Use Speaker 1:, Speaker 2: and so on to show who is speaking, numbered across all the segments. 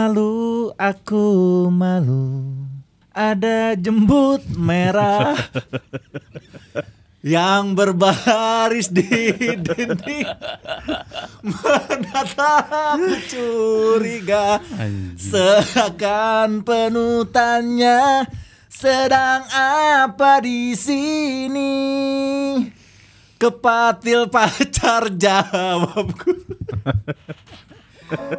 Speaker 1: Malu aku malu. Ada jembut merah Yang berbaris di dinding. Menatapku curiga Seakan penutannya Sedang apa di sini? Kepatil pacar jawabku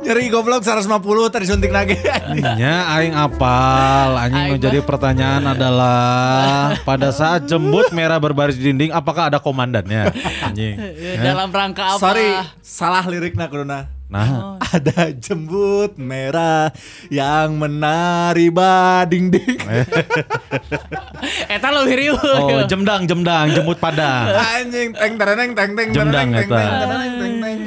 Speaker 1: Nyeri goblok 150 tadi suntik lagi.
Speaker 2: Nya aing apal, anjing
Speaker 3: Aing
Speaker 2: menjadi pertanyaan adalah pada saat jembut merah berbaris di dinding apakah ada komandannya? Anjing.
Speaker 3: Dalam rangka apa?
Speaker 1: Sorry, salah liriknya kuduna.
Speaker 2: Nah,
Speaker 1: Ada jembut merah yang menari bading ding.
Speaker 3: Eta lo hiriu.
Speaker 2: oh jemdang jemdang jembut padang.
Speaker 1: Anjing teng tereneng teng teng
Speaker 2: Jemdang
Speaker 1: teng
Speaker 2: eta.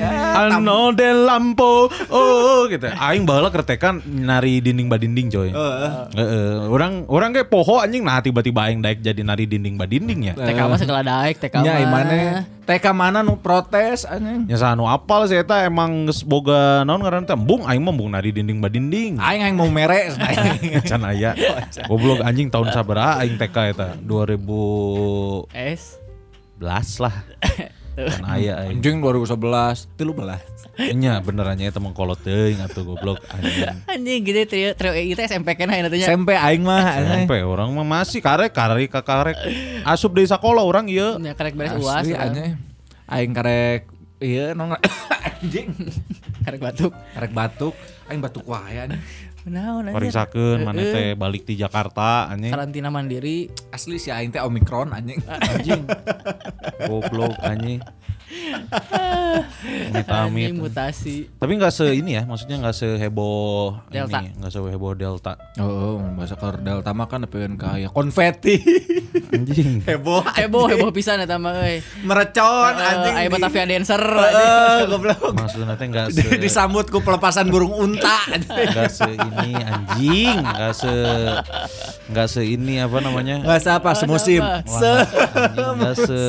Speaker 1: Ah,
Speaker 2: Ano de lampo, oh gitu. Aing baheula kertekan nari dinding badinding coy.
Speaker 1: Heeh.
Speaker 2: Heeh, orang orang kayak poho anjing nah tiba-tiba aing daek jadi nari dinding badinding ya.
Speaker 3: TK mah segala daek, TK mah.
Speaker 1: imane TK mana nu protes anjing.
Speaker 2: Nya sanu apal sih eta emang geus boga naon ngaranna teh embung aing mah embung nari dinding badinding.
Speaker 1: Aing yang mau mere aing.
Speaker 2: Can aya. Goblok anjing tahun sabaraha aing TK eta 2011
Speaker 3: S.
Speaker 2: lah. Can aya aing.
Speaker 1: Anjing 2011, tilu belas.
Speaker 2: Nya benerannya eta mengkolot teuing atuh goblok anjing.
Speaker 3: Anjing gitu trio trio EI teh SMP kan ayeuna teh nya.
Speaker 1: SMP aing mah.
Speaker 2: Sampai orang mah masih karek karek ka karek asup dari sekolah orang ieu.
Speaker 3: Ya karek beres UAS. Ya.
Speaker 1: anjing. Aing karek iya nong anjing.
Speaker 3: Karek batuk.
Speaker 1: Karek batuk, aing batuk wae anjing.
Speaker 3: Anjing.
Speaker 2: Pariksakeun mana teh balik di Jakarta anjing.
Speaker 3: Karantina mandiri.
Speaker 1: Asli si aing teh Omikron anjing.
Speaker 2: Anjing. Goblok anjing.
Speaker 3: Anjing mutasi.
Speaker 2: Tapi nggak se ini ya, maksudnya nggak seheboh
Speaker 3: Delta.
Speaker 2: ini, nggak seheboh Delta.
Speaker 1: Oh, bahasa kalau Delta mah kan pengen kaya konfeti.
Speaker 2: Anjing.
Speaker 1: Heboh.
Speaker 3: Heboh heboh pisan eta mah euy.
Speaker 1: Merecon
Speaker 3: Eh,
Speaker 1: anjing. Di-
Speaker 3: Batavia dancer.
Speaker 1: Heeh, goblok.
Speaker 2: Maksudnya teh nggak se
Speaker 1: Di- Disambut ku pelepasan burung unta. anjing.
Speaker 2: nggak se ini anjing, nggak se nggak se ini apa namanya?
Speaker 1: Enggak apa semusim. Se
Speaker 2: Anjing, nggak se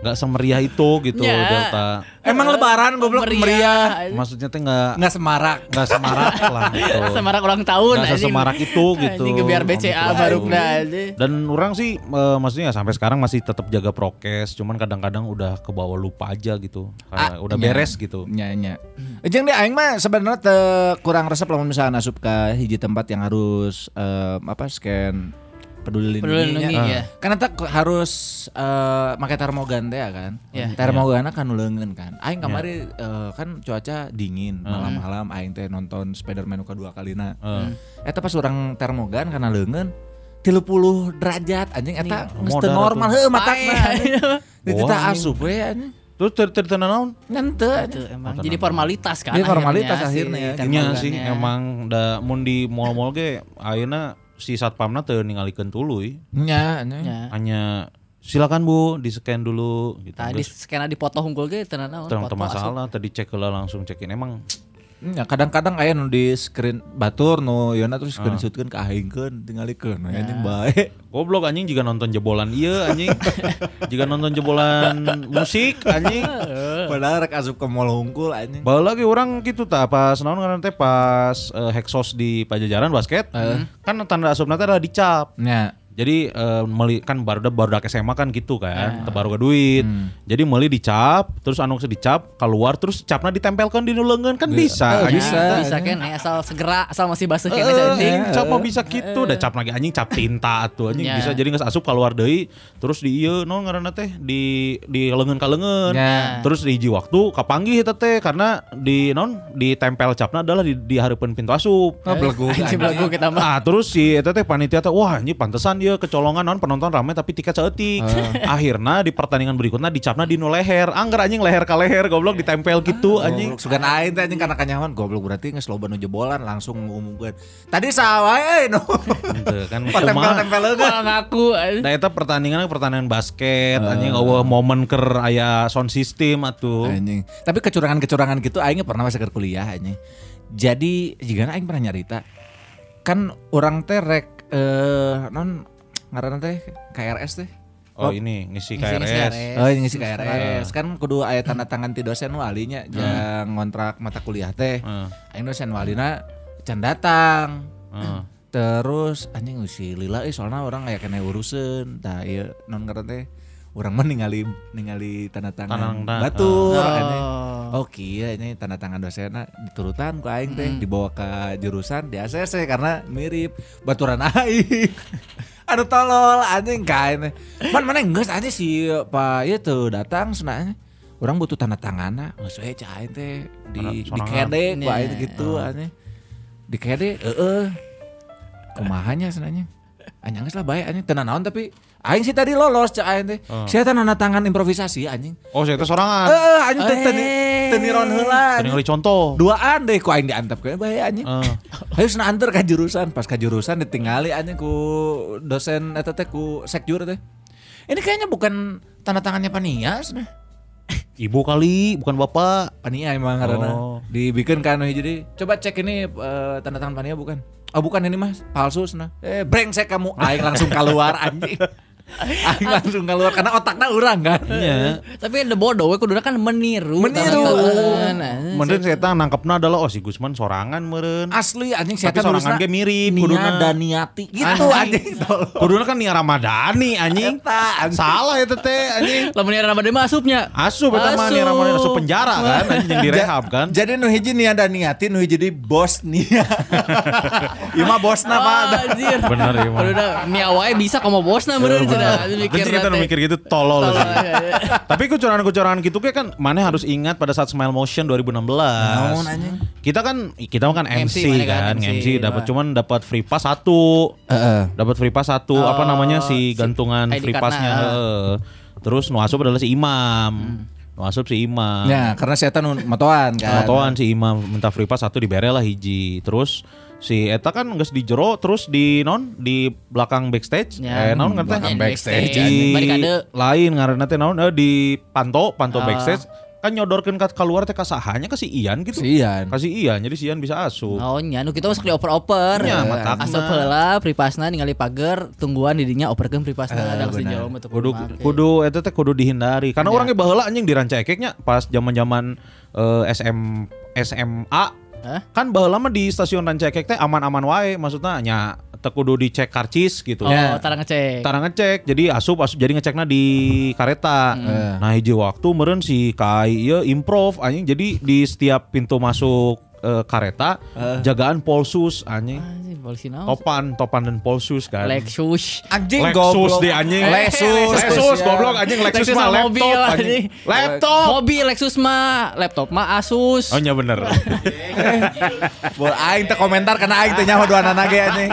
Speaker 2: nggak semeriah itu gitu
Speaker 3: Ya.
Speaker 2: Delta.
Speaker 1: Emang lebaran goblok meriah.
Speaker 2: Maksudnya teh nggak
Speaker 1: Enggak semarak.
Speaker 2: nggak semarak lah gitu.
Speaker 3: Semarak ulang tahun
Speaker 2: Nggak sesemarak itu gitu.
Speaker 3: Anjing gebiar BCA baru
Speaker 2: itu.
Speaker 3: aja.
Speaker 2: Dan orang sih eh, maksudnya sampai sekarang masih tetap jaga prokes, cuman kadang-kadang udah ke bawah lupa aja gitu. Karena
Speaker 1: Ah,
Speaker 2: udah
Speaker 1: nya.
Speaker 2: beres gitu.
Speaker 1: Nya nya. Jeung di aing mah sebenarnya kurang resep lamun misalnya asup ka hiji tempat yang harus eh, apa scan peduli
Speaker 3: Peduli
Speaker 1: lindungi.
Speaker 3: lindungi, ya.
Speaker 1: Karena tak harus eh make termogan teh ya kan.
Speaker 3: Ya.
Speaker 1: Termogan kan nuleungeun kan. Aing kamari eh, kan cuaca dingin malam-malam aing teh nonton Spider-Man nu kedua kalina.
Speaker 2: Eh.
Speaker 1: Eta pas urang termogan karena leungeun 30 derajat anjing eta geus teu
Speaker 2: modal
Speaker 1: normal heuh matakna. Tita
Speaker 2: anjing.
Speaker 1: asup we anjing.
Speaker 2: Terus cerita naon?
Speaker 1: Ngente.
Speaker 3: Itu emang jadi formalitas kan.
Speaker 1: Jadi formalitas
Speaker 3: akhirnya termogannya.
Speaker 2: sih emang da mun di mall-mall ge ayeuna si satpamna teu ningalikeun tuluy.
Speaker 1: Nya, nya.
Speaker 3: Ya.
Speaker 2: Hanya silakan Bu di scan dulu gitu.
Speaker 3: Tadi
Speaker 2: Geus
Speaker 3: skena dipoto hunggul ge teu naon.
Speaker 2: teu masalah tadi cek heula langsung cekin emang
Speaker 1: Ya, kadang-kadang aya nu di screen batur nu yeuna terus screenshotkeun ka aingkeun tingalikeun anjing bae.
Speaker 2: Goblok anjing jika nonton jebolan iya anjing. jika nonton jebolan musik anjing.
Speaker 1: Padahal rek asup ke mall hungkul anjing.
Speaker 2: Bawa lagi orang gitu tak pas naon ngaran teh pas eh, Hexos di Pajajaran basket. Kan tanda asup nanti adalah dicap.
Speaker 1: Nya.
Speaker 2: Jadi eh, meli kan baru baru SMA kan gitu kan, teu baru duit. Jadi meli dicap, terus anu dicap keluar terus capna ditempelkan di nuleungeun kan bisa.
Speaker 1: Eh,
Speaker 2: anjing.
Speaker 1: bisa.
Speaker 3: bisa kan asal segera asal masih basuh
Speaker 2: Eh,
Speaker 3: kene anjing.
Speaker 2: cap mah bisa gitu, da cap lagi anjing cap tinta atuh anjing
Speaker 3: Ya.
Speaker 2: bisa jadi geus asup keluar deui terus di ieu naon ngaranna teh di di leungeun ka leungeun.
Speaker 1: Ya.
Speaker 2: Terus di hiji waktu kapanggih eta teh karena di non ditempel capna adalah di, di hareupeun pintu asup.
Speaker 1: Oh, belegu.
Speaker 3: Anjing belagu kita mah.
Speaker 2: Ah terus si eta teh panitia teh wah ini pantesan dia iya kecolongan non penonton rame tapi tiket seetik. Akhirnya di pertandingan berikutnya dicapna di nu leher. Angger anjing leher ka leher goblok ditempel gitu anjing.
Speaker 1: Goblok sugan aing teh anjing karena kanyaman goblok berarti geus loba nu jebolan langsung ngumumkeun. Tadi saha wae no.
Speaker 2: Henteu kan
Speaker 1: Tempel
Speaker 2: kumaha.
Speaker 1: tempel
Speaker 3: Wah ngaku. eh.
Speaker 2: Da eta pertandingan pertandingan basket anjing eueuh momen keur aya sound system atuh.
Speaker 1: Anjing. Tapi kecurangan-kecurangan gitu aing pernah masih ke kuliah anjing. Jadi jika aing pernah nyarita kan orang teh rek eh non ngaranna teh KRS teh.
Speaker 2: Oh ini ngisi
Speaker 3: Ngisi- ngisi
Speaker 2: KRS.
Speaker 3: KRS.
Speaker 1: Oh ini si KRS kan kudu aya tanda tangan ti dosen walinya yang ngontrak mata kuliah teh.
Speaker 2: Heeh.
Speaker 1: Aing dosen walina can datang.
Speaker 2: Heeh.
Speaker 1: Terus anjing si Lila eh soalnya orang kayak kena urusan. Tah ieu non ngaran teh urang mah ningali ningali tanda tangan
Speaker 2: Tanda-
Speaker 1: batur
Speaker 3: Oh.
Speaker 1: anjing. Oh iya ini tanda tangan dosenna diturutan ku aing teh dibawa ke jurusan di ACC karena mirip baturan aing. Aduh tolol anjing kain. Man mana geus aja si Pak ieu tuh datang senanya. Orang butuh tanda tanganna, geus we cah teh di di kede aing
Speaker 3: Iya.
Speaker 1: gitu anjing. Di kede heeh. Kumahanya senanya. Anjing lah bae anjing tenan naon tapi aing sih tadi lolos cah aing teh. Sia teh tanda tangan improvisasi anjing.
Speaker 2: Oh saya itu sorangan.
Speaker 1: Heeh, anjing teh teu
Speaker 3: Eh.
Speaker 1: teu niron heula.
Speaker 2: Tadi ngali contoh.
Speaker 1: Duaan deh ku aing diantep ke bae anjing.
Speaker 2: Eh.
Speaker 1: Ayo sana antar ka jurusan, pas ka jurusan ditinggali anjing ku dosen eta teh ku sekjur teh. Ini kayaknya bukan tanda tangannya Panias nah.
Speaker 2: Ibu kali bukan bapak.
Speaker 1: Pania emang karena
Speaker 2: Oh.
Speaker 1: dibikin kan jadi coba cek ini eh, tanda tangan Pania bukan. Oh bukan ini mas palsu nah. Eh brengsek kamu. Aing langsung keluar anjing. Aing langsung keluar karena otaknya orang kan.
Speaker 2: Iya.
Speaker 3: Tapi ada bodoh we kuduna kan meniru.
Speaker 1: Meniru.
Speaker 3: Nah,
Speaker 2: Meren saya tang nangkepna adalah oh si Gusman sorangan meren.
Speaker 1: Asli anjing saya
Speaker 2: sorangan ge mirip kuduna.
Speaker 1: Nia dan Niati gitu anjing.
Speaker 2: Kuduna kan Nia Ramadhani anjing. Salah ya teteh anjing.
Speaker 3: Lamun era Ramadan mah asupnya.
Speaker 2: Asup eta mah Nia Ramadhani asup penjara kan anjing yang direhab kan.
Speaker 1: Jadi nu hiji Nia dan Niati nu hiji jadi bos Nia. Ieu mah bosna
Speaker 3: Oh,
Speaker 1: Pak.
Speaker 3: anjir.
Speaker 2: Bener mah.
Speaker 3: Kuduna nia wae bisa kamu bosna meureun cenah. Mikir
Speaker 2: kita
Speaker 3: teh.
Speaker 2: mikir gitu tolol
Speaker 3: Tolol,
Speaker 2: sih.
Speaker 3: iya, iya.
Speaker 2: Tapi kecurangan-kecurangan gitu kayak kan mana harus ingat pada saat Smile Motion 2016.
Speaker 1: Naon, anjing?
Speaker 2: Kita kan kita kan MC,
Speaker 3: MC, kan,
Speaker 2: kan,
Speaker 3: MC,
Speaker 2: MC, dapat
Speaker 3: wah.
Speaker 2: cuman dapat free pass satu.
Speaker 1: Heeh.
Speaker 2: Dapat free pass satu
Speaker 3: Oh,
Speaker 2: apa namanya
Speaker 3: si
Speaker 2: si gantungan free passnya. heeh. Terus nu asup adalah si Imam. Nu asup si Imam.
Speaker 1: Ya, karena setan nu motoan kan.
Speaker 2: Motoan si Imam minta free pass satu dibere lah hiji. Terus si Eta kan nggak di jero terus di non di belakang backstage
Speaker 3: Ya,
Speaker 2: eh non ngerti
Speaker 3: belakang
Speaker 2: di
Speaker 3: backstage, barikade.
Speaker 2: lain ngaranna teh naon eh, di panto panto
Speaker 3: Ah.
Speaker 2: backstage kan nyodorkeun ka keluar teh kasahanya ke si Ian gitu
Speaker 1: Si Ian.
Speaker 2: kasih Ian jadi si Ian bisa asup
Speaker 3: Oh nya nu kita masuk di oper-oper.
Speaker 2: Nya, matakna.
Speaker 3: Asup heula pripasna ningali pager tungguan didinya operkeun pripasna ada di
Speaker 1: benar.
Speaker 3: jero mah teu
Speaker 2: kudu kudu eta teh kudu dihindari karena
Speaker 3: Ya.
Speaker 2: orangnya baheula anjing di ranca ekeknya pas zaman-zaman eh, SM SMA
Speaker 3: Hah?
Speaker 2: kan baheula mah di stasiun ranca ekek teh aman-aman wae maksudnya nya teu kudu dicek karcis gitu
Speaker 3: Oh,
Speaker 1: Ya.
Speaker 3: tara ngecek.
Speaker 2: Tara ngecek jadi asup asup jadi ngecekna di kareta.
Speaker 1: Hmm.
Speaker 2: Nah hiji waktu meren si Kai ieu improv anjing jadi di setiap pintu masuk eh, kareta jagaan polsus anjing.
Speaker 3: Anjing, polisi naon?
Speaker 2: Topan, topan dan polsus kan.
Speaker 3: Lexus.
Speaker 1: Anjing
Speaker 2: Lexus di anjing.
Speaker 1: Lexus.
Speaker 2: Lexus
Speaker 1: ya.
Speaker 2: goblok anjing Lexus,
Speaker 3: Lexus
Speaker 2: mah laptop
Speaker 3: mobil,
Speaker 2: anjing.
Speaker 3: anjing.
Speaker 2: Laptop.
Speaker 3: Mobil Lexus mah, laptop mah Asus.
Speaker 2: Oh iya bener.
Speaker 1: Bol aing teh komentar karena aing teh nyaho dua anak ge anjing.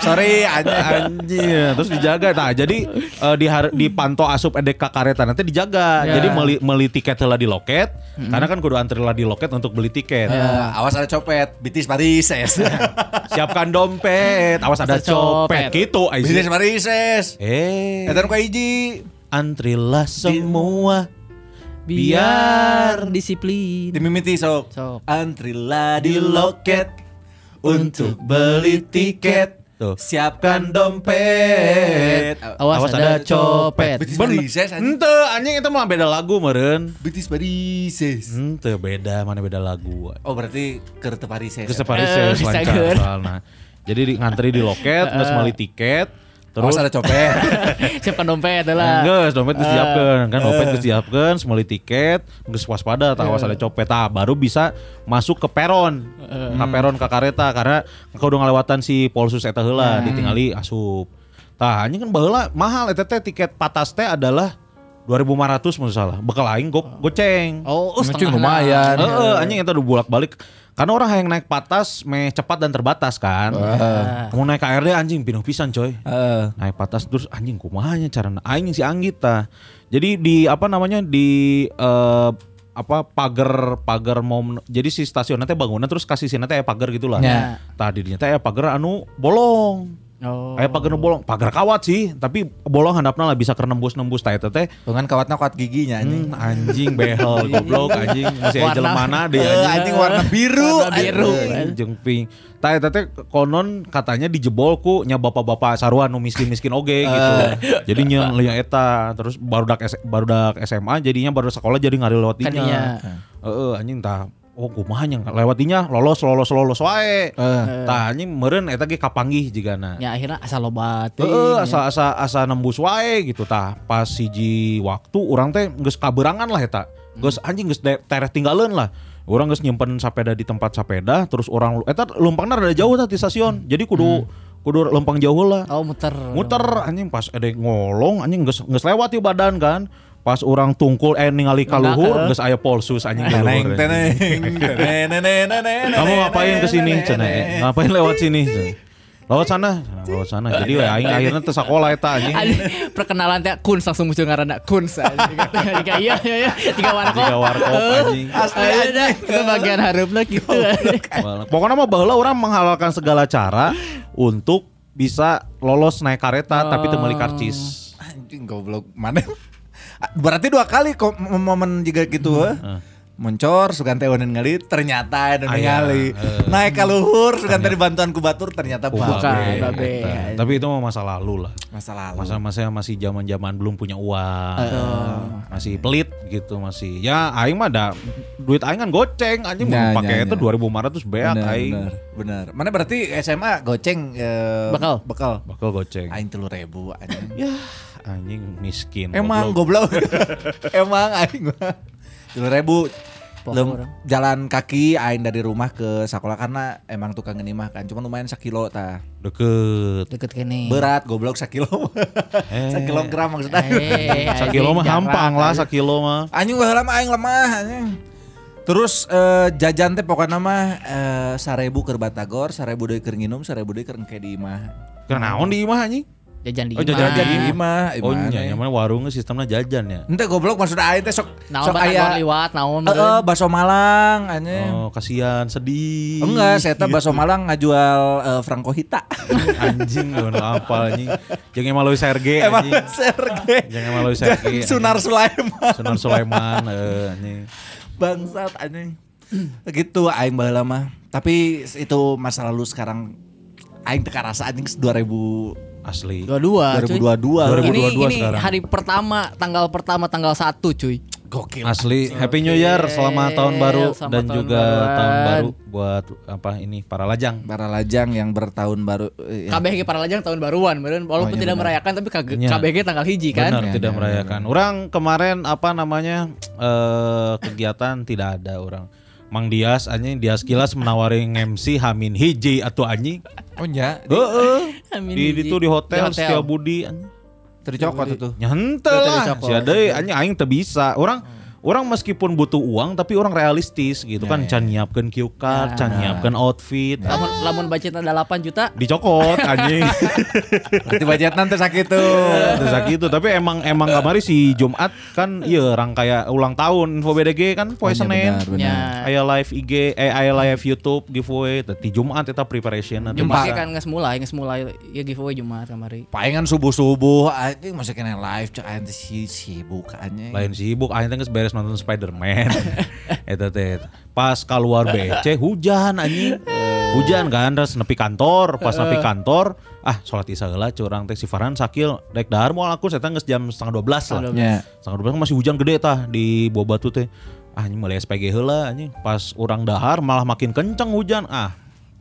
Speaker 1: Sorry anjing.
Speaker 2: Anjir, terus dijaga. Nah, jadi eh, di har- di panto asup edek ka kareta nanti dijaga.
Speaker 3: Ya.
Speaker 2: Jadi meli, meli tiket heula di loket. Karena kan kudu antri heula di loket untuk beli tiket.
Speaker 1: Ya, awas ada copet, bitis parises.
Speaker 2: Siapkan dompet, awas ada
Speaker 3: copet.
Speaker 2: Gitu,
Speaker 1: bitis
Speaker 2: Aisyah.
Speaker 1: parises.
Speaker 2: Eh,
Speaker 1: Eta ka hiji.
Speaker 2: antrilah semua.
Speaker 3: Biar disiplin.
Speaker 1: Dimimiti sok.
Speaker 3: Sok.
Speaker 1: Antrilah di loket untuk beli tiket.
Speaker 2: Tuh.
Speaker 1: Siapkan dompet.
Speaker 3: Awas, ada, copet.
Speaker 1: Bitis
Speaker 2: Ben-
Speaker 1: parises anjing.
Speaker 2: Ente, anjing itu mah beda lagu meren.
Speaker 1: Bitis parises.
Speaker 2: Ente beda, mana beda lagu.
Speaker 1: Oh berarti teu parises.
Speaker 2: Ke Paris
Speaker 3: Eh,
Speaker 2: lancar soalnya. Jadi di, ngantri di loket, nggak meli tiket.
Speaker 1: Terus ada copet.
Speaker 3: Siapkan dompet lah.
Speaker 2: Enggak, dompet geus siapkeun kan dompet geus siapkeun, semeli tiket, geus waspada tah awas ada copet tah baru bisa masuk ke peron. Ka peron ka kareta karena kudu ngalewatan si Polsus eta heula ditingali asup. Tah anjing kan baheula mahal eta teh tiket patas teh adalah 2500 menurut salah. Bekal aing go goceng.
Speaker 3: Oh, oh setengah
Speaker 1: lumayan.
Speaker 2: Heeh, anjing itu udah bolak-balik. Karena orang yang naik patas meh cepat dan terbatas kan. Mau naik KRD anjing pinuh pisan coy.
Speaker 1: Heeh.
Speaker 2: naik patas terus anjing kumahanya cara aing si Anggit tah. Jadi di apa namanya di eh, apa pagar pagar mau jadi si stasiun nanti bangunan terus kasih sini teh pagar gitulah.
Speaker 1: Ya.
Speaker 2: Tadi dinya teh aya pagar anu bolong.
Speaker 3: Oh.
Speaker 2: Aya pagar nu bolong, pagar kawat sih, tapi bolong handapna lah bisa nembus-nembus tah eta teh.
Speaker 1: Dengan kawatna kawat giginya anjing.
Speaker 2: Hmm, anjing behel goblok anjing masih aja mana deh
Speaker 1: Eh, anjing warna biru.
Speaker 3: Warna biru.
Speaker 2: Anjing, jeung pink. Eta teh konon katanya dijebol ku nya bapak-bapak saruan nu miskin-miskin oge gitu. Jadi nya liang eta terus barudak S- barudak SMA jadinya baru sekolah jadi ngari lewat
Speaker 3: Kan
Speaker 2: dinya.
Speaker 3: iya.
Speaker 2: Heeh anjing tah Oh kumaha nya lewat dinya lolos lolos lolos wae. Tah anjing meureun eta ge kapanggih jigana.
Speaker 3: Ya akhirnya asal lobat.
Speaker 2: Heeh, asa asa asa nembus wae gitu tah. Pas siji waktu urang teh geus kaberangan lah eta. Geus anjing geus de- tereh tinggalin lah. Orang geus nyimpen sepeda di tempat sepeda terus orang eta lempangna rada jauh tah di stasiun. Jadi kudu kudu lempang jauh lah.
Speaker 3: Oh muter.
Speaker 2: Muter anjing pas ada ngolong anjing geus geus lewat di badan kan. Pas orang tungkul eh ningali ka luhur geus aya polsus anjing
Speaker 1: Teneng
Speaker 2: luhur.
Speaker 1: teneng teneng.
Speaker 2: Kamu ngapain ke sini? Cenah, eh, ngapain lewat sini? Lewat sana, lewat sana. Jadi we aing akhirnya teh sakola eta anjing.
Speaker 3: Perkenalan teh Kuns langsung muncul ngaranna anjing. Jika iya iya iya tiga warkop.
Speaker 2: Tiga warkop anjing.
Speaker 3: Asli aja. Itu bagian harupna gitu.
Speaker 2: Pokoknya mah baheula orang menghalalkan segala cara untuk bisa lolos naik kereta tapi teu meuli karcis.
Speaker 1: Anjing goblok mana? Berarti dua kali kok momen juga gitu eh. Moncor sugan teh euneun ngali ternyata ada ngali.
Speaker 2: eh.
Speaker 1: Naik ka luhur sugan teh dibantuan ku batur ternyata
Speaker 3: Bukan,
Speaker 1: babe.
Speaker 3: babe.
Speaker 2: Eta. Tapi itu mah masa lalu lah.
Speaker 1: Masa lalu.
Speaker 2: Masa-masa masih zaman-zaman belum punya uang. Masih pelit gitu masih. Ya aing mah ada duit aing kan goceng anjing
Speaker 1: Ya,
Speaker 2: mau pakai
Speaker 1: ya,
Speaker 2: itu
Speaker 1: ya.
Speaker 2: 2500 beak
Speaker 1: benar,
Speaker 2: aing.
Speaker 1: benar, benar. Mana berarti SMA goceng eh,
Speaker 3: Bekal.
Speaker 1: Bekal.
Speaker 2: Bakal goceng.
Speaker 1: Aing telu ribu anjing.
Speaker 2: Ya anjing miskin.
Speaker 1: Emang
Speaker 2: goblok.
Speaker 1: goblok. Emang aing mah. Telu ribu. Lem- jalan kaki aing dari rumah ke sekolah karena emang tukang ngenimah kan cuma lumayan sakilo tah
Speaker 2: Deket.
Speaker 3: Deket kene.
Speaker 1: berat goblok sakilo
Speaker 2: Eh.
Speaker 1: sakilogram maksudnya
Speaker 3: Eh,
Speaker 2: Sakilo mah
Speaker 3: jarang.
Speaker 2: hampang lah sakilo mah.
Speaker 1: anjing baheula mah aing lemah anjing terus eh, jajan teh pokoknya mah eh, sarebu keur batagor sarebu deui keur nginum sarebu deui keur engke di imah
Speaker 2: Kenaon di imah anjing?
Speaker 3: Jajan di
Speaker 2: Oh, jajan
Speaker 1: di imah
Speaker 2: Oh iya, nyaman warungnya sistemnya jajan ya.
Speaker 1: Ente goblok maksud aing teh sok
Speaker 3: Naon
Speaker 1: sok
Speaker 3: batagor
Speaker 1: aya
Speaker 3: liwat, naon
Speaker 1: Heeh, bakso Malang anjing.
Speaker 2: Oh, kasihan, sedih.
Speaker 1: Enggak, saya teh bakso Malang ngajual eh, Franco Hita.
Speaker 2: anjing gak apa anjing. Jangan Louis Serge
Speaker 1: Emang
Speaker 2: anjing.
Speaker 1: Serge.
Speaker 2: Jangan Louis Serge.
Speaker 1: Sunar Sulaiman.
Speaker 2: Sunar Sulaiman eh, anjing.
Speaker 1: Bangsat anjing. gitu aing baheula mah. Tapi itu masa lalu sekarang aing teh karasa anjing 2000
Speaker 2: Asli.
Speaker 3: Dua-dua, cuy.
Speaker 1: 2022.
Speaker 3: Ini
Speaker 2: 2022
Speaker 3: ini
Speaker 2: sekarang.
Speaker 3: hari pertama, tanggal pertama, tanggal 1 cuy.
Speaker 1: Gokil.
Speaker 2: Asli Happy New Year selamat tahun baru
Speaker 3: Selamat
Speaker 2: dan
Speaker 3: tahun
Speaker 2: juga
Speaker 3: baruan.
Speaker 2: tahun baru buat apa ini para lajang.
Speaker 1: Para lajang yang bertahun baru eh, ya.
Speaker 3: KBG para lajang tahun baruan, walaupun
Speaker 1: Oh, iya
Speaker 3: tidak
Speaker 1: benar.
Speaker 3: merayakan tapi KG
Speaker 2: Iya.
Speaker 3: KBG tanggal hiji kan.
Speaker 2: Benar
Speaker 1: Ya,
Speaker 2: tidak
Speaker 1: ya,
Speaker 2: merayakan. Orang kemarin apa namanya eh kegiatan tidak ada orang. Mang Dias anjing Dias Kilas menawari MC Hamin Hiji atau anjing.
Speaker 1: Oh nya,
Speaker 2: Heeh. Di itu di hotel,
Speaker 3: Di
Speaker 2: Setia Budi anjing.
Speaker 1: tercokot itu.
Speaker 3: Teu
Speaker 2: lah. Si deui anjing aing teu bisa. Orang orang meskipun butuh uang tapi orang realistis gitu kan can nyiapkeun cue card, can nyiapkeun outfit.
Speaker 3: Lamun lamun budget ada 8 juta,
Speaker 2: Dicokot anjing.
Speaker 1: Berarti budget nanti sakit tuh.
Speaker 2: Terus gitu, tapi emang emang kamari si Jumat kan iya rangkaya ulang tahun info BDG kan poe
Speaker 1: Oh, iya,
Speaker 2: Senin. Aya live IG, eh aya live YouTube giveaway, tadi Jumat eta preparation atau
Speaker 3: Jumat
Speaker 2: bisa.
Speaker 3: kan geus mulai, geus mulai ya giveaway Jumat kamari.
Speaker 1: Palingan subuh-subuh anjing masih kena live cek aing teh si sibuk anjing.
Speaker 2: lain sibuk aing teh geus beres nonton Spider-Man. eta teh pas keluar BC hujan anjing. Hujan kan terus nepi kantor, pas nepi kantor, ah sholat isya heula curang teh si Farhan sakil rek dahar moal aku saya geus jam setengah 12 lah.
Speaker 1: Ya.
Speaker 2: Setengah 12 kan masih hujan gede tah di bawah batu teh. Ah anjing mulai SPG heula anjing. Pas orang dahar malah makin kenceng hujan. Ah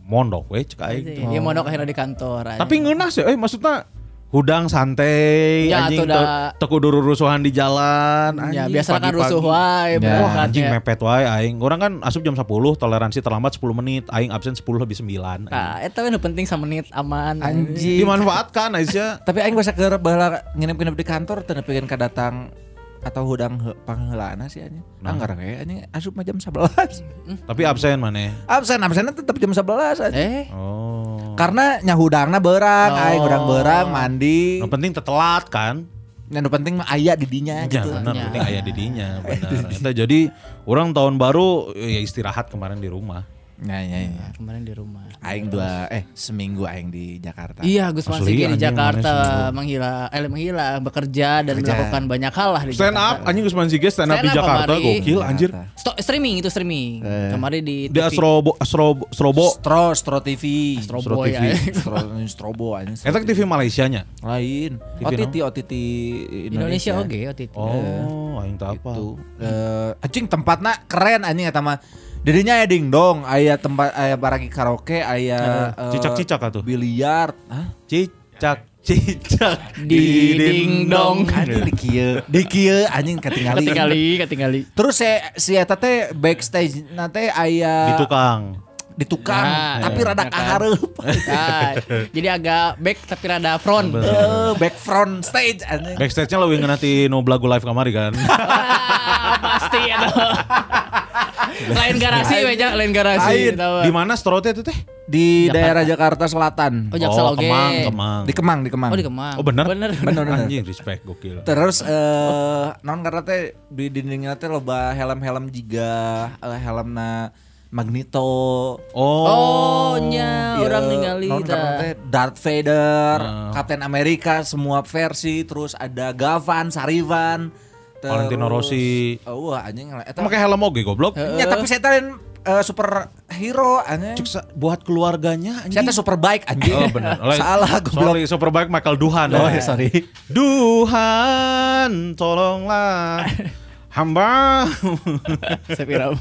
Speaker 2: mondok we cek aing.
Speaker 3: Ya mondok akhirnya di kantor. aja.
Speaker 2: Tapi ngeunah sih, eh maksudnya hudang santai,
Speaker 3: Ya,
Speaker 2: anjing
Speaker 3: atuh da-
Speaker 2: te- teu kudu rusuhan di jalan,
Speaker 3: ya
Speaker 2: anjing.
Speaker 3: biasa kan rusuh wae
Speaker 1: Ya.
Speaker 2: Wah
Speaker 3: berangkat
Speaker 2: anjing
Speaker 3: ya.
Speaker 2: mepet wae aing. Orang kan asup jam 10, toleransi terlambat 10 menit, aing absen 10 lebih 9.
Speaker 3: Nah, eta we nu penting sama menit aman.
Speaker 1: Anjing.
Speaker 2: Dimanfaatkan Aisyah.
Speaker 1: Tapi aing bisa ke baheula nginep-nginep di kantor teu nepikeun ka datang atau hudang he, pangheulana sih anjing. Anggar we anjing asup mah jam 11.
Speaker 2: Tapi absen mana?
Speaker 1: Absen absennya tetap jam 11 anjing.
Speaker 3: Eh,
Speaker 2: Oh.
Speaker 1: Karena nyahudangna beurang,
Speaker 3: Oh.
Speaker 1: aing udang beurang mandi.
Speaker 2: Yang penting tetelat kan?
Speaker 1: Yang penting mah aya di dinya
Speaker 2: Ya
Speaker 1: gitu.
Speaker 2: benar,
Speaker 3: Ya.
Speaker 2: penting ayah didinya benar. Jadi orang tahun baru ya istirahat kemarin di rumah.
Speaker 1: Ya, ya, ya.
Speaker 3: kemarin di rumah.
Speaker 1: Aing dua eh seminggu aing di Jakarta.
Speaker 3: Iya, Gus
Speaker 2: Asli,
Speaker 3: Mansigi di Jakarta menghilang, eh menghilang, bekerja dan
Speaker 1: Bekerja.
Speaker 3: melakukan banyak hal lah di
Speaker 2: Stand
Speaker 3: Jakarta.
Speaker 2: up, anjing Gus Manzige stand up di Jakarta
Speaker 3: kemari.
Speaker 2: gokil anjir.
Speaker 3: Sto- streaming itu streaming.
Speaker 1: Eh.
Speaker 3: Kemarin di
Speaker 2: Di
Speaker 3: TV.
Speaker 2: Astrobo Astrobo Astrobo.
Speaker 1: Stro, Stro TV.
Speaker 3: Astro
Speaker 2: Astro
Speaker 3: Boy,
Speaker 2: TV.
Speaker 3: ya.
Speaker 1: Stro, Strobo anjing. Stro
Speaker 2: Eta TV Malaysia nya.
Speaker 1: lain.
Speaker 2: TV
Speaker 1: OTT OTT
Speaker 3: Indonesia
Speaker 1: Indonesia.
Speaker 3: oke OTT.
Speaker 2: Oh, aing tak apa.
Speaker 1: Itu. Eh, anjing tempatnya keren anjing eta mah. Dirinya aya dingdong, aya tempat aya barang karaoke, aya eh,
Speaker 2: Cicak-cicak atuh.
Speaker 1: biliar. Hah?
Speaker 2: Cicak cicak
Speaker 3: Di dingdong.
Speaker 1: Anjing di kieu. Di kieu anjing ketinggalan.
Speaker 3: Ketinggali, ketinggali.
Speaker 1: Terus si, si eta teh backstage nate aya
Speaker 2: di tukang.
Speaker 1: Di tukang,
Speaker 3: Nah,
Speaker 1: tapi
Speaker 3: iya,
Speaker 1: rada
Speaker 3: kan.
Speaker 1: kahareup.
Speaker 3: Nah, jadi agak back tapi rada front.
Speaker 1: Eh, back front stage anjing.
Speaker 2: Backstage-nya lebih nanti no lagu live kamari kan.
Speaker 3: Ah, pasti ya lain garasi aja, lain garasi.
Speaker 2: Di mana Strote itu teh?
Speaker 1: Di
Speaker 3: Jakarta.
Speaker 1: daerah Jakarta Selatan.
Speaker 3: Oh, Jaksel
Speaker 2: oh,
Speaker 3: oge.
Speaker 2: Kemang, Kemang.
Speaker 1: Di Kemang, di Kemang.
Speaker 3: Oh, di Kemang.
Speaker 2: Oh? Bener.
Speaker 3: Bener,
Speaker 1: bener.
Speaker 2: Anjing respect gokil.
Speaker 1: Terus eh non karena teh di dindingnya teh loba helm-helm juga eh, helmna Magneto.
Speaker 2: Oh.
Speaker 3: Oh, nya
Speaker 1: Iya,
Speaker 3: orang ningali
Speaker 1: teh Darth Vader,
Speaker 2: Nah.
Speaker 1: Captain America semua versi, terus ada Gavan, Sarivan, terus-
Speaker 2: Valentino Rossi.
Speaker 1: Oh, wah anjing eta.
Speaker 2: Pakai helm oge goblok.
Speaker 1: Ya, tapi saya teh eh, super hero anjing.
Speaker 2: Sa- buat keluarganya
Speaker 1: Saya
Speaker 2: anjing.
Speaker 1: teh super baik anjing.
Speaker 2: Oh benar.
Speaker 1: Salah goblok.
Speaker 2: Sorry, Superbike Michael Duhan.
Speaker 1: Oh,
Speaker 2: ya.
Speaker 1: ya, sorry.
Speaker 2: Duhan, tolonglah hamba.
Speaker 3: Sepira.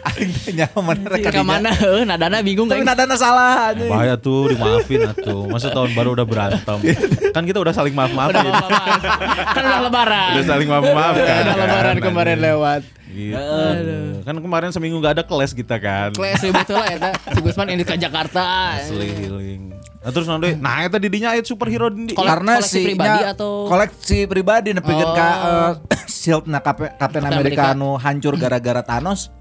Speaker 1: Aing teh nyaho mana rek
Speaker 3: Ke mana? Heuh, nadana bingung
Speaker 1: Tapi
Speaker 3: aing.
Speaker 1: nadana salah anjing.
Speaker 2: Bahaya tuh, dimaafin atuh. Masa tahun baru udah berantem. kan kita udah saling
Speaker 3: Udah
Speaker 2: maaf-maafin.
Speaker 3: maaf Kan udah lebaran.
Speaker 2: Udah saling maaf-maafkan.
Speaker 3: Udah lebaran
Speaker 2: kan,
Speaker 3: kemarin
Speaker 2: anjing.
Speaker 3: lewat.
Speaker 2: Gitu. Kan kemarin seminggu gak ada kelas kita kan.
Speaker 3: Kelas ribet lah ya Si Gusman ini ke Jakarta.
Speaker 2: Asli healing. Nah, terus nanti, nah itu didinya ayat superhero di.
Speaker 3: Kolek-
Speaker 1: Karena
Speaker 3: koleksi
Speaker 1: si
Speaker 3: pribadi
Speaker 1: nya
Speaker 3: atau-
Speaker 1: koleksi pribadi nepikeun ka
Speaker 3: Oh.
Speaker 1: eh, shield na Captain America
Speaker 3: America.
Speaker 1: anu hancur gara-gara Thanos.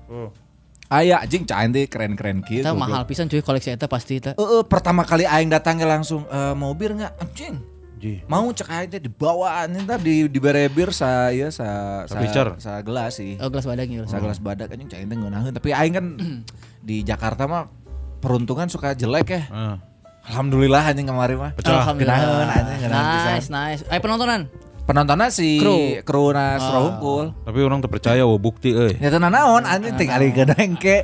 Speaker 1: Aya anjing cain teh keren-keren kieu.
Speaker 3: Kita mahal pisan cuy koleksi eta pasti eta.
Speaker 1: Heeh, pertama kali aing datang langsung eh, mau bir enggak anjing.
Speaker 2: Ji.
Speaker 1: Mau cek aing teh dibawa anjing teh di di bare bir sa ieu sa
Speaker 2: Sa
Speaker 1: sa,
Speaker 2: pitcher.
Speaker 1: sa gelas sih.
Speaker 3: Oh gelas badak gitu.
Speaker 1: Sa gelas badak anjing cain teh ngeunaheun tapi aing kan di Jakarta mah peruntungan suka jelek ya.
Speaker 2: Ah.
Speaker 1: Alhamdulillah anjing kemarin mah. Genaheun anjing pisan.
Speaker 3: Nice, nice. Ayo penontonan.
Speaker 1: Penontonnya si
Speaker 3: Kru.
Speaker 1: kru na Astro Hungkul.
Speaker 2: Tapi orang terpercaya wah bukti euy.
Speaker 1: Ya tenan naon anjing tinggal gedengke.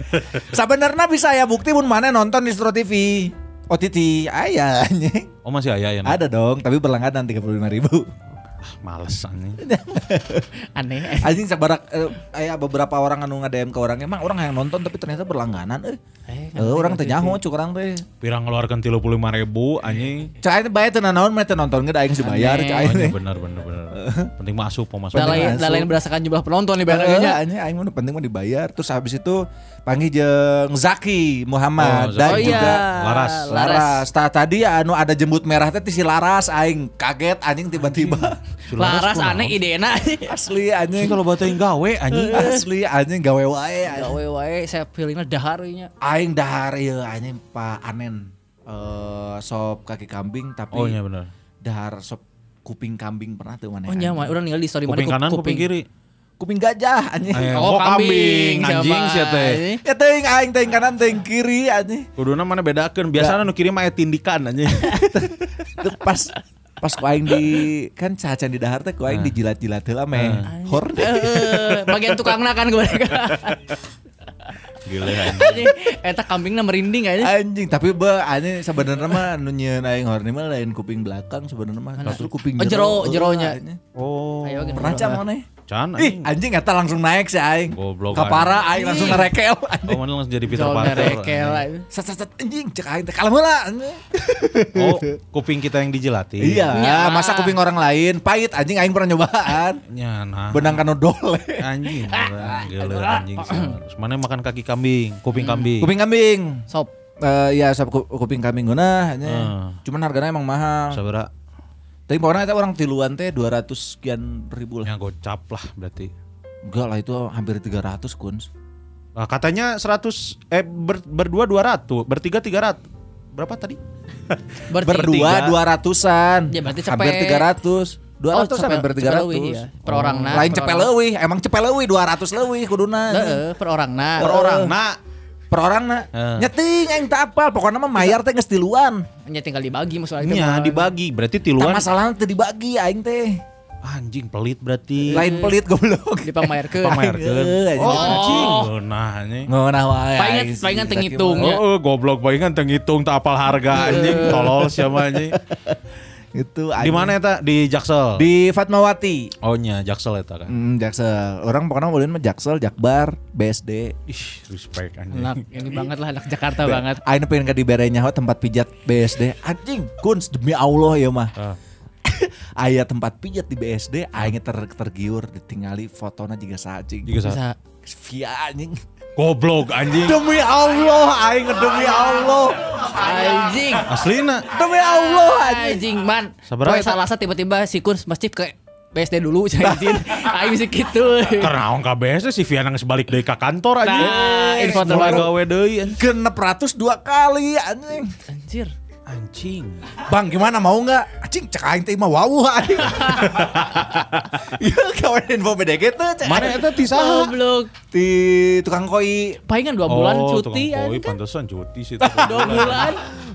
Speaker 1: Sabenerna bisa ya bukti mun mana nonton di Astro TV. OTT aya anjing.
Speaker 2: Oh masih aya ya.
Speaker 1: Ada dong, tapi berlangganan 35 ribu.
Speaker 2: Ah, males anjing.
Speaker 3: Aneh.
Speaker 1: Anjing sabarak eh, aya beberapa orang anu nge-DM ke orang emang orang yang nonton tapi ternyata berlangganan eh.
Speaker 3: Eh,
Speaker 1: Eh orang teh nyaho cuk orang teh.
Speaker 2: Pirang ngeluarkan 35 ribu anjing.
Speaker 1: Aing teh bae teu naon mah teu nonton ge da aing dibayar
Speaker 3: Aneh.
Speaker 1: cak
Speaker 2: Oh,
Speaker 1: aing
Speaker 2: iya. Penting masuk, mau masuk.
Speaker 3: Lain lain berdasarkan jumlah penonton nih barangnya.
Speaker 1: anjing aing mah nu penting mah dibayar. Terus habis itu panggil jeung Zaki Muhammad
Speaker 2: Oh,
Speaker 1: dan.
Speaker 3: Oh iya.
Speaker 1: juga
Speaker 2: Laras.
Speaker 1: Laras. Tah tadi anu ada jembut merah teh si Laras aing kaget anjing tiba-tiba.
Speaker 3: Laras aneh idena.
Speaker 1: Asli anjing.
Speaker 2: kalau batu yang gawe anjing.
Speaker 1: Asli anjing gawe wae anjing.
Speaker 3: Gawe wae saya feelingnya dahar nya.
Speaker 1: Aing dahar ieu anjing Pak Anen. Eh sop kaki kambing tapi
Speaker 2: Oh iya benar.
Speaker 1: dahar sop kuping kambing pernah tuh mana?
Speaker 3: Oh nya mah urang ningali di story
Speaker 2: Kuping
Speaker 3: mana
Speaker 2: kanan, kuping kiri.
Speaker 1: Kuping gajah anjing.
Speaker 2: Eh,
Speaker 3: Oh,
Speaker 2: oh, kambing,
Speaker 3: kambing,
Speaker 2: anjing
Speaker 3: siapa?
Speaker 2: sia teh.
Speaker 1: Ya teuing aing teuing kanan teuing kiri anjing.
Speaker 2: Kuduna mana bedakeun? Biasana nu kiri mah tindikan anjing.
Speaker 1: Pas pas ku aing di kan cacan di dahar teh ku aing dijilat-jilat heula meh. Horn.
Speaker 3: Eh, bagian tukangna kan gue.
Speaker 2: Gila anjing.
Speaker 3: Eta kambingna merinding aja.
Speaker 1: Anjing, tapi be anjing sebenarnya mah nu nyieun aing horny mah lain kuping belakang sebenarnya mah. Justru kuping
Speaker 3: Oh, jero- jeronya.
Speaker 2: Oh.
Speaker 3: Ayo.
Speaker 1: Pernah cam mana?
Speaker 2: Can
Speaker 1: Ih,
Speaker 2: anjing.
Speaker 1: anjing eta langsung naik sih aing.
Speaker 2: Goblok,
Speaker 1: Kapara aing langsung ngerekel
Speaker 2: Oh,
Speaker 1: anjing.
Speaker 2: mana langsung jadi Peter Parker.
Speaker 3: ngerekel
Speaker 2: anjing.
Speaker 3: aja.
Speaker 1: Set set set anjing cek aing teh kalem heula anjing.
Speaker 2: Oh, kuping kita yang dijilati.
Speaker 1: Iya,
Speaker 3: Nya.
Speaker 1: masa kuping orang lain pahit anjing aing pernah nyobaan.
Speaker 2: Ya, nah.
Speaker 1: Benang kanu dole.
Speaker 2: Anjing, gila anjing. sih. Terus mana makan kaki kambing, kuping kambing.
Speaker 1: Kuping kambing.
Speaker 3: Sop.
Speaker 1: Eh iya sop ku- kuping kambing geunah anjing.
Speaker 2: Hmm.
Speaker 1: Cuman harganya emang mahal.
Speaker 2: Sabara?
Speaker 1: Tapi pokoknya eta orang tiluan teh 200 sekian ribu lah.
Speaker 2: Ya gocap lah berarti.
Speaker 1: Enggak lah itu hampir 300 kuns.
Speaker 2: Nah, katanya 100 eh ber, berdua 200, bertiga 300. Berapa tadi?
Speaker 3: Berarti
Speaker 1: Berdua 200-an.
Speaker 3: Ya, berarti
Speaker 1: hampir
Speaker 3: cepet.
Speaker 1: 300. 200
Speaker 3: Oh, cepet-
Speaker 1: hampir 300.
Speaker 3: cepet leuwih ya. Per orangna,
Speaker 1: Lain
Speaker 3: per
Speaker 1: cepet
Speaker 3: orang.
Speaker 1: leuwih, emang cepet leuwih 200 leuwih kuduna.
Speaker 3: Heeh, per orang nah.
Speaker 2: Per orang. Nah,
Speaker 1: Per orang na.
Speaker 2: Eh.
Speaker 1: Nyeting aing teu apal, pokoknya mah mayar teh geus tiluan.
Speaker 3: Hanya tinggal dibagi
Speaker 2: iya
Speaker 3: mah.
Speaker 2: dibagi. Berarti tiluan.
Speaker 1: masalahnya teu dibagi aing teh.
Speaker 2: Anjing pelit berarti.
Speaker 1: Lain pelit goblok.
Speaker 3: Dipamerkeun.
Speaker 2: Pamerkeun.
Speaker 1: Oh.
Speaker 2: Oh, anjing. Nah, ini.
Speaker 1: Ngeunah wae.
Speaker 3: Palingan-
Speaker 1: aing sih,
Speaker 3: palingan teu
Speaker 1: Zaki
Speaker 3: ngitung.
Speaker 2: Oh, oh, goblok palingan teu ngitung tak apal harga anjing tolol siapa anjing.
Speaker 1: Itu
Speaker 2: Di mana eta? Di Jaksel.
Speaker 1: Di Fatmawati.
Speaker 2: Oh nya Jaksel eta kan.
Speaker 1: Hmm, Jaksel. Orang pokoknya ulin mah Jaksel, Jakbar, BSD.
Speaker 2: Ih, respect anjing.
Speaker 3: Anak ini banget lah anak Jakarta banget.
Speaker 1: Aing pengen ke dibere nyaho tempat pijat BSD. Anjing, kuns demi Allah ya mah.
Speaker 2: Ah.
Speaker 1: Aya tempat pijat di BSD, aing ter tergiur ditinggali fotona juga sajing.
Speaker 2: Juga sa-
Speaker 3: Bisa
Speaker 1: Via anjing.
Speaker 2: Goblok anjing.
Speaker 1: Demi Allah, aing demi Allah.
Speaker 3: anjing.
Speaker 2: Aslina.
Speaker 1: Demi Allah anjing.
Speaker 3: Anjing man.
Speaker 2: Sabaraha
Speaker 3: Poe
Speaker 2: eta?
Speaker 3: salasa tiba-tiba si Kurs masjid ke BSD dulu cai izin. Aing bisa gitu.
Speaker 2: Karena orang KBS si Viana geus balik deui ka kantor anjing.
Speaker 3: Nah, info terbaru.
Speaker 2: gawe deui anjing.
Speaker 1: Genep ratus dua kali anjing.
Speaker 3: Anjir.
Speaker 2: Anjing.
Speaker 1: Bang gimana mau nggak? Anjing cek aing teh mah wawuh anjing. Ya kawan info tuh cek.
Speaker 2: Mana eta ti saha?
Speaker 3: Goblok.
Speaker 1: di tukang koi
Speaker 3: Palingan dua bulan
Speaker 2: Oh,
Speaker 3: cuti
Speaker 2: tukang
Speaker 3: ya
Speaker 2: koi,
Speaker 3: kan.
Speaker 2: pantesan cuti sih.
Speaker 3: Dua bulan.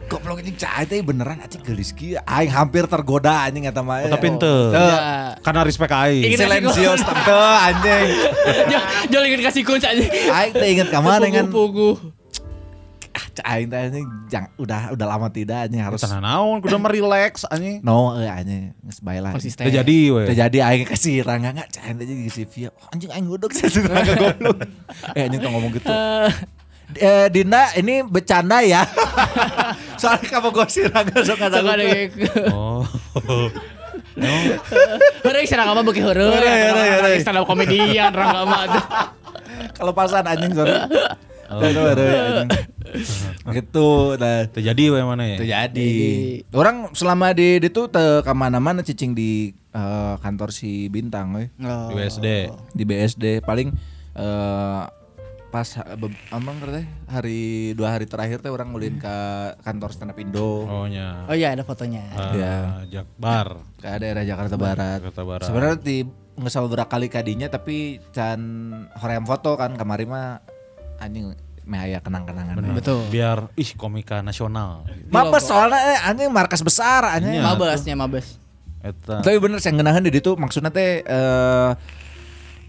Speaker 1: Goblok anjing cek aing teh beneran anjing gelis kieu. Aing hampir tergoda anjing eta mah.
Speaker 2: Oh, tapi ente.
Speaker 3: Ya.
Speaker 2: Karena respect aing.
Speaker 1: Silencios tante anjing.
Speaker 3: Jangan ingin kasih kunci aja.
Speaker 1: Aing teh inget ka mana kan.
Speaker 3: Pugu.
Speaker 1: Aing teh anjing jang- udah udah lama tidak anjing harus
Speaker 2: Tanah naon, kudu relax anjing.
Speaker 1: no eh anjing geus bae lah.
Speaker 3: Konsisten.
Speaker 2: Teu jadi we.
Speaker 1: Teu jadi aing kasih rangga enggak cek aing teh jadi si Via. Oh, anjing aing godok rangga goblok. Eh anjing tong ngomong gitu. Eh, Dinda ini bercanda ya. Soalnya kamu gosip rangga sok ada.
Speaker 2: Oh.
Speaker 3: Heureuy sareng apa beuki heureuy.
Speaker 1: Heureuy, heureuy, heureuy.
Speaker 3: Stand up komedian Rangga mah.
Speaker 1: Kalau pasan anjing sorry.
Speaker 2: Oh.
Speaker 1: Aduh, aduh, anjing. Gitu nah.
Speaker 2: Teu jadi we mana ya?
Speaker 1: Itu jadi. Orang selama di di tuh te ke mana-mana cicing di eh, kantor si Bintang, we.
Speaker 2: Di BSD.
Speaker 1: di BSD paling eh pas amang teh hari dua hari terakhir teh orang ngulin ke kantor stand up Indo
Speaker 2: Oh nya.
Speaker 3: Oh iya ada fotonya.
Speaker 2: Ah,
Speaker 1: Ya.
Speaker 2: Jakbar.
Speaker 1: ke daerah Jakarta Barat.
Speaker 2: Jakarta Barat.
Speaker 1: Sebenarnya di ngesal berakali kadinya tapi can hoream foto kan kemarin mah anjing meh aya kenang-kenangan.
Speaker 3: Betul.
Speaker 2: Biar ih komika nasional.
Speaker 1: Mabes soalnya eh, anjing markas besar anjing.
Speaker 2: Iya.
Speaker 3: Mabesnya mabes.
Speaker 2: Eta.
Speaker 1: Tapi bener saya ngenahan di itu maksudnya teh eh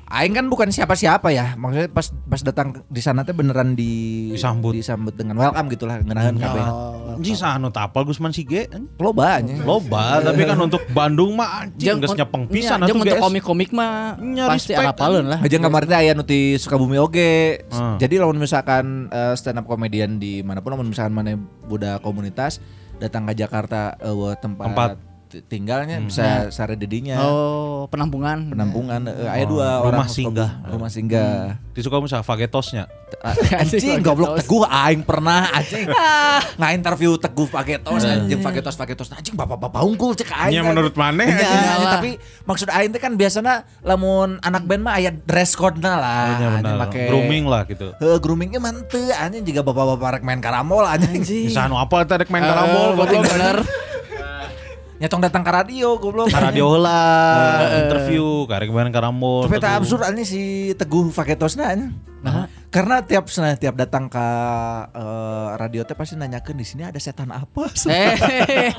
Speaker 1: Aing kan bukan siapa-siapa ya, maksudnya pas pas datang di sana teh beneran di
Speaker 2: Disambut.
Speaker 1: disambut dengan welcome gitulah ngenahan kabeh.
Speaker 2: Anjing sanu tapal Gusman Sige.
Speaker 1: Loba anjing.
Speaker 2: Loba, tapi kan untuk Bandung mah anjing geus nyepeng pisan
Speaker 3: Jeung
Speaker 2: atuh
Speaker 3: untuk
Speaker 2: guys.
Speaker 3: komik-komik mah pasti apaleun lah.
Speaker 1: Aja kemarin teh aya nu ti Sukabumi oge.
Speaker 2: Hmm.
Speaker 1: Jadi lamun misalkan eh, stand up komedian di mana pun lamun misalkan mana budak komunitas datang ke Jakarta eh, tempat,
Speaker 2: Tempat.
Speaker 1: Tinggalnya bisa sare dedinya.
Speaker 3: Oh, penampungan.
Speaker 1: Penampungan eh, aya
Speaker 2: Oh,
Speaker 1: dua
Speaker 2: rumah
Speaker 1: orang
Speaker 2: singgah.
Speaker 1: Sukabumi. Rumah singgah.
Speaker 2: Di Sukabumi Fagetosnya.
Speaker 1: Ah, Anjing goblok teguh aing pernah anjing. Nggak interview teguh pakai tos anjing pakai tos pakai tos anjing bapak-bapak unggul cek aing.
Speaker 2: Nya
Speaker 1: kan.
Speaker 2: menurut anjing.
Speaker 1: nya,
Speaker 3: Lah.
Speaker 1: tapi maksud aing teh kan biasanya lamun anak band mah aya dress code-na lah.
Speaker 2: Nya
Speaker 1: Anjing make
Speaker 2: Grooming lah gitu.
Speaker 1: Heeh, groomingnya mah teu anjing juga bapak-bapak rek main karambol anjing.
Speaker 2: Bisa anu apa teh rek main
Speaker 3: Eh,
Speaker 2: karambol
Speaker 3: berarti
Speaker 2: goblok.
Speaker 3: bener.
Speaker 1: Nyatong datang ke radio goblok.
Speaker 2: Ka radio heula, interview, karek main karambol.
Speaker 1: Tapi tak absurd anjing si Teguh Faketosna anjing. Karena tiap sana tiap datang ke eh, radio teh pasti nanyakeun di sini ada setan apa?
Speaker 3: Eh,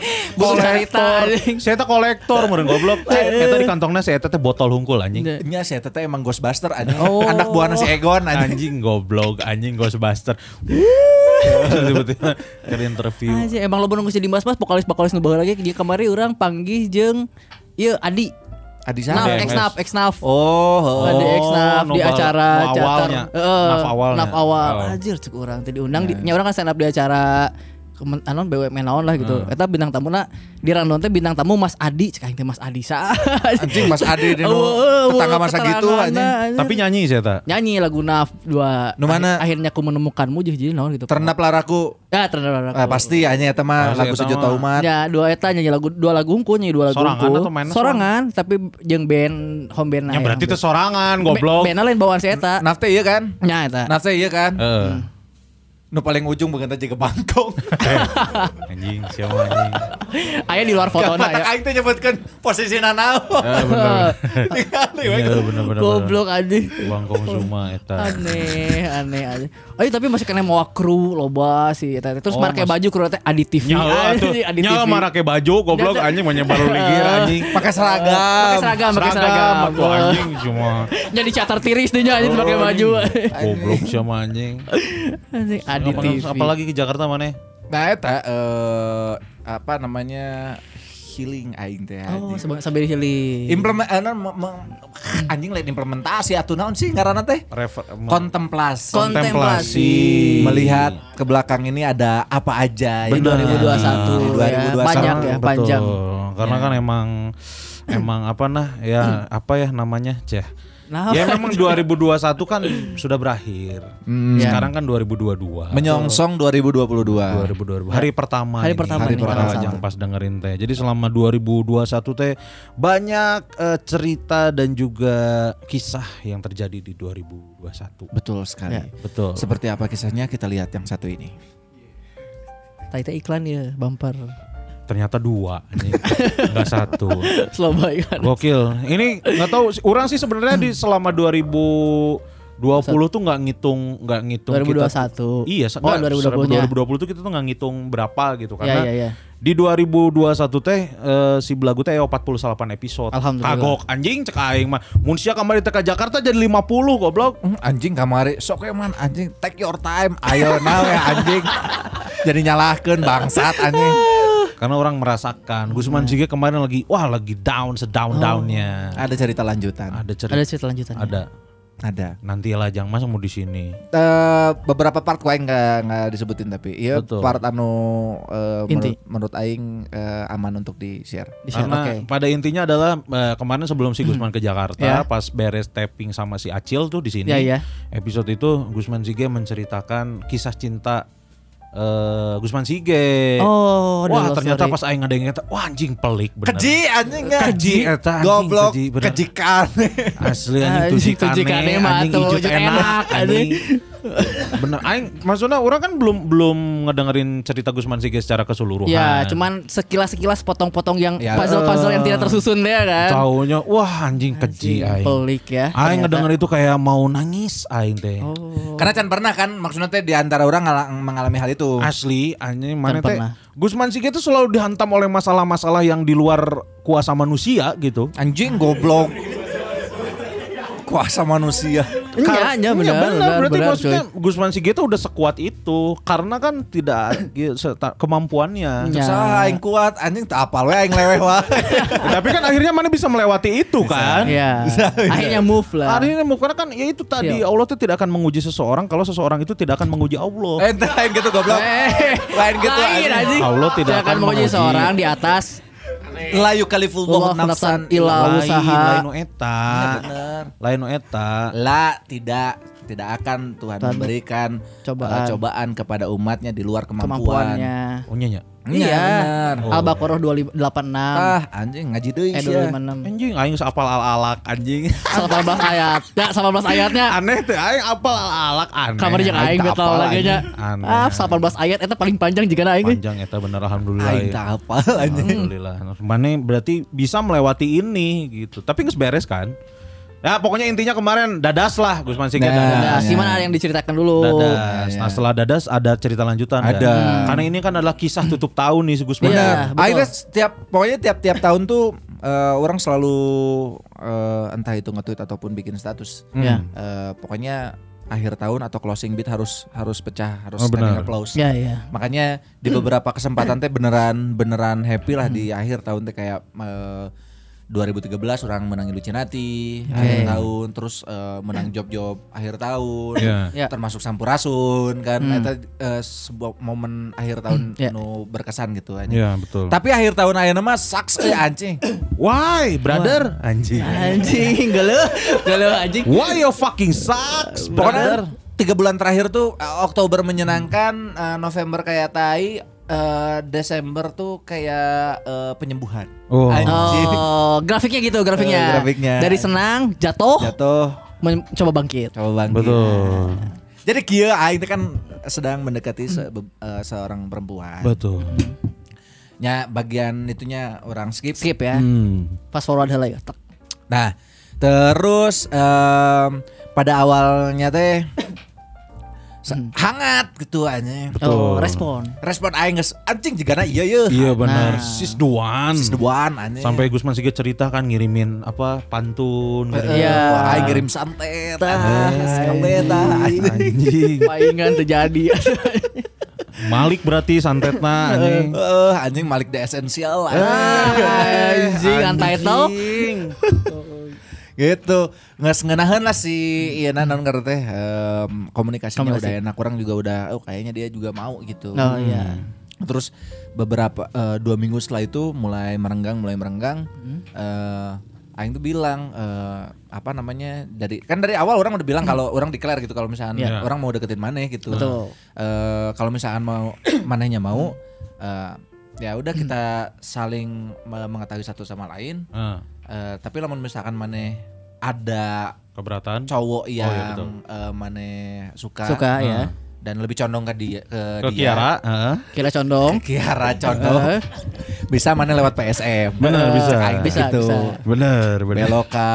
Speaker 3: anjing.
Speaker 2: Saya teh kolektor meureun goblok. Eta di kantongna saya teh botol hungkul anjing.
Speaker 1: Nya saya teh emang Ghostbuster anjing.
Speaker 3: Oh.
Speaker 1: Anak buahna si Egon anjing.
Speaker 2: Anjing goblok, anjing Ghostbuster. Tiba-tiba ke interview.
Speaker 3: Anjing emang lo geus jadi mas-mas vokalis-vokalis nu baheula lagi dia kemarin orang panggih jeung ieu Adi.
Speaker 1: Adi
Speaker 3: Naf, ex-naf, ex-naf.
Speaker 1: Oh, oh.
Speaker 3: Adi
Speaker 2: Oh,
Speaker 3: ex-naf di
Speaker 2: nu bal-
Speaker 3: acara
Speaker 2: nu
Speaker 3: teater.
Speaker 2: awalnya.
Speaker 3: Heeh,
Speaker 2: Naf awalnya.
Speaker 3: Naf awal.
Speaker 2: Oh.
Speaker 3: Anjir cek urang tadi diundang di nya urang kan stand up di acara anon BUMN naon lah gitu. Eta bintang tamuna di Randon teh bintang tamu Mas Adi, cek aing teh Mas Adi sa.
Speaker 1: Anjing Mas Adi di tetangga masa gitu anjing.
Speaker 2: Tapi nyanyi sih eta.
Speaker 3: nyanyi lagu Naf dua
Speaker 1: Nu mana?
Speaker 3: akhir- akhirnya aku menemukanmu jadi jadi naon gitu.
Speaker 1: Ternap laraku.
Speaker 3: Ya ternap
Speaker 1: Eh, pasti anjing eta mah lagu sejuta umat.
Speaker 3: Ya dua eta nyanyi lagu dua lagu unku nyanyi dua lagu
Speaker 2: Sorangan atau mainnya
Speaker 3: sorangan tapi jeung band home band
Speaker 2: Ya berarti itu sorangan goblok.
Speaker 3: Band lain bawaan si eta.
Speaker 1: Nafte iya kan?
Speaker 3: Nya eta.
Speaker 1: Nafte iya kan?
Speaker 2: Heeh.
Speaker 1: Nu paling ujung bukan tadi ke Bangkong.
Speaker 2: Anjing, siapa anjing?
Speaker 3: Aya di luar foto
Speaker 1: Mata
Speaker 3: ya.
Speaker 1: aing teh nyebutkeun posisi nanaon.
Speaker 2: Eh bener. Iya bener bener.
Speaker 3: Goblok anjing.
Speaker 2: Bangkong Suma eta.
Speaker 3: Aneh, aneh aja. Oh, iya, tapi masih kena mau kru loba sih eta. Terus
Speaker 2: Oh,
Speaker 3: pakai baju kru teh aditif.
Speaker 2: Nyawa tuh. Nyawa marah ke baju goblok anjing menyebar ligir anjing.
Speaker 1: Pakai seragam.
Speaker 3: Pakai seragam, pakai seragam.
Speaker 2: atuh anjing cuma
Speaker 3: Jadi catar tiris deh anjing pakai baju.
Speaker 2: goblok sama anjing.
Speaker 3: Anjing
Speaker 2: Apa-
Speaker 3: aditif.
Speaker 2: Apalagi ke Jakarta mana?
Speaker 1: Nah, eta eh apa namanya healing aing teh.
Speaker 3: Oh, sambil healing.
Speaker 1: Implement eh, me- anjing lain implementasi atuh naon sih ngaranna teh? Kontemplasi.
Speaker 3: Kontemplasi.
Speaker 1: Melihat ke belakang ini ada apa aja
Speaker 3: Di 2021 ya.
Speaker 1: 2021.
Speaker 3: Banyak ya,
Speaker 2: Betul.
Speaker 3: panjang.
Speaker 2: Karena kan emang emang apa nah ya apa ya namanya ceh.
Speaker 3: Nah,
Speaker 2: Ya memang 2021 kan sudah berakhir.
Speaker 1: Hmm.
Speaker 2: Sekarang kan 2022.
Speaker 1: Menyongsong 2022.
Speaker 2: 2022 hari pertama
Speaker 3: Hari
Speaker 2: ini.
Speaker 3: pertama
Speaker 1: Hari pertama.
Speaker 2: Yang pas dengerin teh. Jadi selama 2021 teh banyak eh, cerita dan juga kisah yang terjadi di 2021.
Speaker 1: Betul sekali.
Speaker 3: Ya.
Speaker 2: Betul.
Speaker 1: Seperti apa kisahnya kita lihat yang satu ini.
Speaker 3: Tadi iklan ya, bumper.
Speaker 2: Ternyata dua, ini enggak satu.
Speaker 3: Slow boy kan.
Speaker 2: Gokil. Ini nggak tahu orang sih sebenarnya di selama 2020 tuh nggak ngitung nggak ngitung kita
Speaker 3: 2021.
Speaker 2: Iya,
Speaker 3: Oh,
Speaker 2: enggak,
Speaker 3: 2020-nya.
Speaker 2: 2020 tuh kita tuh nggak ngitung berapa gitu
Speaker 3: Iya,
Speaker 2: karena
Speaker 3: iya, iya.
Speaker 2: di 2021 teh eh, si Belagu teh 48 episode.
Speaker 3: Alhamdulillah.
Speaker 2: Kagok anjing cek aing mah. Mun sia kamari teh ka Jakarta jadi 50 goblok.
Speaker 1: Hmm, anjing kamari sok man anjing take your time ayo now ya anjing jadi nyalahkan bangsat anjing
Speaker 2: Karena orang merasakan Gusman Sige kemarin lagi wah lagi down sedown-downnya.
Speaker 1: ada cerita lanjutan
Speaker 2: Ada cerita.
Speaker 3: Ada cerita lanjutannya.
Speaker 2: Ada.
Speaker 1: ada
Speaker 2: Nanti lah jangan masa mau di sini.
Speaker 1: Eh, beberapa part kuaing nggak nggak disebutin tapi iya part anu eh,
Speaker 3: Inti.
Speaker 1: menurut, menurut aing eh, aman untuk di share
Speaker 3: Di share,
Speaker 2: Karena
Speaker 3: oke.
Speaker 2: pada intinya adalah eh, kemarin sebelum si Gusman ke Jakarta
Speaker 3: Ya.
Speaker 2: pas beres tapping sama si Acil tuh di sini.
Speaker 3: Ya, ya.
Speaker 2: Episode itu Gusman Sige menceritakan kisah cinta eh Gusman Sige.
Speaker 3: Oh,
Speaker 2: Wah ternyata
Speaker 3: story.
Speaker 2: pas aing ada yang wah anjing pelik bener.
Speaker 1: keji anjing nggak?
Speaker 2: Keji, eta, anjing,
Speaker 1: goblok
Speaker 2: keji, bener.
Speaker 1: kejikan
Speaker 2: Asli
Speaker 3: Anjing,
Speaker 2: anjing tuji
Speaker 3: tuji kane
Speaker 2: kane,
Speaker 3: mah
Speaker 2: anjing ijut enak,
Speaker 3: enak,
Speaker 2: anjing. Bener, aing maksudnya orang kan belum belum ngedengerin cerita Gusman Sige secara keseluruhan.
Speaker 3: Ya, cuman sekilas-sekilas potong-potong yang
Speaker 1: Ya,
Speaker 3: puzzle-puzzle yang tidak tersusun deh kan.
Speaker 2: taunya wah anjing keji aing.
Speaker 3: Pelik ya.
Speaker 2: Aing
Speaker 3: ternyata.
Speaker 2: ngedenger itu kayak mau nangis aing teh.
Speaker 3: Oh.
Speaker 1: karena can pernah kan maksudnya teh di antara orang ngala- mengalami hal itu
Speaker 2: Asli anjing mana teh. Gusman Sige itu selalu dihantam oleh masalah-masalah yang di luar kuasa manusia gitu.
Speaker 1: anjing goblok kuasa manusia
Speaker 3: Iya, iya benar.
Speaker 2: Iya, benar. Berarti
Speaker 3: benar,
Speaker 2: maksudnya
Speaker 3: cuy.
Speaker 2: Gusman Sige itu udah sekuat itu karena kan tidak kemampuannya.
Speaker 3: Ya.
Speaker 1: Sah aing kuat anjing tak apal we aing leweh wae.
Speaker 2: Tapi kan akhirnya mana bisa melewati itu kan?
Speaker 3: Iya. Akhirnya move lah.
Speaker 2: Akhirnya mau karena kan ya itu tadi
Speaker 3: Siap.
Speaker 2: Allah tuh tidak akan menguji seseorang kalau seseorang itu tidak akan menguji Allah.
Speaker 1: Ente aing gitu goblok.
Speaker 3: Eh,
Speaker 1: Lain gitu
Speaker 3: lain.
Speaker 2: Allah tidak
Speaker 3: akan
Speaker 2: akan
Speaker 3: menguji
Speaker 2: menguji.
Speaker 3: seorang di atas
Speaker 1: La yukallifullahu
Speaker 3: Allah
Speaker 1: nafsan
Speaker 2: lain,
Speaker 3: usaha.
Speaker 2: lain eta.
Speaker 1: Bener.
Speaker 2: Lain eta.
Speaker 1: La tidak tidak akan Tuhan
Speaker 3: Tuhan
Speaker 1: memberikan
Speaker 3: cobaan.
Speaker 1: eh, cobaan kepada umatnya di luar kemampuan.
Speaker 3: kemampuannya.
Speaker 2: Oh nya nya.
Speaker 1: Iya, benar.
Speaker 3: Al-Baqarah 286.
Speaker 1: Ah, anjing ngaji deui
Speaker 3: Eh
Speaker 1: sia.
Speaker 3: 256.
Speaker 2: Anjing aing apal al-alak anjing.
Speaker 3: 18 ayat. Ya, 18 ayatnya.
Speaker 2: Aneh teh aing apal al-alak aneh.
Speaker 3: Kamar jeung aing
Speaker 1: apal,
Speaker 3: lagi nya. Ah, 18 ayat eta paling panjang jika aing.
Speaker 2: Panjang eta bener alhamdulillah.
Speaker 1: Aing
Speaker 2: ya.
Speaker 1: tak hafal anjing.
Speaker 2: Alhamdulillah. Mana berarti bisa melewati ini gitu. Tapi nggak beres kan? Ya pokoknya intinya kemarin dadas lah Gusman Sige
Speaker 1: Nah.
Speaker 2: dadas.
Speaker 3: Nah,
Speaker 1: ya.
Speaker 3: gimana ada yang diceritakan dulu?
Speaker 2: Dadas.
Speaker 1: ya.
Speaker 2: Nah setelah dadas ada cerita lanjutan.
Speaker 1: Ada.
Speaker 2: kan? Karena ini kan adalah kisah tutup tahun nih si Gusman.
Speaker 3: Iya.
Speaker 1: Akhirnya setiap pokoknya tiap-tiap tahun tuh eh, orang selalu eh, entah itu nge-tweet ataupun bikin status.
Speaker 3: Ya.
Speaker 1: Eh, pokoknya akhir tahun atau closing beat harus harus pecah, harus
Speaker 2: Oh, benar.
Speaker 1: standing applause.
Speaker 3: Ya, ya.
Speaker 1: Makanya di beberapa kesempatan teh beneran beneran happy lah di akhir tahun teh kayak eh, 2013 orang menang Illuminati akhir tahun terus eh, menang job-job akhir tahun
Speaker 2: Iya.
Speaker 3: Ya.
Speaker 1: termasuk Sampurasun kan eta eh, sebuah momen akhir tahun
Speaker 3: Ya.
Speaker 1: nu berkesan gitu aja.
Speaker 2: Iya betul.
Speaker 1: Tapi akhir tahun ayeuna mah saks euy anjing.
Speaker 2: Why, brother? Anjing.
Speaker 3: Anjing, geuleuh, geuleuh anjing.
Speaker 2: Why you fucking sucks,
Speaker 1: Pokoknya
Speaker 2: brother?
Speaker 1: tiga bulan terakhir tuh eh, Oktober menyenangkan, eh, November kayak tai, eh, Desember tuh kayak eh, penyembuhan.
Speaker 2: Oh.
Speaker 1: Anjing.
Speaker 3: Oh, grafiknya gitu, grafiknya.
Speaker 1: Eh, grafiknya.
Speaker 3: Dari senang, jatuh,
Speaker 1: Jatuh.
Speaker 3: coba bangkit.
Speaker 1: Coba bangkit.
Speaker 2: Betul.
Speaker 1: Jadi kia aing teh kan sedang mendekati se- eh, seorang perempuan.
Speaker 2: Betul.
Speaker 1: Nya bagian itunya orang skip.
Speaker 3: Skip ya.
Speaker 2: Hmm.
Speaker 3: Fast forward heula ya.
Speaker 1: Nah, terus em, pada awalnya teh hangat gitu aja.
Speaker 3: Oh,
Speaker 2: Betul.
Speaker 3: respon.
Speaker 1: Respon aing geus anjing jigana iya ye.
Speaker 2: Iya benar.
Speaker 3: Nah.
Speaker 2: Sis Duan.
Speaker 1: Sis debuan anjing.
Speaker 2: Sampai Gusman Sige cerita kan ngirimin apa pantun. Ngirimin
Speaker 3: Iya.
Speaker 1: aing ngirim santet.
Speaker 3: Tah.
Speaker 1: Tah.
Speaker 2: Anjing.
Speaker 3: Palingan terjadi.
Speaker 2: Malik berarti santetna anjing.
Speaker 1: Eh, anjing Malik the Essential.
Speaker 3: Anjing, untitled.
Speaker 1: gitu. Nggak sengenahan lah si iya non ngerti teh. Em, komunikasinya
Speaker 3: Komunikasi.
Speaker 1: udah enak. Orang juga udah oh kayaknya dia juga mau gitu.
Speaker 3: Oh iya.
Speaker 1: terus beberapa eh, dua minggu setelah itu mulai merenggang mulai merenggang eh Aing tuh bilang eh, apa namanya dari kan dari awal orang udah bilang kalau orang declare gitu kalau misalnya
Speaker 2: Iya.
Speaker 1: orang mau deketin maneh gitu.
Speaker 3: Betul.
Speaker 1: Eh, kalau misalkan mau manehnya mau eh, ya udah kita saling me- mengetahui satu sama lain.
Speaker 2: Ah,
Speaker 1: Eh, tapi lamun misalkan maneh ada
Speaker 2: keberatan.
Speaker 1: cowok yang
Speaker 2: iya, betul.
Speaker 1: eh, maneh suka,
Speaker 3: Suka ya.
Speaker 1: Dan lebih condong ke dia ke,
Speaker 2: Ke
Speaker 1: dia
Speaker 2: Kiara, heeh.
Speaker 3: Kira condong.
Speaker 1: Kiara condong
Speaker 3: Eh.
Speaker 1: bisa maneh lewat PSM
Speaker 2: Bener, bisa.
Speaker 1: Aing
Speaker 3: Bisa,
Speaker 1: gitu.
Speaker 3: bisa.
Speaker 2: Bener, bener.
Speaker 1: belok ke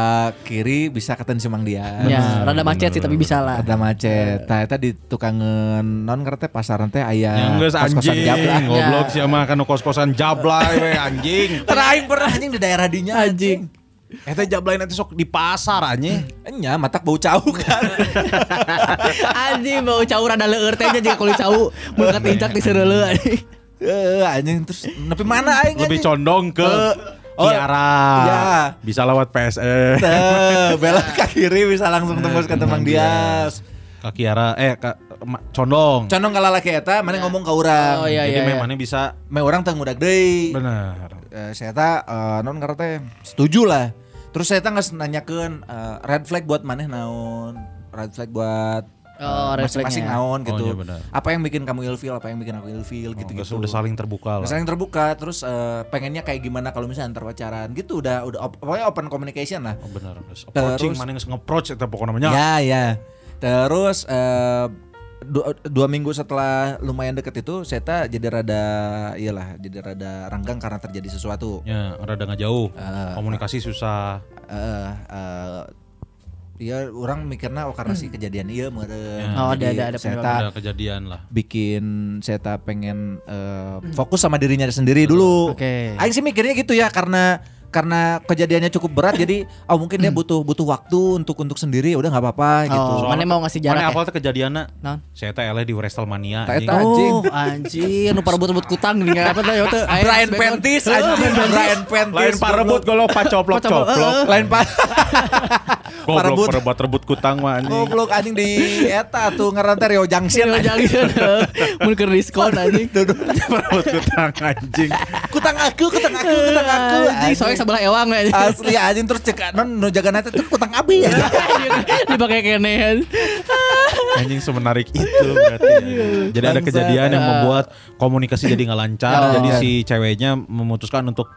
Speaker 1: kiri bisa ke Simang dia
Speaker 3: Ya, rada macet sih tapi bisa lah.
Speaker 1: ada macet nah eta di tukangan non ngerti pasaran teh aya kos-kosan
Speaker 2: anjing,
Speaker 1: jablay.
Speaker 2: goblok sih mah kan kos-kosan jablay we anjing.
Speaker 1: Aing pernah anjing di daerah dinya anjing
Speaker 2: Eta jablay nanti sok di pasar anjing.
Speaker 1: Enya matak bau cau kan
Speaker 3: Anjing bau cau rada leueur teh nya jeung kulit cau mun katincak di sereuleu anjing.
Speaker 1: Eh anjing terus nepi mana aing
Speaker 2: Lebih condong ke
Speaker 1: Oh,
Speaker 2: Kiara.
Speaker 1: iya.
Speaker 2: Bisa lewat PSE.
Speaker 1: Belok ke kiri bisa langsung tembus ke Temang Dias.
Speaker 2: Ke Kiara eh ke ma- condong.
Speaker 1: Condong ka lalaki eta mana ngomong ka urang.
Speaker 3: Oh iya
Speaker 2: Jadi
Speaker 3: iya. iya.
Speaker 2: memang bisa
Speaker 1: Me urang teh ngudag deui.
Speaker 2: bener.
Speaker 1: Eh, saya ta eh, non teh setuju lah. Terus saya ta nggak nanyakeun eh, red flag buat maneh naon, red flag buat
Speaker 3: Oh,
Speaker 1: eh,
Speaker 3: red
Speaker 1: masing-masing naon
Speaker 2: Oh,
Speaker 1: gitu.
Speaker 2: iya benar.
Speaker 1: apa yang bikin kamu ilfeel, apa yang bikin aku ilfeel gitu gitu.
Speaker 2: Gitu, udah saling terbuka lah.
Speaker 1: saling terbuka terus eh, pengennya kayak gimana kalau misalnya antar pacaran gitu udah udah op- pokoknya open communication lah.
Speaker 2: Oh, bener. Terus approaching mana yang nge-approach eta pokoknya namanya.
Speaker 1: Ya ya. Terus eh, dua, dua minggu setelah lumayan deket itu Seta jadi rada iyalah jadi rada renggang karena terjadi sesuatu.
Speaker 2: Ya, rada nggak jauh.
Speaker 1: Eh,
Speaker 2: Komunikasi susah.
Speaker 1: eh eh, Iya, orang mikirnya oh karena si kejadian iya meureun.
Speaker 3: Oh, ada- ada- ada
Speaker 1: Seta
Speaker 2: Ada kejadian lah.
Speaker 1: bikin Seta pengen eh, fokus sama dirinya sendiri dulu.
Speaker 3: Oke.
Speaker 1: Aing sih mikirnya gitu ya karena karena kejadiannya cukup berat jadi oh mungkin dia butuh butuh waktu untuk untuk sendiri ya udah nggak apa-apa gitu.
Speaker 3: Oh, mana mau ngasih jarak
Speaker 2: Mana
Speaker 3: ya?
Speaker 2: apal teh kejadianna?
Speaker 3: Naon?
Speaker 2: Saya teh eleh di Wrestlemania anjing.
Speaker 3: Oh, anjing, nu parebut-rebut kutang gini apa teh ya teh.
Speaker 1: Brian Pentis anjing Brian Pentis
Speaker 2: Lain parebut golok pacoplok coplok.
Speaker 1: lain pak
Speaker 2: Goblok
Speaker 1: parebut
Speaker 2: rebut kutang mah anjing.
Speaker 1: goblok anjing di eta tuh ngaranna Rio Junction
Speaker 3: Sih
Speaker 1: anjing.
Speaker 3: jangan. Mun keur diskon anjing.
Speaker 2: Parebut kutang anjing.
Speaker 1: kutang aku kutang aku kutang aku
Speaker 3: Anjing soalnya sebelah ewang anjing.
Speaker 1: asli anjing terus cek non nu jaga nanti tuh kutang abi ya
Speaker 3: Dipakai kenehan.
Speaker 2: Anjing semenarik itu berarti. ya. Jadi ada kejadian yang membuat komunikasi jadi nggak lancar.
Speaker 3: Oh.
Speaker 2: Jadi si ceweknya memutuskan untuk